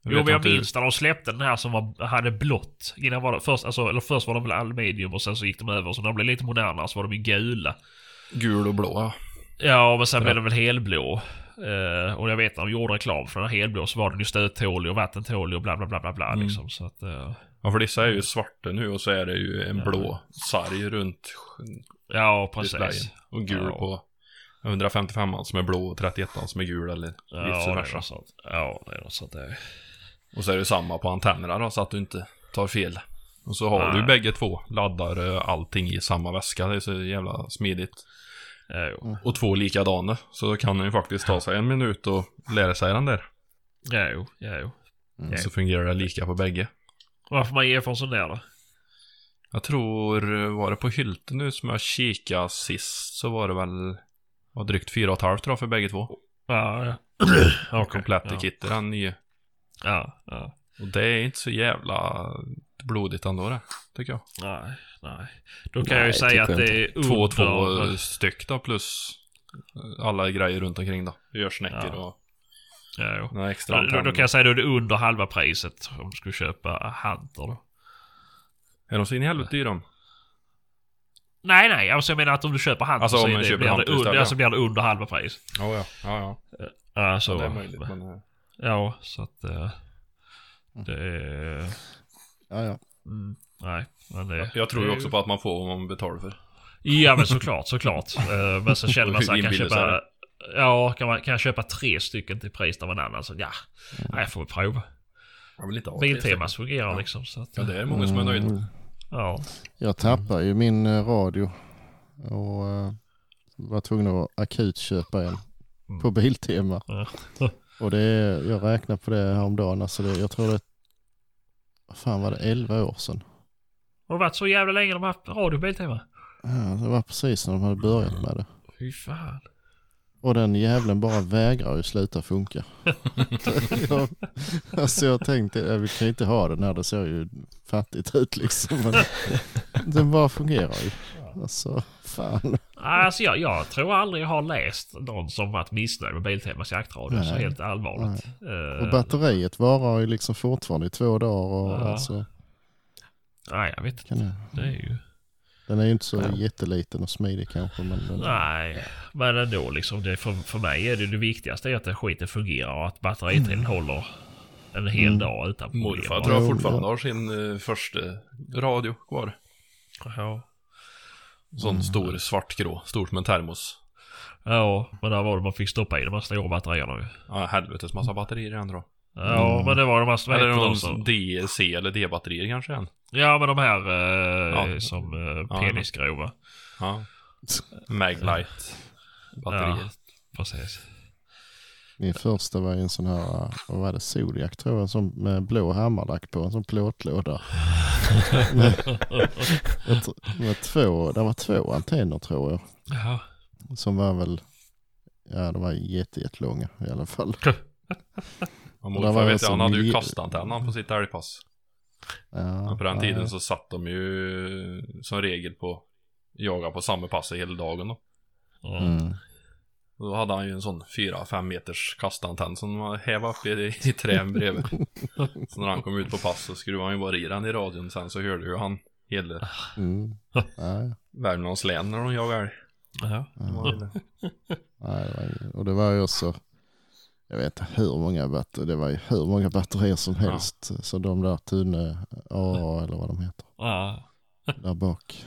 Jag Jo men jag minns när de släppte den här som var, hade blått. Innan var det, först, alltså, eller först var de väl aluminium och sen så gick de över. Så när de blev lite modernare så var de ju gula. Gul och blå ja. Ja men sen Ja. blev de väl helblå. Eh, och jag vet när de gjorde reklam för den här helblå så var den ju stöttålig och vattentålig och bla bla bla bla bla Mm. liksom. Så att, eh, Ja för dessa är ju svarta nu och så är det ju en Ja. blå sarg runt ja precis. Och gul Ja. på 155 som är blå och 31 som är gul eller Ja, vice det är versa. Ja det är något sånt där. Och så är det samma på antennerna då, så att du inte tar fel. Och så har Nej. du bägge två, laddar eh, allting i samma väska. Det är så jävla smidigt. Ja, jo. Och två likadana. Så då kan den ju faktiskt ta sig en minut och lära sig den där. Ja, jo. Ja, jo. Mm. Ja. Så fungerar det lika på bägge. Varför man ger för en sån där då? Jag tror, eh, var det på Hylte nu som jag kikade sist så var det väl drygt och ett halvt tror jag för bägge två. Ja, ja. [clears throat] Och Okej, komplett i ja. kittet den nya. Ja, ja. Och det är inte så jävla blodigt ändå det, tycker jag. Nej, nej. Då kan jag ju Nej, säga att det är Två och två styck då plus alla grejer runt omkring då. Görsnäckor Ja. och Ja, jo. några extra Då, då, då kan jag säga att det är under halva priset om du skulle köpa Hunter då. Är de så in i helvete dyra de? Nej, nej. Alltså jag menar att om du köper Hunter Alltså, så om det, köper blir, det Hunter under, istället, alltså ja. blir det under halva pris. Ja, ja. Ja, ja. Ja, så. det är möjligt. Men, eh, Ja, så att... eh, Det är... Ja, ja. Mm, nej, men det... jag tror ju det också på att man får vad man betalar för. Ja men såklart, såklart. Eh, Men så känner man så här, kan jag köpa... Ja, kan, man, kan jag köpa tre stycken till pris av en annan? Så ja, nej, jag får väl prova. Biltemas fungerar Ja. liksom. Så att, Ja, det är många som är nöjda. Ja. Jag tappade ju min eh, radio och eh, var tvungen att akut köpa en Mm. på Biltema. Ja. [laughs] och det är, jag räknar på det häromdagen, alltså det, jag tror det, fan var det, 11 år sedan. Har det varit så jävla länge de har haft radio på Biltema? Ja, det var precis när de hade börjat med det. Fy fan. Och den jävlen bara vägrar ju sluta funka. [laughs] alltså jag tänkte, vi kan ju inte ha den här, det ser ju fattigt ut liksom. Men den bara fungerar ju. Alltså, fan. Alltså jag, jag tror aldrig jag har läst någon som varit missnöjd med Biltemas jaktradio. Så Nej. helt allvarligt. Och Eh, batteriet varar ju liksom fortfarande i två dagar och Ja. alltså, nej, jag vet inte. Det är ju... den är ju inte så Ja. jätteliten och smidig kanske men den, Nej, men ändå liksom. Det, för, för mig är det det viktigaste är att den skiten fungerar och att batteritiden håller en hel Mm. dag utan problem. Morfar tror jag fortfarande har sin eh, första radio kvar. Ja. Sån Mm. stor svartgrå, stort som en termos. ja, men där var det man fick stoppa i de här stora batterierna ju. Ja, helvetes massa batterier igen då. Ja, Mm. men det var de här, vad Eller de någon som... D, C eller D-batterier kanske än. Ja, men de här eh, Ja. som eh, penisgrova. Ja. Maglight batterier. Ja, precis. Min första var ju en sån här, uh, vad var det, Zodiac tror jag, som med blå hammarlack på, en sån plåtlåda. [laughs] med, med, två, det var två antenner tror jag. Ja. Som var väl, ja de var jätte, jättelånga i alla fall. [laughs] Ja, där morfar var vet jag, han hade ju kastantennan på sitt älgpass. Ja, Och på den ja, tiden så satt de ju som regel på jaga på samma pass hela dagen då. Ja. Mm. Och då hade han ju en sån 4-5 meters kastantenn som man hävde upp i, i trän bredvid. [laughs] så när han kom ut på pass så skruvade han ju bara i den i radion. Sen så hörde ju han hela Mm. Ja, Värmlands län när de jagade älg. Ja. Det. Nej, och det var ju också, jag vet inte hur många batterier, det var ju hur många batterier som Ja. helst. Så de där Tune AA eller vad de heter, Ja. där bak.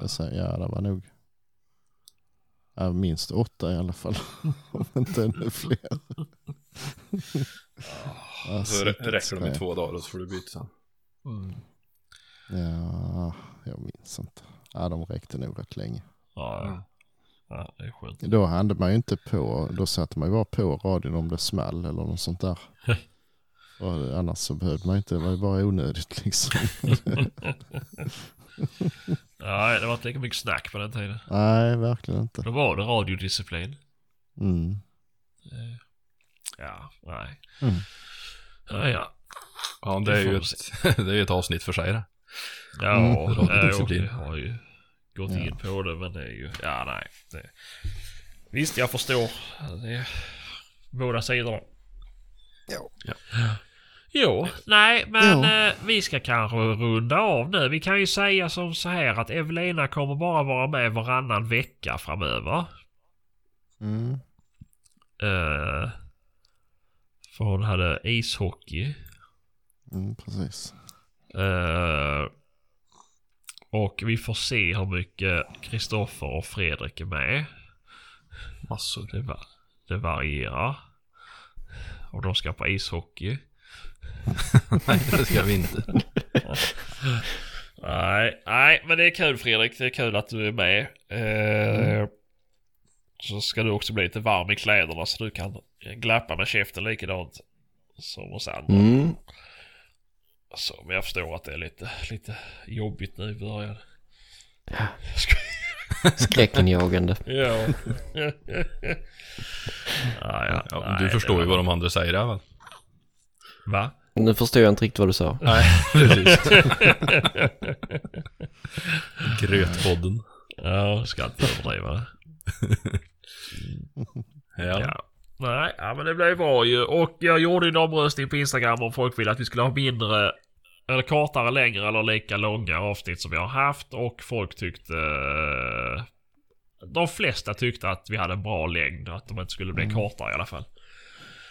Jag säger, ja det var nog ja, minst åtta i alla fall. [laughs] Om inte ännu fler. Ja, Så räcker de i två dagar och så får du byta sen. Mm. Ja, jag minns inte. Ja, de räckte nog rätt länge. Ja, Mm. ja. Ja, det är skönt. Då hade man ju inte på, då satte man ju bara på radion om det small eller något sånt där. [laughs] Och annars så behövde man inte, det var ju bara onödigt liksom. [laughs] Nej, det var inte lika mycket snack på den tiden. Nej, verkligen inte. Då var det radiodisciplin. Mm. Ja, nej. Mm. Ja, ja. Ja, det är ju ett, [laughs] det är ju ett avsnitt för sig det. Ja, Mm. ja, Radiodisciplin. jag gått Ja. in på det, men det är ju... Ja, nej. Det, visst, jag förstår. Det båda sidorna. Ja. Jo, nej, men Jo. eh, vi ska kanske runda av nu. Vi kan ju säga som så här att Evelina kommer bara vara med varannan vecka framöver. Mm. Eh, för hon hade ishockey. Mm, precis. Eh, och vi får se hur mycket Kristoffer och Fredrik är med. Massor. Det, va- det varierar. Och de ska på ishockey. [laughs] Nej, det ska vi inte. Nej, nej, men det är kul Fredrik. Det är kul att du är med. Eh, Så ska du också bli lite varm i kläderna så du kan glappa med käften likadant som oss andra. Mm. Så, men jag förstår att det är lite, lite jobbigt nu i början. Ja. [laughs] [laughs] ja, ja, Ja, nej, du det förstår var- ju vad de andra säger även. Va? Nu förstår jag inte riktigt vad du sa. Nej, [laughs] precis. Grötpodden. Ja, ska inte överdriva det. Ja. Ja. Nej, ja, men det blev bra ju. Och jag gjorde en omröstning på Instagram om folk ville att vi skulle ha mindre eller kortare, längre eller lika långa avsnitt som vi har haft. Och folk tyckte... eh, De flesta tyckte att vi hade en bra längd. Att de inte skulle bli kortare i alla fall.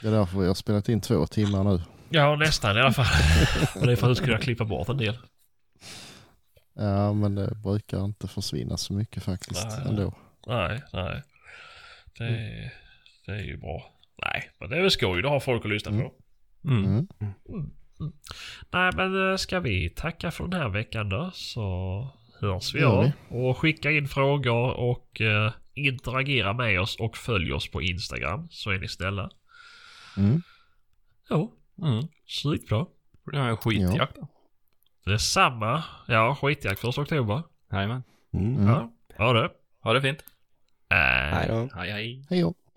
Det är därför vi har spelat in två timmar nu. Ja, nästan i alla fall. [laughs] Och det är för att du skulle klippa bort en del. Ja, men det brukar inte försvinna så mycket faktiskt Nej. ändå. Nej, nej. Det, det är ju bra. Nej, men det är väl skoj. Då har folk att lyssna på. Mm. Mm. Nej, men eh, ska vi tacka för den här veckan då så hörs vi av. Och skicka in frågor och eh, interagera med oss och följ oss på Instagram så är ni snälla. Mm. Jo, Mm. skitbra. Det är en skitjakt då. Det är samma. Ja, skitjakt första oktober. Jajamän. Mm. Mm. Ja, ha det. Ha det fint. Äh. Hej då. Hej hej. Hej då.